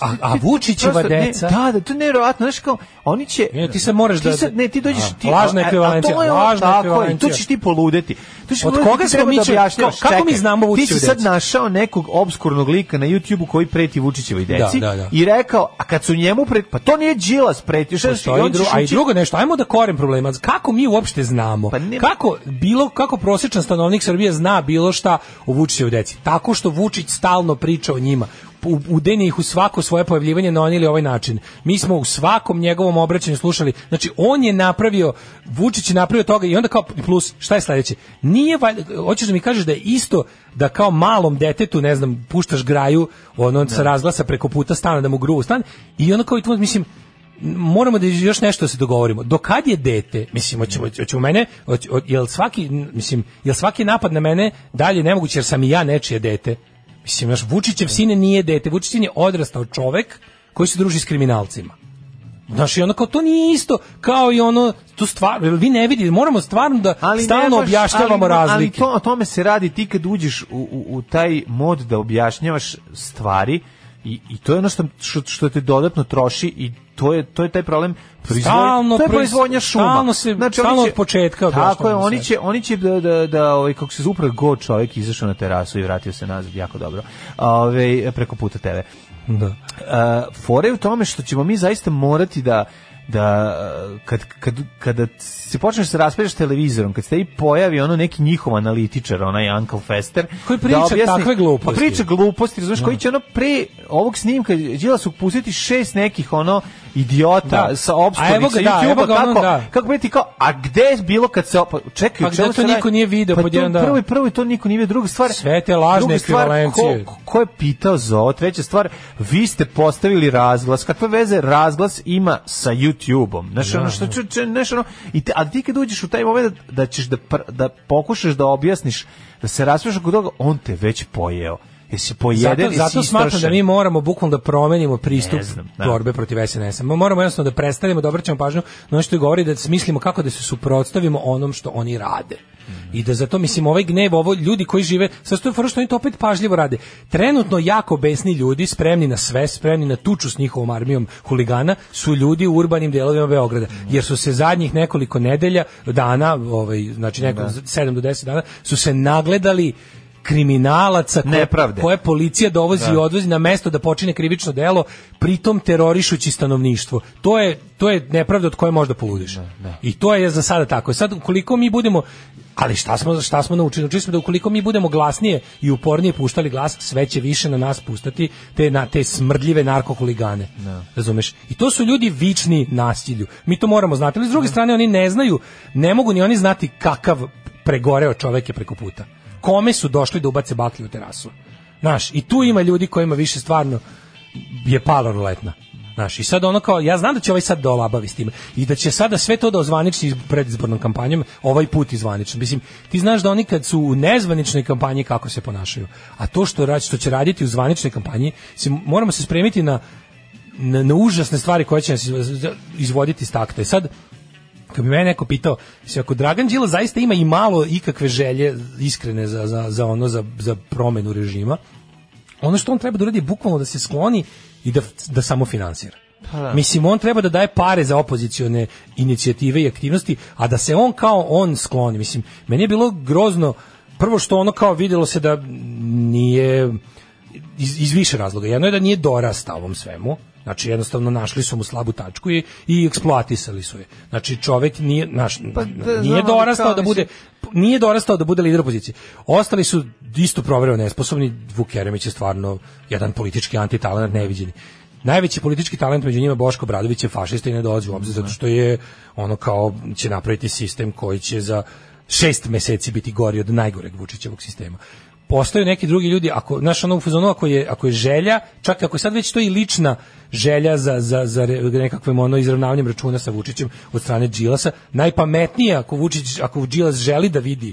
a- a Vučićeva prosto, ne, deca? da, da, to je nevjerovatno, znaš kao, oni će... Ne, ti sad moraš da- sad- ne, ti dođeš... A, ti, lažna a- a ekvivalencija, to je ono, lažna tako je, ekvivalencija. Tu ćeš ti poludeti. Tu ćeš Od poludeti, koga ti smo mi da objašnjavaš, kako- kako mi čekaj, znamo Ti Vučićevoj si sad našao nekog obskurnog lika na YouTubeu koji preti Vučićevoj deci Da, da, da. i rekao, a kad su njemu pre, pa to nije Đilas pretio, šta Postoji on dru, će a i drugo nešto, ajmo da korem problema. Kako mi uopšte znamo? Pa kako bilo kako prosječan stanovnik Srbije zna bilo šta o Vučićevoj deci? Tako što Vučić stalno priča o njima. U, udenje ih u svako svoje pojavljivanje na on ili ovaj način. Mi smo u svakom njegovom obraćanju slušali, znači on je napravio, Vučić je napravio toga i onda kao plus, šta je sledeće? Nije, valjda- hoćeš da mi kažeš da je isto da kao malom detetu, ne znam, puštaš graju, ono sa razglasa preko puta stana da mu gruvu stan i onda kao i tvoj, mislim, moramo da još nešto da se dogovorimo. Do kad je dete, mislim, hoćemo, hoćemo mene, hoće, ho- jel svaki, mislim, jel svaki napad na mene dalje nemoguće jer sam i ja nečije dete? Mislim, naš Vučićev sine nije dete, Vučićev je odrastao čovek koji se druži s kriminalcima. Znaš, i ono kao to nije isto kao i ono, tu stvar, vi ne vidite, moramo stvarno da ne stalno baš- objašnjavamo ali, Ali razlike. to, o tome se radi ti kad uđeš u, u, u taj mod da objašnjavaš stvari I, i to je ono što, što, što te dodatno troši i to je to je taj problem. Proizvodnje Stalno to je proiz- proizvodnja šuma. stalno se- oni stalno će- od početka tako je oni će oni će da da da ovaj kako se upravo god čovjek izašao na terasu i vratio se nazad jako dobro. Ovaj preko puta tebe Da. uh, fore u tome što ćemo mi zaista morati da da uh, kad, kad, kada se počneš da se raspravljaš televizorom, kad se tebi pojavi ono neki njihov analitičar, onaj Uncle Fester, Koji priča da objasni- takve gluposti. Pa priča gluposti, razumiješ, koji će ono pre ovog snimka Đilasu pustiti šest nekih ono idiota Da. sa ga, sa da, YouTube-a, ono, kako, da. kako bi ti kao, a gde je bilo kad se, opa, čekaj, Pa gde to niko nije video pa pod to jedan dan? Prvo i prvo i to niko nije video, druga stvar, Sve te lažne ekvivalencije. Ko, ko je pitao za ovo? Treća stvar, vi ste postavili razglas. Kakve veze razglas ima sa YouTube-om? Znaš, ono što, znaš, ono, i te, ali ti kad uđeš u taj moment da ćeš da, pr- da pokušaš da objasniš, da se raspraviš oko toga, on te već pojeo. Jesi pojeden, Zato, zato smatram da mi moramo bukvalno da promenimo pristup znam, da. borbe protiv SNS-a. Moramo jednostavno da prestanemo da obraćamo pažnju na ono što je govori da smislimo kako da se suprotstavimo onom što oni rade. I da zato mislim ovaj gnev, ovo ljudi koji žive, sastoji fora što oni to opet pažljivo rade. Trenutno jako besni ljudi, spremni na sve, spremni na tuču s njihovom armijom huligana, su ljudi u urbanim delovima Beograda. Jer su se zadnjih nekoliko nedelja, dana, ovaj, znači nekoliko, 7 do 10 dana, su se nagledali kriminalaca koje, Nepravde. koje policija dovozi Da. i odvozi na mesto da počine krivično delo, pritom terorišući stanovništvo. To je to je nepravda od koje možda poludiš. I to je za sada tako. Sad ukoliko mi budemo ali šta smo šta smo naučili? Naučili smo da ukoliko mi budemo glasnije i upornije puštali glas, sve će više na nas pustati te na te smrdljive narkohuligane. Razumeš? I to su ljudi vični nasilju. Mi to moramo znati. Ali s druge strane oni ne znaju, ne mogu ni oni znati kakav pregoreo čovek je preko puta. Kome su došli da ubace baklju u terasu? Znaš, i tu ima ljudi kojima više stvarno je pala ruletna. Znaš, i sad ono kao, ja znam da će ovaj sad da s tim i da će sada sve to da ozvaniči predizbornom kampanjom, ovaj put izvanično. Mislim, ti znaš da oni kad su u nezvaničnoj kampanji kako se ponašaju, a to što, radi, što će raditi u zvaničnoj kampanji, se, moramo se spremiti na, na, na užasne stvari koje će nas iz- izvoditi iz takta. I sad, kad bi mene neko pitao, mislim, ako Dragan Đila zaista ima i malo ikakve želje iskrene za, za, za ono, za, za promenu režima, ono što on treba da uradi je bukvalno da se skloni i da, da samo finansira. da. Mislim, on treba da daje pare za opozicione inicijative i aktivnosti, a da se on kao on skloni. Mislim, meni je bilo grozno, prvo što ono kao videlo se da nije iz, iz više razloga. Jedno je da nije dorastao ovom svemu, Znači jednostavno našli su mu slabu tačku i, i eksploatisali su je. Znači čovjek nije naš Pa da, nije dorastao da bude nije dorastao da bude lider opozicije. Ostali su isto provereno nesposobni. Vuk Jeremić je stvarno jedan politički antitalent neviđeni. Najveći politički talent među njima Boško Bradović je fašista i ne dolazi u obzir zato što je ono kao će napraviti sistem koji će za šest meseci biti gori od najgoreg Vučićevog sistema. Postoje neki drugi ljudi, ako znaš ono u fazonu ako je ako je želja, čak ako je sad već to i lična želja za za za nekakvim ono izravnavanjem računa sa Vučićem od strane Đilasa, najpametnije ako Vučić ako Đilas želi da vidi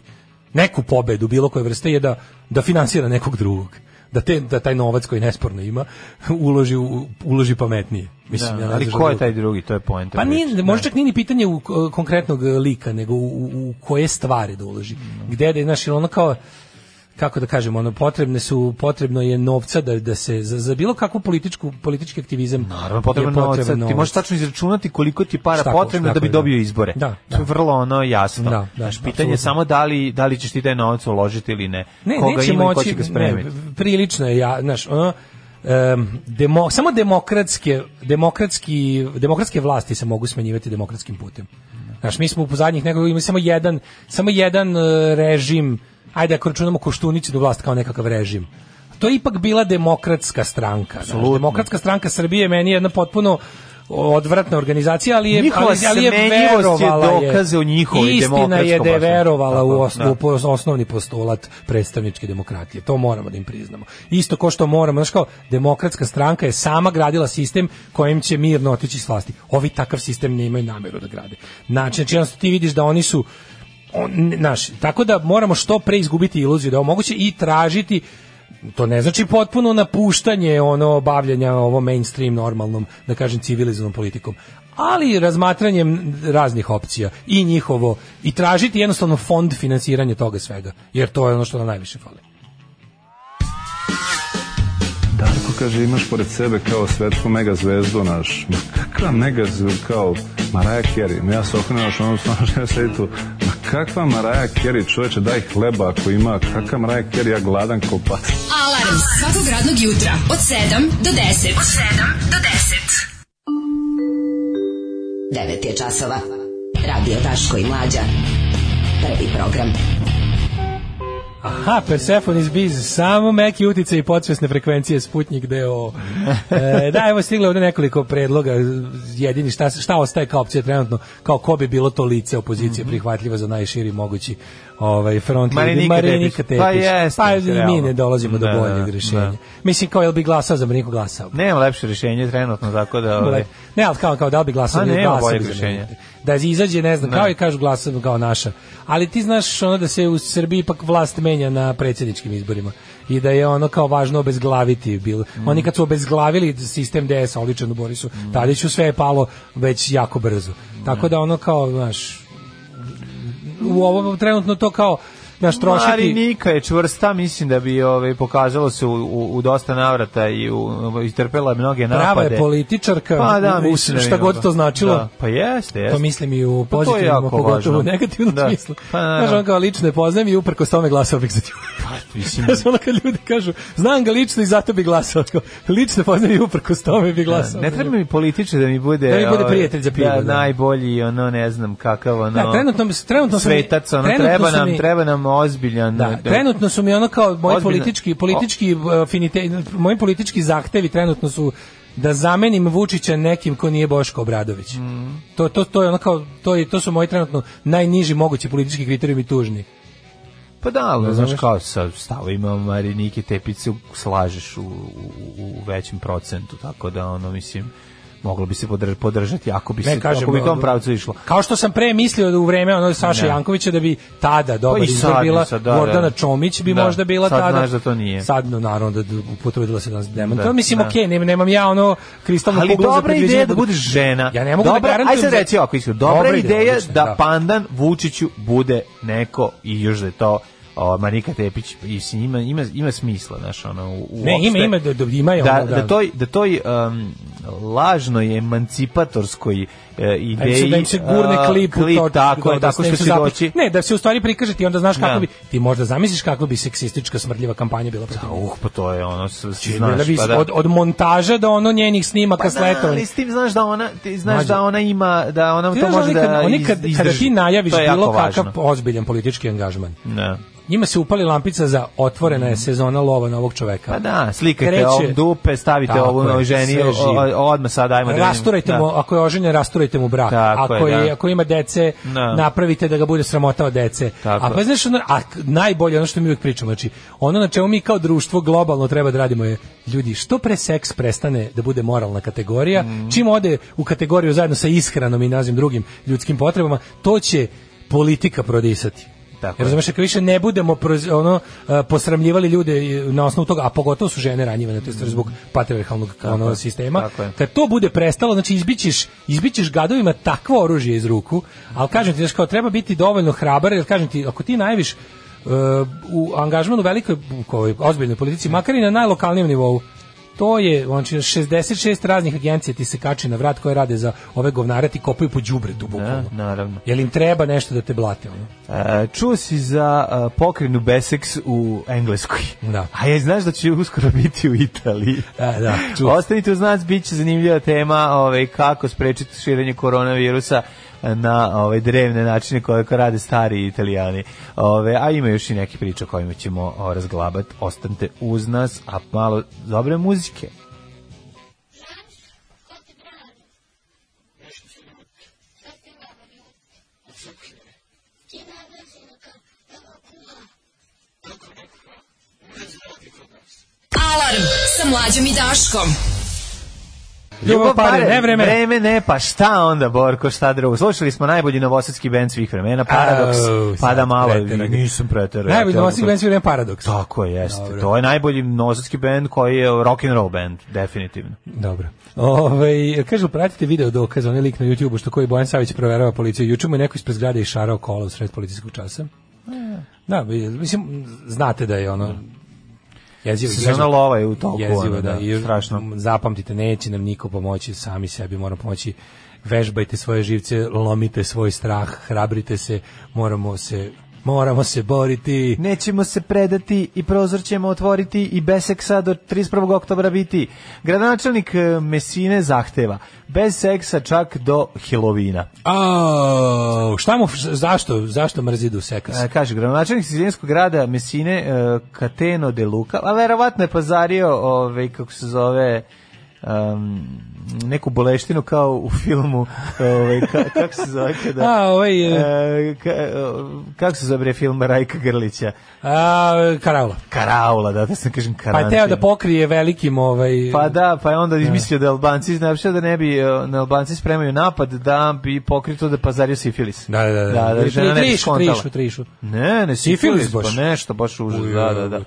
neku pobedu bilo koje vrste je da da finansira nekog drugog da te da taj novac koji nesporno ima uloži u, uloži pametnije mislim Da, ja ali ko je taj drugi, to je poenta. pa nije, priče. možda čak nije ni pitanje u k- konkretnog lika, nego u, u, koje stvari da uloži. Gde da je, znaš, ono kao, kako da kažemo, ono potrebne su potrebno je novca da da se za, za bilo kakvu političku politički aktivizam Naravno, potrebno je je novac. potreban Ti možeš tačno izračunati koliko ti para Šta potrebno košta, da bi je, da. dobio izbore. Da, To je vrlo ono jasno. Da, da, Znaš, pitanje apsolutno. je samo da li, da li ćeš ti taj novac uložiti ili ne. Ne, Koga neće ima i ko moći, će ga spremiti. ne, prilično je, ja, znaš, ono, em, demo, samo demokratske, demokratski, demokratske vlasti se mogu smenjivati demokratskim putem. Znaš, mi smo u zadnjih nekoliko imali samo jedan, samo jedan e, režim, ajde ako računamo Koštunićinu vlast kao nekakav režim. To je ipak bila demokratska stranka. Znaš, demokratska stranka Srbije meni je jedna potpuno odvratna organizacija, ali je, Njihova ali, ali je smenjivost je verovala dokaz o njihovoj Istina je da je verovala u, osnovu, da. po- osnovni postulat predstavničke demokratije. To moramo da im priznamo. Isto ko što moramo, znaš kao, demokratska stranka je sama gradila sistem kojim će mirno otići s vlasti. Ovi takav sistem nemaju nameru da grade. Znači, znači ti vidiš da oni su on, naš, tako da moramo što pre izgubiti iluziju da je moguće i tražiti to ne znači potpuno napuštanje ono bavljenja ovo mainstream normalnom, da kažem civilizovanom politikom, ali razmatranjem raznih opcija i njihovo i tražiti jednostavno fond finansiranja toga svega, jer to je ono što nam najviše fali. Darko kaže, imaš pored sebe kao svetsku mega zvezdu naš. Kakva mega zvezdu, kao Maraja Kerry. Ma ja se okrenuo što ja sedi tu. Kakva Maraja Kerry, čoveče, daj hleba ako ima. Kakva Maraja Kerry, ja gladan ko pas. Alarm svakog radnog jutra od 7 do 10. Od 7 do 10. 9 je časova. Radio Daško i Mlađa. Prvi program. Aha, Persephone's Biz, samo meki utice i podsvesne frekvencije Sputnik DO. E, da, evo stiglo ovde nekoliko predloga, jedini šta, šta ostaje kao opcija trenutno, kao ko bi bilo to lice opozicije Mhm. prihvatljivo za najširi mogući ovaj front Marinika Marinika Tepić. Pa jeste, Pa mi ne dolazimo do Da, boljeg rješenja. da. Mislim, kao jel bi glasao za Mariniku glasao? Nema lepše rješenje trenutno, tako da... Ovaj, Ne, ali kao, kao da li bi glasao? A ili nema glasao boljeg. Mariniku. Da izađe, ne znam, Da. kao i kažu glasao kao naša. Ali ti znaš ono da se u Srbiji ipak vlast menja na predsjedničkim izborima i da je ono kao važno obezglaviti bilo. Mm. Oni kad su obezglavili sistem DS-a oličan u Borisu Tadiću sve je palo već jako brzo. Tako da ono kao, znaš, u ovom trenutno to kao naš trošiti Marinika je čvrsta, mislim da bi ovaj pokazalo se u, u, u dosta navrata i u, istrpela mnoge napade. prava je političarka Pa da, u- mislim da šta god to značilo. Da, pa jeste, jeste. To mislim i u Pa pozitivnom, jako a pogotovo važno. u negativnom Da. smislu. Pa, naravno. Znaš, on kao lično je poznajem i uprkos tome glasao bih za nju. Mislim, Znaš, ono kad ljudi kažu, znam ga lično i zato bi glasao. Lično poznajem i uprkos tome bi glasao. ne treba mi političar da mi bude Da mi bude ovaj, prijatelj za pivo, da, da. najbolji ono ne znam kakav ono Da, trenutno, trenutno svetac ono treba nam treba nam ozbiljan Da, trenutno su mi ono kao moji Ozbiljno. politički politički afinite, moji politički zahtevi trenutno su da zamenim Vučića nekim ko nije Boško Obradović. Mhm. To, to, to je ono kao, to, je, to su moji trenutno najniži mogući politički kriterijumi tužni. Pa da, ali znaš kao sa stavovima Marinike Tepice slažeš u, u, u većem procentu, tako da ono mislim moglo bi se podrž- podržati ako bi se ako bi tom pravcu išlo. Kao što sam pre mislio da u vreme ono Saša Da. Jankovića da bi tada dobar Pa izbor sad, bila sad, da, Gordana da. Čomić bi Da, možda bila sad tada. znaš da to nije. Sad no, naravno da, da potrudila se da nas demantuje. Da, Mislim da. okej, nemam, nemam ja ono kristalnu Ali dobra ideja da budu- budeš žena. Ja ne mogu dobra, da garantujem. Aj sad da- reci ovako iskreno. Dobra, ideja da, pandan Vučiću bude neko i još da je to o, Marika Tepić i s njima ima ima smisla znaš ono u, u Ne, ima, ima, da, da, ima je da, ono, da, toj da toj um, lažnoj emancipatorskoj e, ideji da im se gurne klip, klip to, tako je da tako što se će doći Ne, da se u stvari prikaže ti onda znaš kako Da. bi ti možda zamisliš kako bi seksistička smrdljiva kampanja bila protiv. uh pa to je ono znaš bi pa da. od, od montaža do ono njenih snimaka Pa s da, letovanja. ali s tim znaš da ona, ti znaš Mlađe. da ona ima, da ona Ti to može oni kad, da oni iz- kad, kada izdrži. ti najaviš bilo kakav ozbiljan politički angažman, Da. njima se upali lampica za otvorena je sezona lova na ovog čoveka. Pa da, slikajte Kreće- ovom dupe, stavite ovu je, ženi, o- odmah sad ajmo da rasturajte Da. mu, ako je oženjen, rasturajte mu brak. Tako ako, je, da. ako ima dece, Da. napravite da ga bude sramota od dece. Tako a pa znaš, ono, a najbolje ono što mi uvijek pričamo, znači, ono na čemu mi kao društvo globalno treba da radimo je, ljudi, što pre seks prestane da bude moralna kategorija, Mhm. čim ode u kategoriju zajedno sa ishranom i nazim drugim ljudskim potrebama, to će politika prodisati. Tako Jer je. razumeš, ako više ne budemo proz- ono a, posramljivali ljude na osnovu toga, a pogotovo su žene ranjivane, to jest zbog patrijarhalnog ono, je, sistema. tako je. Kad to bude prestalo, znači izbićeš, izbićeš gadovima takvo oružje iz ruku, ali kažem ti, znaš, kao treba biti dovoljno hrabar, jer kažem ti, ako ti najaviš uh, u angažmanu velikoj, u kojoj ozbiljnoj politici, makar i na najlokalnijem nivou, to je, znači 66 raznih agencija ti se kači na vrat koje rade za ove govnare, ti kopaju po đubretu Da, bukvalno. naravno. Jel im treba nešto da te blate? Ono? E, čuo si za uh, pokrenu Beseks u Engleskoj. Da. A je znaš da će uskoro biti u Italiji. E, da, čuo. Ostanite uz nas, bit će zanimljiva tema ovaj, kako sprečiti širenje koronavirusa na ovaj drevne načine koje rade stari italijani. Ove, a ima još i neke priče o kojima ćemo razglabati. Ostanite uz nas, a malo dobre muzike. Alarm sa mlađom i Daškom. Ljubav pare, ne vreme. Vreme ne, pa šta onda, Borko, šta drugo? Slušali smo najbolji novosadski band svih vremena, Paradoks, Au, pa da sad malo, preterao. nisam preterao. Najbolji novosadski band svi vreme paradoks. Tako je, jeste. Dobro. To je najbolji novosadski band koji je rock and roll band, definitivno. Dobro. Ove, kažu, pratite video dokaz, onaj lik na YouTube-u što koji Bojan Savić proverava policiju. Juče mu je neko ispred zgrade išarao kola u sred policijskog časa. Da, mislim, znate da je ono... Jezivo, Sezona lova je u toku. Jezivo, da, i strašno. zapamtite, neće nam niko pomoći, sami sebi moramo pomoći. Vežbajte svoje živce, lomite svoj strah, hrabrite se, moramo se moramo se boriti. Nećemo se predati i prozor ćemo otvoriti i bez seksa do 31. oktobra biti. Gradonačelnik e, Mesine zahteva bez seksa čak do Helovina. A, šta mu, zašto, zašto mrzi do sekas? E, kaže, gradonačelnik Sicilijanskog grada Mesine e, Cateno de Luca, a verovatno je pazario, ovaj, kako se zove, um, neku boleštinu kao u filmu ovaj ka, kako se zove kada A, ovaj, e, ka, kako se zove film Rajka Grlića? A, Karaula. Karaula da da se kažem Pa karantin je teo da pokrije velikim ovaj pa da pa je onda izmislio da Albanci znači da ne bi e, na Albanci spremaju napad da bi pokrito da pazario sifilis. Da, da, da. da, da Tri- žena ne bi trišu, trišu, ne ne Sifilis sifilis baš. pa nešto baš užas da da da. da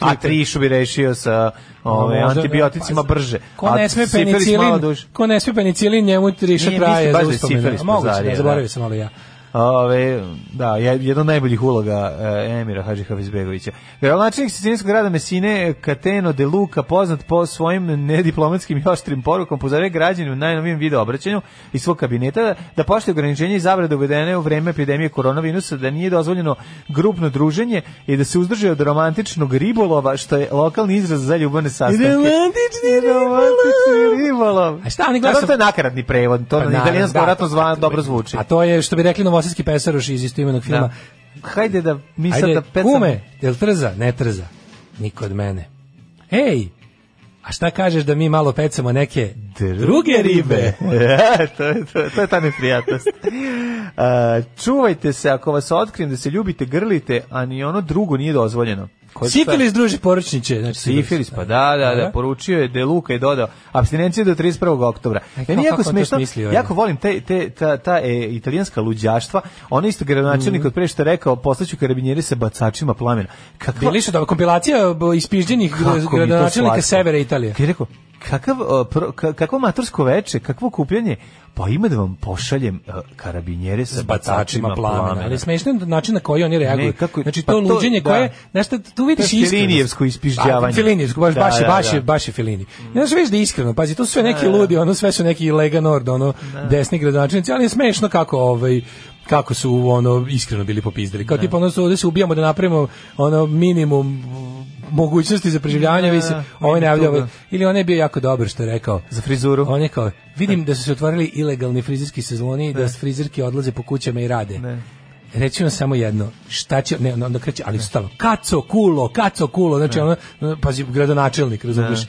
a tri- trišu bi rešio sa ove Možda, antibioticima pa, brže. Ko ne sme penicilin, duže. ko ne sme penicilin, njemu triša Nije, traje mislim za da uspomenu. Moguće, ne da. zaboravio sam, ali ja. Ove, da, je- jedan od najboljih uloga e, Emira Hadži Hafizbegovića. Gradonačelnik Sicilijanskog grada Mesine, Cateno de Luca, poznat po svojim nediplomatskim i oštrim porukom, pozove građani u najnovijem video obraćanju iz svog kabineta da poštuje ograničenje i zabrade uvedene u vreme epidemije koronavirusa, da nije dozvoljeno grupno druženje i da se uzdrže od romantičnog ribolova, što je lokalni izraz za ljubavne sastanke. Romantični Romantični ribolov. A šta oni glasa- to je nakaradni prevod, to Pa na naravno, italijanskom da, zva, dobro zvuči. A to je što bi rekli novosadski pesaroš iz istoimenog filma. Da. Hajde da mi sad da pecamo. kume, jel trza? Ne trza. Niko od mene. Ej, a šta kažeš da mi malo pecamo neke druge ribe? Ja, to, je, to, to je ta neprijatnost. A, čuvajte se ako vas otkrijem da se ljubite, grlite, a ni ono drugo nije dozvoljeno. Sifilis druži poručniče. Znači, Sifilis, pa da, da, da, poručio je De Luca i dodao abstinenciju do 31. oktobra. Aj, Meni kako jako smešno, jako volim te, te, ta, ta e, italijanska luđaštva, ono isto gradonačelnik Mhm. od pre što je rekao, poslaću karabinjeri sa bacačima plamena. Kakva, Bili su da kompilacija ispižđenih Kako gradonačelnika severa Italije. Kad je rekao, kakav, uh, pro, ka- kakvo matursko veče, kakvo kupljanje, pa ima da vam pošaljem uh, karabinjere sa s bacačima plamena. Ali smešno je način na koji oni reaguju. Ne, kako- znači pa to to- luđenje da. koje, šta, tu vidiš To je iskrenost. Felinijevsko ispižđavanje. A, Felinijevsko, baš, Da, baš, da, baš, da. je, baš je Felini. Znaš, vidiš da iskreno, pazi, to su sve neki Da, da. ludi, ono, sve su neki Lega Nord, ono, desni gradonačelnici, ali je smešno kako, ovaj, kako su ono iskreno bili popizdali. Kao tipa ono su ovde se ubijamo da napravimo ono minimum mogućnosti za preživljavanje, vi se Da, ovaj ne javlja, tuga. ovaj- ili on je bio jako dobar što je rekao. Za frizuru. On je kao, vidim da su se otvorili ilegalni frizerski sezoni, da frizerke odlaze po kućama i rade. Ne. Reći vam samo jedno, šta će, ne, onda kreće, ali su stalno, kaco, kulo, kaco, kulo, znači ono, pazi, gradonačelnik, razumiješ,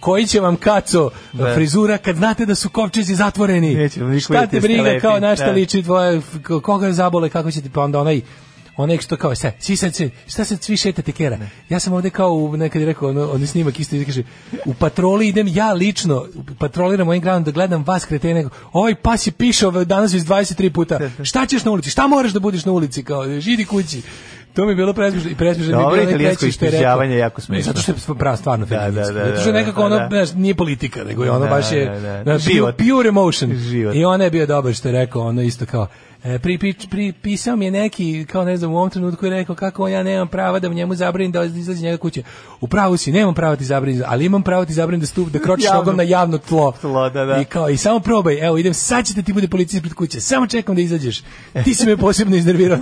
koji će vam kaco Da. frizura kad znate da su kovčezi zatvoreni? Neće Šta te briga kao na šta da. liči tvoje, koga zabole, kako će ti, pa onda onaj, onaj što kao, sad se, šta sad svi šetate kera? Ja sam ovde kao, nekad je rekao, ono, on snimak isto, i kaže, u patroli idem ja lično, patroliram ovim gradom da gledam vas kretene, ovaj pas je pišao danas već 23 puta, šta ćeš na ulici, šta moraš da budiš na ulici, kao, židi kući. To mi je bilo presmišno i presmišno mi je bilo italijansko što je jako smešno. Zato što je pravo stvarno Da, da, da, Zato što je da, nekako da, ono, da. znaš, nije politika, nego je ono Da, baš je da, da. znaš, Život. pure emotion. Život. I ona je bio dobar što je rekao, ono isto kao, e, pri, pri, pri, pisao mi je neki, kao ne znam, u ovom trenutku je rekao kako ja nemam prava da njemu zabranim da izlazi njega kuće. U pravu si, nemam prava ti zabranim, ali imam pravo ti zabranim da stup, da kročiš nogom na javno tlo. Tlo, da, da. I kao, i samo probaj, evo idem, sad će da ti bude policija ispred kuće, samo čekam da izađeš. Ti si me posebno iznervirao.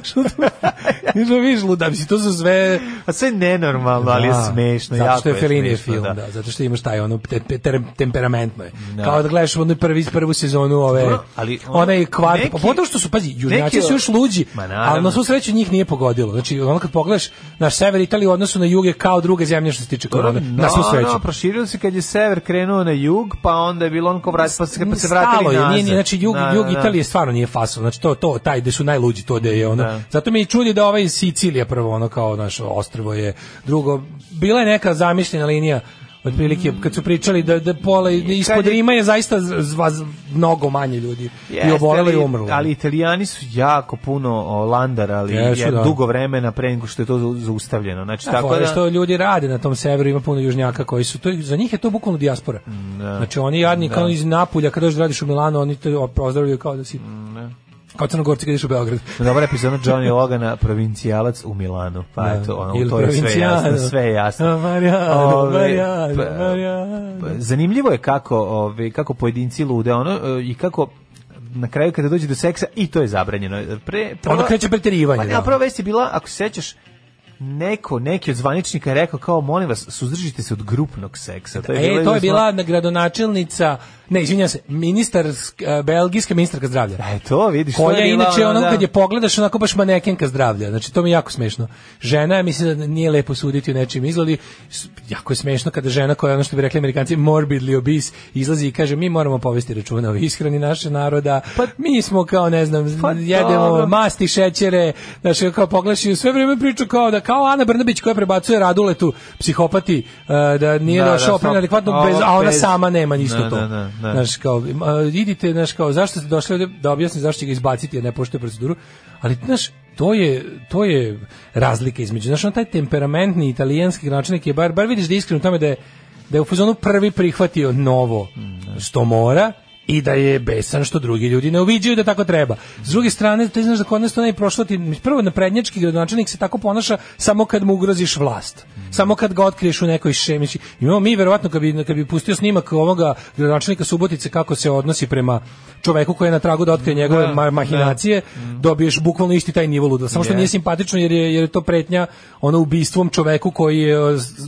Nismo vidiš, luda, mislim, to su sve... A sve nenormalno, ali je Da, smešno, zato što je smešno, film, da. zato što imaš taj ono te, te, te, temperamentno je. Da. Kao da gledaš onu prvi prvu sezonu ove ali ono, onaj kvart, neki- pa što su pazi, južnjaci su još luđi, ali na svu sreću njih nije pogodilo. Znači ono kad pogledaš naš sever Italije u odnosu na jug je kao druga zemlja što se tiče korone. na svu sreću. No, proširilo se kad je sever krenuo na jug, pa onda je bilo on ko vrat, pa se, pa se vratili nazad. nije, nije, znači jug, Da, jug da, da. Italije stvarno nije faso, znači to, to, taj gde su najluđi, to da je ono, Da. zato me i čudi da ovaj Sicilija prvo ono kao naš ostrvo je, drugo, bila je neka zamišljena linija otprilike kad su pričali da da pola ispod Rima je zaista z- mnogo manje ljudi i Jeste, obolelo i umrlo. Ali italijani su jako puno landarali Jesu, je da. dugo vremena pre nego što je to zau- zaustavljeno. Znači, Tako tako da... što ljudi rade na tom severu, ima puno južnjaka koji su, to, za njih je to bukvalno dijaspora. da. Znači oni jadni Da. kao iz Napulja, kad dođeš da radiš u Milanu, oni te pozdravljaju kao da si... Kao crnogorci kad u Beograd. Dobra epizoda Johnny Logana, provincijalac u Milanu. Pa Da. eto, ono, Ili to je sve jasno, sve je jasno. Marijano, Ove, Marijano, pa- Marijano. pa, Zanimljivo je kako, ove, kako pojedinci lude, ono, e, i kako na kraju kada dođe do seksa i to je zabranjeno. Pre, Onda kreće preterivanje, Pa ne, da. a prva vest je bila, ako se sećaš, neko, neki od zvaničnika je rekao kao, molim vas, suzdržite se od grupnog seksa. To E, bilo to je bila gradonačelnica, ne, izvinjam se, ministar, sk- belgijska ministarka zdravlja. E, to vidiš, Koja je inače ono, da. kad je pogledaš onako baš manekenka zdravlja. Znači to mi je jako smešno. Žena mislim da nije lepo suditi o nečim izgledi. Jako je smešno kada žena koja je ono što bi rekli Amerikanci morbidly obese izlazi i kaže mi moramo povesti računa o ishrani naše naroda. mi smo kao ne znam jedemo Pa dobro. masti, šećere, znači kao pogledaš i sve vrijeme priča kao da kao Ana Brnabić koja prebacuje Raduletu psihopati uh, da nije Da, da, došao samo- adekvatno bez, a ona bez- sama nema isto Da, to. da, da, da. Znaš, kao, a, idite, znaš, kao, zašto ste došli ovde da objasni zašto će ga izbaciti jer ne poštuje proceduru, ali, znaš, to je, to je razlika između, znaš, on taj temperamentni italijanski gradonačelnik je, bar, bar vidiš da je iskren u tome da je, da je u fazonu prvi prihvatio novo što mora i da je besan što drugi ljudi ne uviđaju da tako treba. S druge strane, ti znaš da kod nas to ne prošlo ti, prvo naprednjački gradonačelnik se tako ponaša samo kad mu ugroziš vlast. Samo kad ga otkriješ u nekoj šemi. Imamo mi verovatno kad bi, kad bi pustio snimak ovoga gradonačelnika Subotice kako se odnosi prema čoveku koji je na tragu da otkrije njegove Da, ma- mahinacije, dobiješ bukvalno isti taj nivo luda. Samo što Je. nije simpatično jer je, jer je to pretnja ono ubistvom čoveku koji je,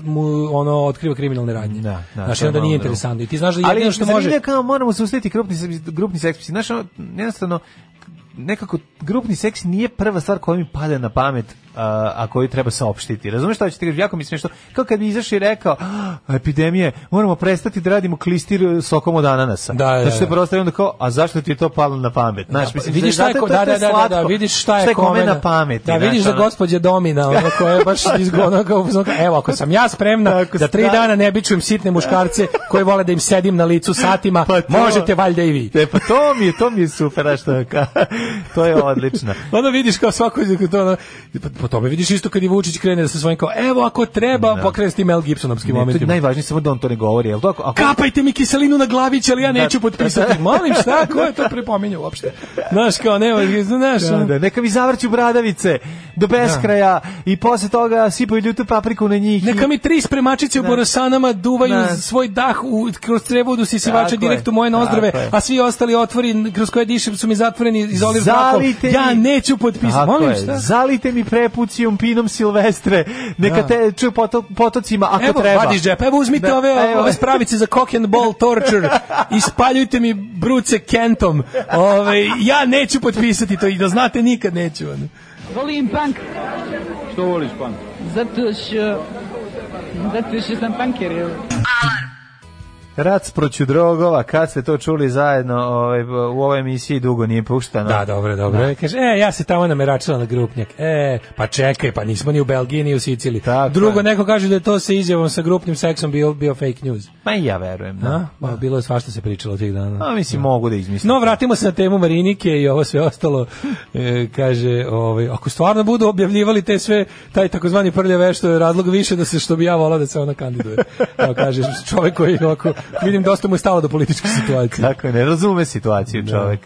mu ono otkriva kriminalne radnje. Da, da, Znači onda malo nije interesantno. I ti znaš da Ali jedino što može je kao moramo se ustaviti grupni, grupni seks. Ono, jednostavno, nekako grupni seks nije prva stvar koja mi pada na pamet a, koju treba saopštiti. Razumeš šta kažem? Jako mi je smiješno. Kao kad bi izašao i rekao, "Ah, epidemije, moramo prestati da radimo klistir sokom od ananasa. Da, da, Znači, te da. prosto onda kao, a zašto ti je to palo na pamet? Znaš, mislim, vidiš šta je da, da, da, da, da, vidiš šta je, kome na pameti. Da, vidiš da gospođa Domina, ona koja je baš izgona kao evo ako sam ja spremna da tri dana ne bičujem sitne muškarce koji vole da im sedim na licu satima, Pa to- možete valjda i vi. E, pa to mi je, to mi je super, a što, ka- to je odlično. Onda vidiš kao svako to po, tome vidiš isto kad i Vučić krene da se svojim kao evo ako treba Da. pokrene s tim Mel Gibsonovskim Ne, to je momentima. najvažnije, samo da on to ne govori. Jel to ako, ako, Kapajte mi kiselinu na glavić, ali ja Da. neću potpisati. Molim šta, ko je to prepominjao uopšte? Znaš, kao, nema, znaš, Da, da, neka mi zavrću bradavice do beskraja i posle toga sipaju ljutu papriku na njih. Neka mi tri spremačice u Da. borosanama duvaju Da. svoj dah u, kroz do sisivača direkt u moje nozdrave, a svi ostali otvori kroz koje dišem su mi zatvoreni izolir Zalite Ja neću potpisati. Molim šta? Zalite mi prepucijom pinom Silvestre. Neka Da. te čuju poto, potocima ako Evo, treba. vadiš džep, evo uzmite Da, ove, evo. ove spravice za cock and ball torture, ispaljujte mi bruce kentom. Ove, ja neću potpisati to i da znate nikad neću. ono. Volim punk, Što voliš punk? zato što... Zato što sam punker, evo. Rat proću drogova, kad ste to čuli zajedno ovaj, u ovoj emisiji dugo nije puštano. Da, dobro, dobro. Kaže, e, ja se tamo nameračila na grupnjak. E, pa čekaj, pa nismo ni u Belgiji, ni u Siciliji. Tako Drugo, je. neko kaže da je to sa izjavom sa grupnim seksom bio, bio fake news. Ma i ja verujem. Da. Da? Pa, bilo je svašta se pričalo tih dana. A mislim, mogu da izmislim. No, vratimo se na temu Marinike i ovo sve ostalo. E, kaže, ovaj, ako stvarno budu objavljivali te sve, taj takozvani prljave, što je razlog više da se, što bi ja volao da se ona kandiduje. Evo, kaže, čovjek koji, ovako, vidim, dosta mu je stalo do političke situacije. Tako je, ne razume situaciju čovek.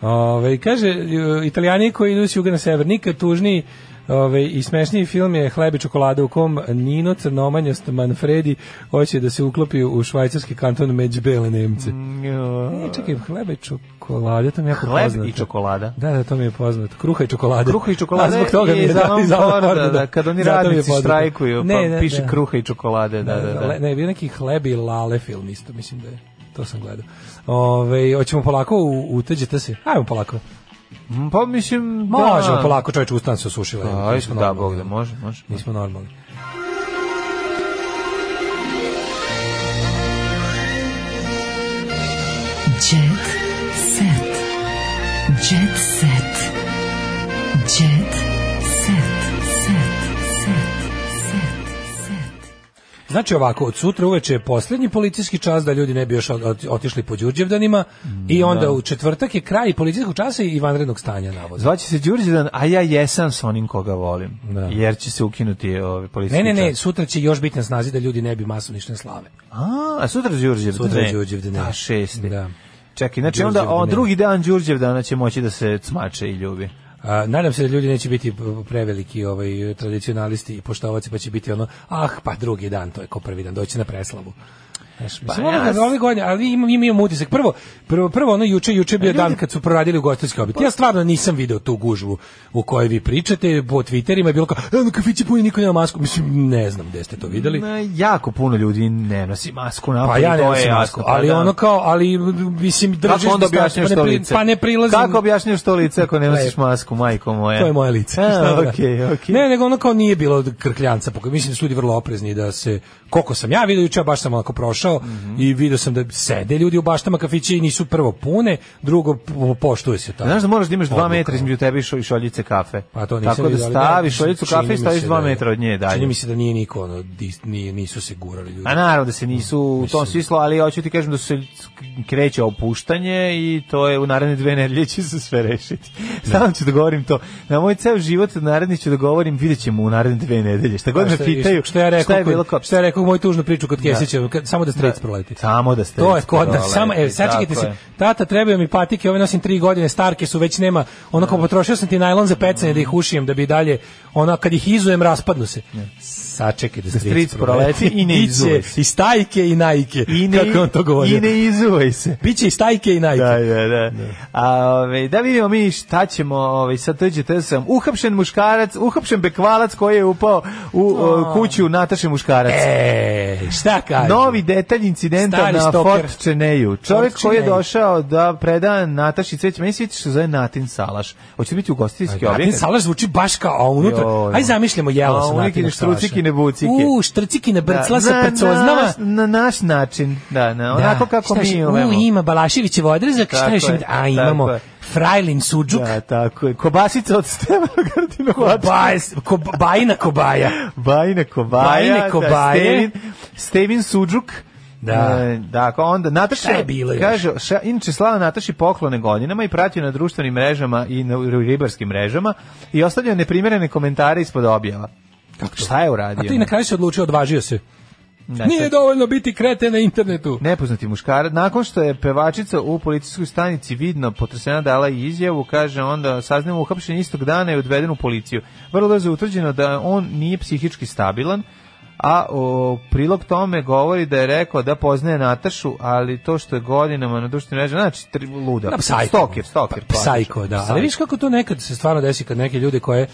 Ove, kaže, e, italijani koji idu s juga na sever, nikad tužniji Ove, i smešniji film je Hleb i čokolada u kom Nino Crnomanjast Manfredi hoće da se uklopi u švajcarski kanton među bele Nemce. E, čekaj, hleba i čokolade, to mi je jako Hleb poznato. i čokolada. Da, da, to mi je poznato. Kruha i čokolade. Kruha i čokolade A, zbog toga mi je, da, iz Forda, da, kad oni radnici štrajkuju, pa Ne, ne, piše da. kruha i čokolade, da, da, da. Le- Ne, bio neki hleb i lale film isto, mislim da je. To sam gledao. Ove, hoćemo polako u, uteđete se? Ajmo polako. Mm, Pa mislim, Možemo da. polako, čovječ, ustan se osušila. Nismo da, Bog da, može, može. Nismo normalni. Jet Znači ovako, od sutra uveče je posljednji policijski čas da ljudi ne bi još otišli po Đurđevdanima i onda da. u četvrtak je kraj policijskog časa i vanrednog stanja navodno. Zvaće se Đurđedan, a ja jesam s onim koga volim. Da. Jer će se ukinuti ovaj policijski Ne, ne, ne, čas. sutra će još biti na snazi da ljudi ne bi na slave. A, a sutra Đurđevdan. Sutra je. Đurđevdan. Da, šesti. Da. Čekaj, znači onda Đurđevdan, on drugi dan Đurđevdana će moći da se cmače i ljubi. A, nadam se da ljudi neće biti preveliki ovaj tradicionalisti i poštovaci pa će biti ono ah pa drugi dan to je ko prvi dan doći na preslavu. Pa mislim, ja ono, s- ove godine, ali imam, imam, imam utisak. Prvo, prvo, prvo ono juče, juče je bio dan kad su proradili ugostiteljski objekt. Ja stvarno nisam video tu gužvu u kojoj vi pričate, po Twitterima je bilo kao, evo na kafići puni, niko nema masku. Mislim, ne znam gde ste to videli. Ma, jako puno ljudi ne nosi masku na Pa ja ne nosim masku, ali ono kao, ali mislim držiš Kako onda distancu, objašnjaš pa to lice? Pa ne prilazim. Kako objašnjaš to lice ako ne nosiš masku, majko moja? To je moje lice. A, Šta da okej. Ne, nego ono kao nije bilo krkljanca, mislim da su ljudi vrlo oprezni da se koliko sam ja vidio juče baš sam onako prošao Mhm. i video sam da sede ljudi u baštama kafića i nisu prvo pune, drugo po- poštuje se to. Znaš da moraš da imaš dva Odluka. metra između tebe i šo- i šoljice kafe. Pa to nisam Tako da vidio, ali staviš da, šoljicu kafe i staviš se dva da je- metra od nje dalje. Čini mi se da nije niko ono, nije, nisu se gurali ljudi. A naravno da se nisu u tom smislu, ali hoću ti kažem da se kreće opuštanje i to je u naredne dve nedelje će se sve rešiti. Samo ću da govorim to. Na moj ceo život naredni ću da govorim, vidjet ćemo u naredne dve nedelje. Šta god Pa me šta- pitaju, ja rekao, šta je bilo kao... Šta ja rekao moju tužnu priču kod Kesića, kad- samo da strec proleti. Samo da strec To je kod nas, proleti, samo, evo, sad čekajte tako se, tata, trebaju mi patike, ove nosim tri godine, starke su, već nema, ono kao potrošio sam ti najlon za pecanje da ih ušijem, da bi dalje, ono, kad ih izujem, raspadnu se. Sačekaj da Da stric, stric proleti i ne izuvaj se. I stajke i najke, I ne, kako on to govori. I ne izuvaj se. Biće i stajke i najke. Da, da, da. A, ove, da vidimo mi šta ćemo, ove, sad dođete sam, uhapšen muškarac, uhapšen bekvalac koji je upao u o, kuću Nataše muškarac. E, šta kaže? Novi detalj incidenta Stari na stoker. Fort Čeneju. Čovjek Fort koji je došao da preda Nataši cveć, meni se što zove Natin Salaš. Hoće biti ugostiteljski Natin objekat? salaš zvuči baš kao, unutra, aj zamišljamo jelo sa unikine natinog štrcikine bucike. U, štrcikine brcla sa na, percoznama. naš- Na naš način, da, na, onako kako Šta mi umemo. U, ima Balaševićev odrezak, šta još ima? A, imamo je. Frajlin suđuk. Da, tako je. Kobasica od Stevana Gardinovača. Bajs, ko, bajina kobaja. Bajine Kobaja. Bajine Kobaje. Da, Stevin, Stevin Suđuk. Da. E, dakle, onda Nataša je bilo kaže, ša, inače slava Nataši poklone godinama i pratio na društvenim mrežama i na ribarskim mrežama i ostavljao neprimjerene komentare ispod objava. Kako Šta je uradio? A to i na kraju se odlučio, odvažio se. Ne, Nije sad- dovoljno biti krete na internetu. Nepoznati muškarac, nakon što je pevačica u policijskoj stanici vidno potresena dala izjavu, kaže onda saznamo uhapšen istog dana i odveden u policiju. Vrlo brzo je utvrđeno da on nije psihički stabilan, a o, prilog tome govori da je rekao da poznaje Natašu, ali to što je godinama na društvenim mrežama, znači tri, luda. Da, psajko. Stoker, stoker. Pa, psajko, da. Ali Psajko. viš kako to nekad se stvarno desi kad neke ljude koje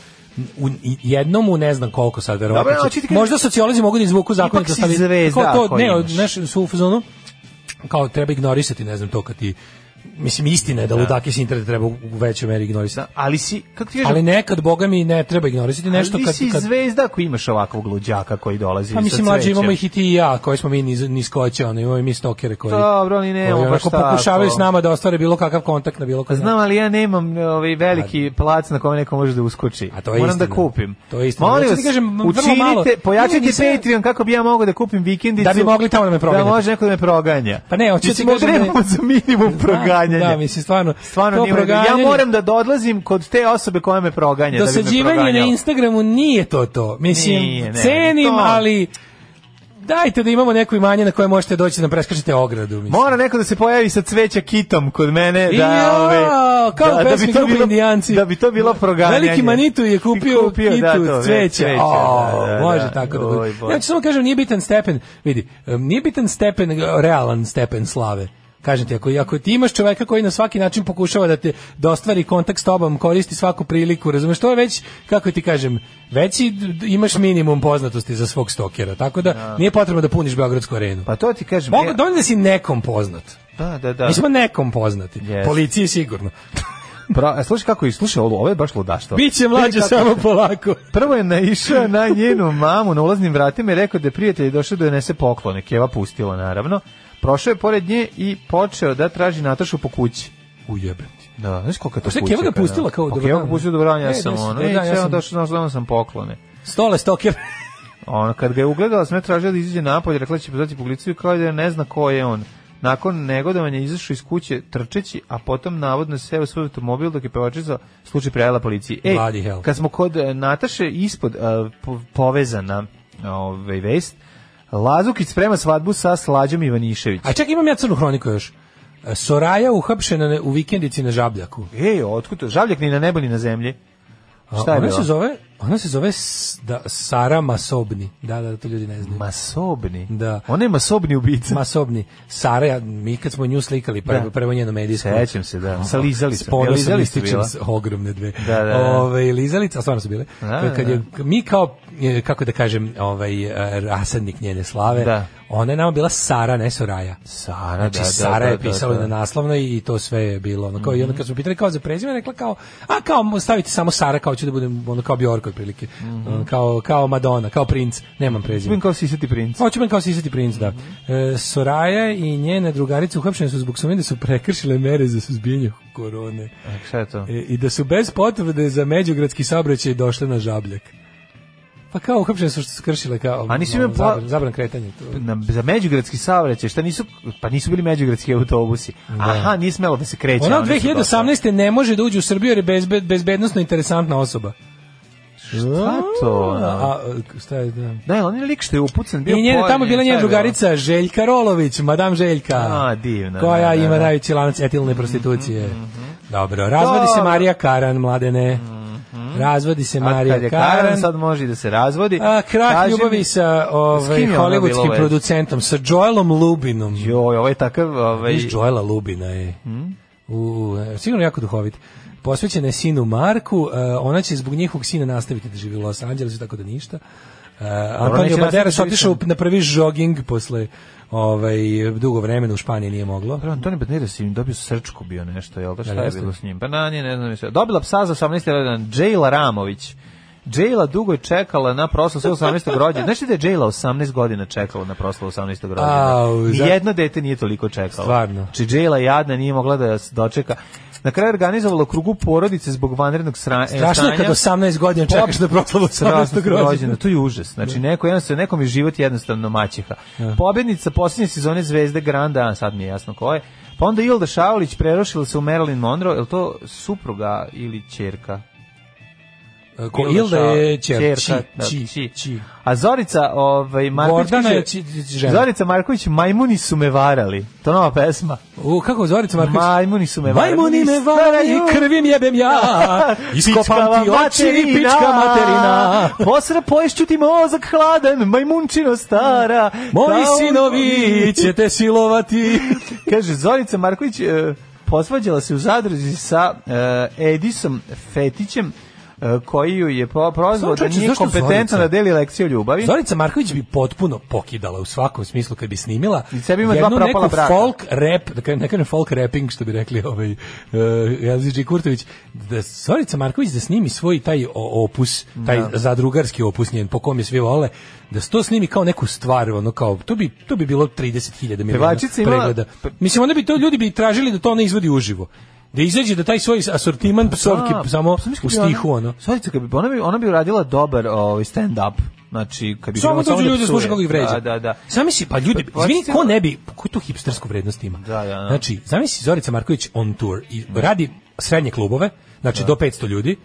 u jednom u ne znam koliko sad verovatno. Možda sociolozi mogu da izvuku zakonito Ipak si zvezda Kao to, ne, znaš, su u fazonu kao treba ignorisati, ne znam to kad ti mislim istina je da ludake s interneta treba u većoj meri ignorisati. Ali si, kako ti kažem, Ali nekad boga mi ne treba ignorisati nešto ali kad si kad zvezda ako imaš ovakvog luđaka koji dolazi Pa mislim mlađi imamo ih i ti i ja, koji smo mi niz, niskoće, ono, imamo i mi stokere koji, Dobro, ali nemamo koji baš pokušavaju s nama da ostvare bilo kakav kontakt na bilo kakav Znam, ali ja nemam ovaj veliki plac na kome neko može da uskoči. A to je Moram da istina. kupim. To je istina. Molim vas, ti kažem, vrlo učinite, pojačajte Patreon kako bi ja mogao da kupim vikendicu. Da bi mogli tamo da me proganjate. Da može neko da me proganja. Pa ne, Mislim, kažem da za minimum proganjanja. Da, mislim, stvarno, Stvarno nije. Ja proganjanje- moram da odlazim kod te osobe koja me proganja. da Dosađivanje na proganjala. Instagramu nije to to. Mislim, Nije, ne, cenim, to- ali dajte da imamo neko imanje na koje možete doći da nam preskačete ogradu. Mislim. Mora neko da se pojavi sa cveća kitom kod mene da Ja, ove kao da, da bi to bilo Indijanci. da bi to bilo proganjanje. Veliki Manitu je kupio, kupio, da, kitu to, cveća. cveće, O, da, da, može da. tako da bude. Ja ću samo kažem, nije bitan stepen, vidi, em, nije bitan stepen, realan stepen slave. Kažem ti, ako, ako ti imaš čoveka koji na svaki način pokušava da te da ostvari kontakt s tobom, koristi svaku priliku, razumeš, to je već, kako ti kažem, već imaš minimum poznatosti za svog stokera, tako da nije potrebno da puniš Beogradsku arenu. Pa to ti kažem. Mogu, ja- dovoljno da si nekom poznat. Da, da, da. Mi smo nekom poznati. Yes. Policiji sigurno. Pra, e, slušaj kako je, slušaj ovo, ovo je baš ludaštvo. Biće mlađe kako- samo polako. Prvo je naišao na njenu mamu na ulaznim vratima i rekao da je prijatelj došao da joj nese poklone. Keva pustila, naravno. Prošao je pored nje i počeo da traži Natašu po kući. Ujebem ti. Da, znaš koliko je to je kuća, Keva ga pustila kao dobro Keva ga pustila dobro ja E, sam da ono. dobro E, dan, ja sam- došao, došao sam poklone. Stole stoker. Ono, kad ga je ugledala, sve tražila da izađe napolje, rekla da će pozvati policiju kao da ne zna ko je on. Nakon negodovanja izašao iz kuće trčeći, a potom navodno se seo u svoj automobil dok je pevačica slučaj prijavila policiji. E, Bloody hell. kad smo kod e, Nataše ispod po- povezana ovaj vest, Lazukić sprema svadbu sa Slađom Ivanišević. A čekaj, imam ja crnu hroniku još. Soraja uhapšena na- u vikendici na Žabljaku. Ej, otkud to? Žavljak ni na nebu ni na zemlji. Šta je ona se zove, ona se zove S- da, Sara Masobni. Da, da, to ljudi ne znaju. Masobni? Da. Ona je masobni ubica. Masobni. Sara, ja, mi kad smo nju slikali prvo, Da. prvo njeno medijsko. Sećam se, da. Sa lizalicom. S ponosom ističem s- ogromne dve. Da, da, da. Ove, lizalica, a stvarno su bile. Da, kad da, je, mi kao, e, kako da kažem, ovaj, e, rasadnik njene slave, Da. ona je nama bila Sara, ne Soraja. Sara, Znači, da, da, Sara da, je da, pisala da. na naslovnoj i to sve je bilo. Ono, kao, I onda kad smo pitali kao za prezime, rekla kao, a kao stavite samo Sara, kao ću da budem ono, kao Bjork otprilike. Ono, kao, kao Madonna, kao princ, nemam prezime. Budem kao sisati princ. Hoću ben kao sisati princ, da. E, Soraja i njene drugarice uhapšene su zbog sumnje da su prekršile mere za suzbijanje korone. A, Šta je to? E, I da su bez potvrde za međugradski saobraćaj došle na žabljak. Pa kao uhapšene su što su kršile kao A nisu pla- zabran, zabran kretanja. To. Na, za međugradski saobraćaj, šta nisu, pa nisu bili međugradski autobusi. Aha, nije smelo da se kreće. Ona a od oni su 2018. ne može da uđe u Srbiju jer je bezbe, bezbednostno interesantna osoba. Šta to? A, a, šta je da? Da, on je lik što je upucan bio I njena, tamo bila njena drugarica Željka Rolović, madam Željka. A, divna, Koja da, da, ima da. Mhm, najveći lanac etilne prostitucije. Dobro, razvodi se Dobro. Marija Karan, mladene. Razvodi se Marija kad je Karan. Karan, sad može da se razvodi. A, krah Kaži ljubavi mi, sa ovaj, u hollywoodskim producentom, sa Joelom Lubinom. Joj, ovo je takav... Ovaj, Joela Lubina je. U, e, sigurno jako duhovit. Posvećena je sinu Marku, e, ona će zbog njihovog sina nastaviti da živi u Los Angelesu, tako da ništa. Uh, Antonio Banderas nastaviti otišao na prvi jogging posle ovaj, dugo vremena u Španiji nije moglo. Prvo, Antoni Banderas im dobio srčku bio nešto, jel da šta je bilo s njim? Pa na, nije, ne znam. više. Dobila psa za 18. rođendan, Jayla Ramović. Jayla dugo je čekala na proslavu svog 18. rođendana. Znaš da je Jayla 18 godina čekala na proslavu 18. rođendana? Au, za- Nijedno dete nije toliko čekalo. Stvarno. Znači Jayla jadna nije mogla da se dočeka. Na kraju u krugu porodice zbog vanrednog sra- Strašno je kad 18 godina čekaš na proslavu 18. rođendana. To je užas. Znači, neko jednostavno, nekom je život jednostavno maćeha. Pobednica posljednje sezone Zvezde Granda, sad mi je jasno ko je. Pa onda Ilda Šaulić prerošila se u Marilyn Monroe, je li to supruga ili ćerka? Ko Ilda je ćer, ćerka, či, da, či, či. či. A Zorica, ovaj, Marković Gordana je či- žena. Zorica Marković, majmuni su me varali. To nova pesma. U, kako Zorica Marković? Majmuni su me varali. Majmuni me varaju, krvim jebem ja, iskopam ti oči, pička materina. Posra poješću ti mozak hladan, majmunčino stara. Moji sinovi će te silovati. Kaže, Zorica Marković e, posvađala se u zadruzi sa e, Edisom Fetićem, koji ju je prozvao da nije Zorica? da deli lekciju o ljubavi. Zorica Marković bi potpuno pokidala u svakom smislu kad bi snimila I sebi ima dva jednu propala neku braka. folk rap, da ne kažem folk rapping što bi rekli ovaj uh, Jelzić Kurtović, da Zorica Marković da snimi svoj taj opus, taj Da. zadrugarski opus njen, po kom je svi vole, da se to snimi kao neku stvar, ono kao, to bi, to bi bilo 30.000 miliona pregleda. Mislim, onda bi to, ljudi bi tražili da to ona izvodi uživo. Da izađe da taj svoj asortiman psovki Da, samo pa u ona- stihu, ono. Zorica, kad bi, ona, bi, ona bi uradila dobar ovaj, stand-up. Znači, kad bi Samo bilo dođu da ljudi da slušaju kako ih vređa. Da, da, da. Zamisli, pa ljudi, Pa, izvini, pa, ko ne bi, koju tu hipstersku vrednost ima? Da, da, da. Znači, zamisli Zorica Marković on tour i radi srednje klubove, znači do 500 ljudi,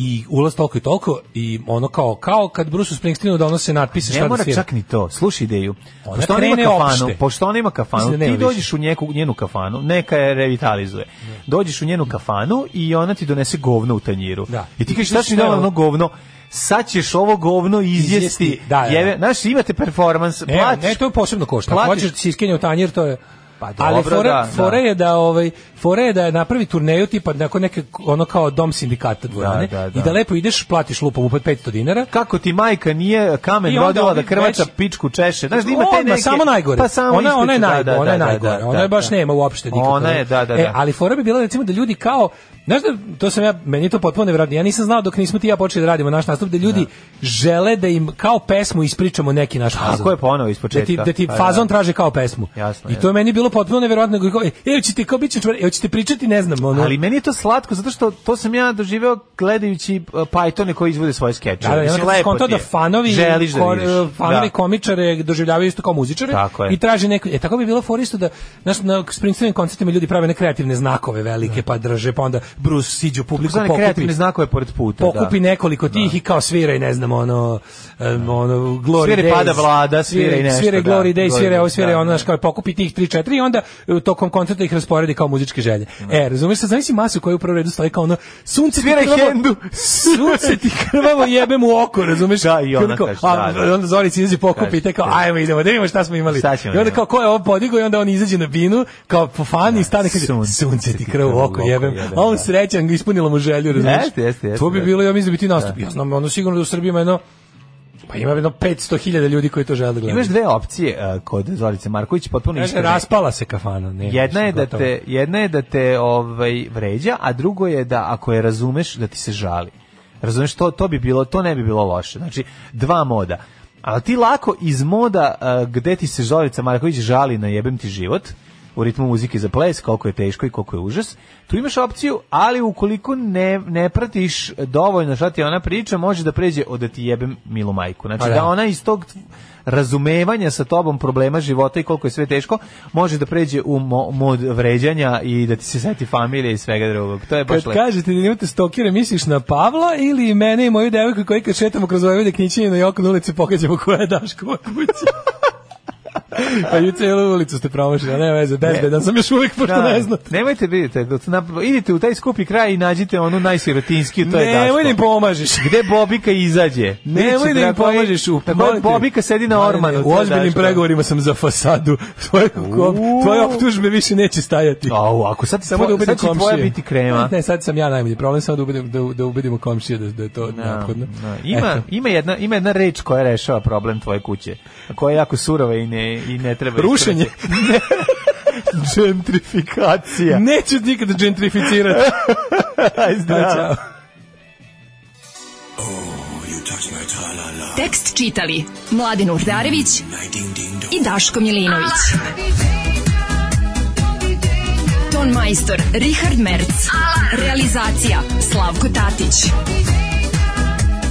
i ulaz toliko i toliko i ono kao kao kad Bruce Springsteenu donose natpise šta Ne da mora svira. čak ni to. Slušaj ideju. Ona Pošto ona ima kafanu, opšte. pošto ona ima kafanu, Mislim da ti dođeš u njeku, njenu kafanu, neka je revitalizuje. Dođeš u njenu kafanu i ona ti donese govno u tanjiru. Da. I ti kažeš, šta si dala ovo- ono govno? Sad ćeš ovo govno izjesti. Izjesti, da, da, da. Jebe, znaš, imate performans, Ne, platiš. ne, to posebno košta. Hoćeš da si iskenje u tanjir, to je Pa Ali dobro, fore, da, fore da. je da ovaj fore je da napravi turneju tipa nakon neke ono kao dom sindikata dvorane Da, da, da. i da lepo ideš platiš lupom upad 500 dinara Kako ti majka nije kamen rodila da krvača već- pičku češe. Znaš da ima te neke... samo najgore. Pa samo ona, ona je najgore, da, ona je da, da, najgore. da, ona je da, baš da. nema uopšte nikakve. Ona je, da, da, E, da. ali fora bi bila recimo da ljudi kao Znaš da, to sam ja, meni je to potpuno nevjerojatno. Ja nisam znao dok nismo ti ja počeli da radimo naš nastup, da ljudi žele da im kao pesmu ispričamo neki naš fazon. Tako je ponovo Da ispočetka. ti, da ti Pa, fazon da. traže kao pesmu. Jasno, I to je meni bilo potpuno nevjerojatno. kao, E, hoćete kao biće čvar, e, hoćete pričati, ne znam, ono. Ali meni je to slatko zato što to sam ja doživeo gledajući uh, Pythone koji izvode svoje skečeve. Da, da, Mislim, lepo ti je. da fanovi, želiš da kor- fanovi Da. komičare doživljavaju isto kao muzičare Tako i traže neko, e tako bi bilo foristo da znaš, na Springsteenovim koncertima ljudi prave neke kreativne znakove velike, pa drže, pa onda Bruce siđe u publiku, pokupi, kreativne znakove pored puta. pokupi da. nekoliko tih i kao svira i ne znam ono um, ono Glory Svira Days. pada vlada, svira i nešto, Svira da. Glory Days, svira ovo, svira da, ono, da. znaš, kao pokupi tih 3 4 i onda uh, tokom koncerta ih rasporedi kao muzičke želje. E, razumeš, sad zamisli masu koja u prvom redu stoji kao ono sunce Svira ti krvavo- hendu. sunce ti krvavo jebem u oko, razumeš? Da, i ona kaže, da, da. onda Zorica izađe pokupi i te kao, ajmo idemo, da vidimo šta smo imali. Šta ćemo I onda da kao, ko je ovo podigao i onda on izađe na binu, kao po fan i stane kaže, sunce ti krv u oko, jebem. A on da. Srećan, ispunila mu želju, razumeš? Jeste, jeste, jeste, To bi da. bilo, ja mislim da bi ti nastup. Ja znam, ono sigurno da u Srbiji ima jedno Pa ima jedno 500.000 ljudi koji to žele da gledaju. Imaš dve opcije uh, kod Zorice Marković, potpuno iskrene. raspala se kafana. Ne, Jedna je da gotovo. te jedna je da te ovaj vređa, a drugo je da ako je razumeš da ti se žali. Razumeš to to bi bilo to ne bi bilo loše. Znači dva moda. Ali ti lako iz moda uh, gde ti se Zorica Marković žali na jebem ti život u ritmu muzike za ples, koliko je teško i koliko je užas. Tu imaš opciju, ali ukoliko ne, ne pratiš dovoljno šta ti ona priča, može da pređe od da ti jebem milu majku. Znači Pa da. da. ona iz tog razumevanja sa tobom problema života i koliko je sve teško, može da pređe u mo mod vređanja i da ti se seti familije i svega drugog. To je baš Kad lepo. kažete da imate stokere, misliš na Pavla ili mene i moju devojku koji kad šetamo kroz ove knjićenje na Jokon ulici pogađamo koja je Daškova kuća. pa i celu ulicu ste promašili, a ne veze, bezbedan sam još uvijek, pošto ne znate. Nemojte vidite, dok na- idite u taj skupi kraj i nađite onu najsirotinski, to je Daško. Nemoj da im pomažeš. Gde Bobika izađe? Nemoj da im pomažeš u Bobika sedi na ormanu. U ozbiljnim pregovorima sam za fasadu. Tvoje, tvoje optužbe više neće stajati. Au, ako sad, Samo da ubedim sad će tvoja biti krema. Ne, sad sam ja najbolji problem, samo da ubedimo, da, da ubedimo komšije da, da je to Da, neophodno. da. Ima, Eto. ima, jedna, ima jedna reč koja rešava problem tvoje kuće, koja je jako surova i ne, i ne treba... Rušenje. Gentrifikacija. Neću nikada gentrificirati. Aj, zdravo. Tekst čitali Mladin Urdarević i Daško Milinović. Ton majstor Richard Merc. Realizacija Slavko Tatić.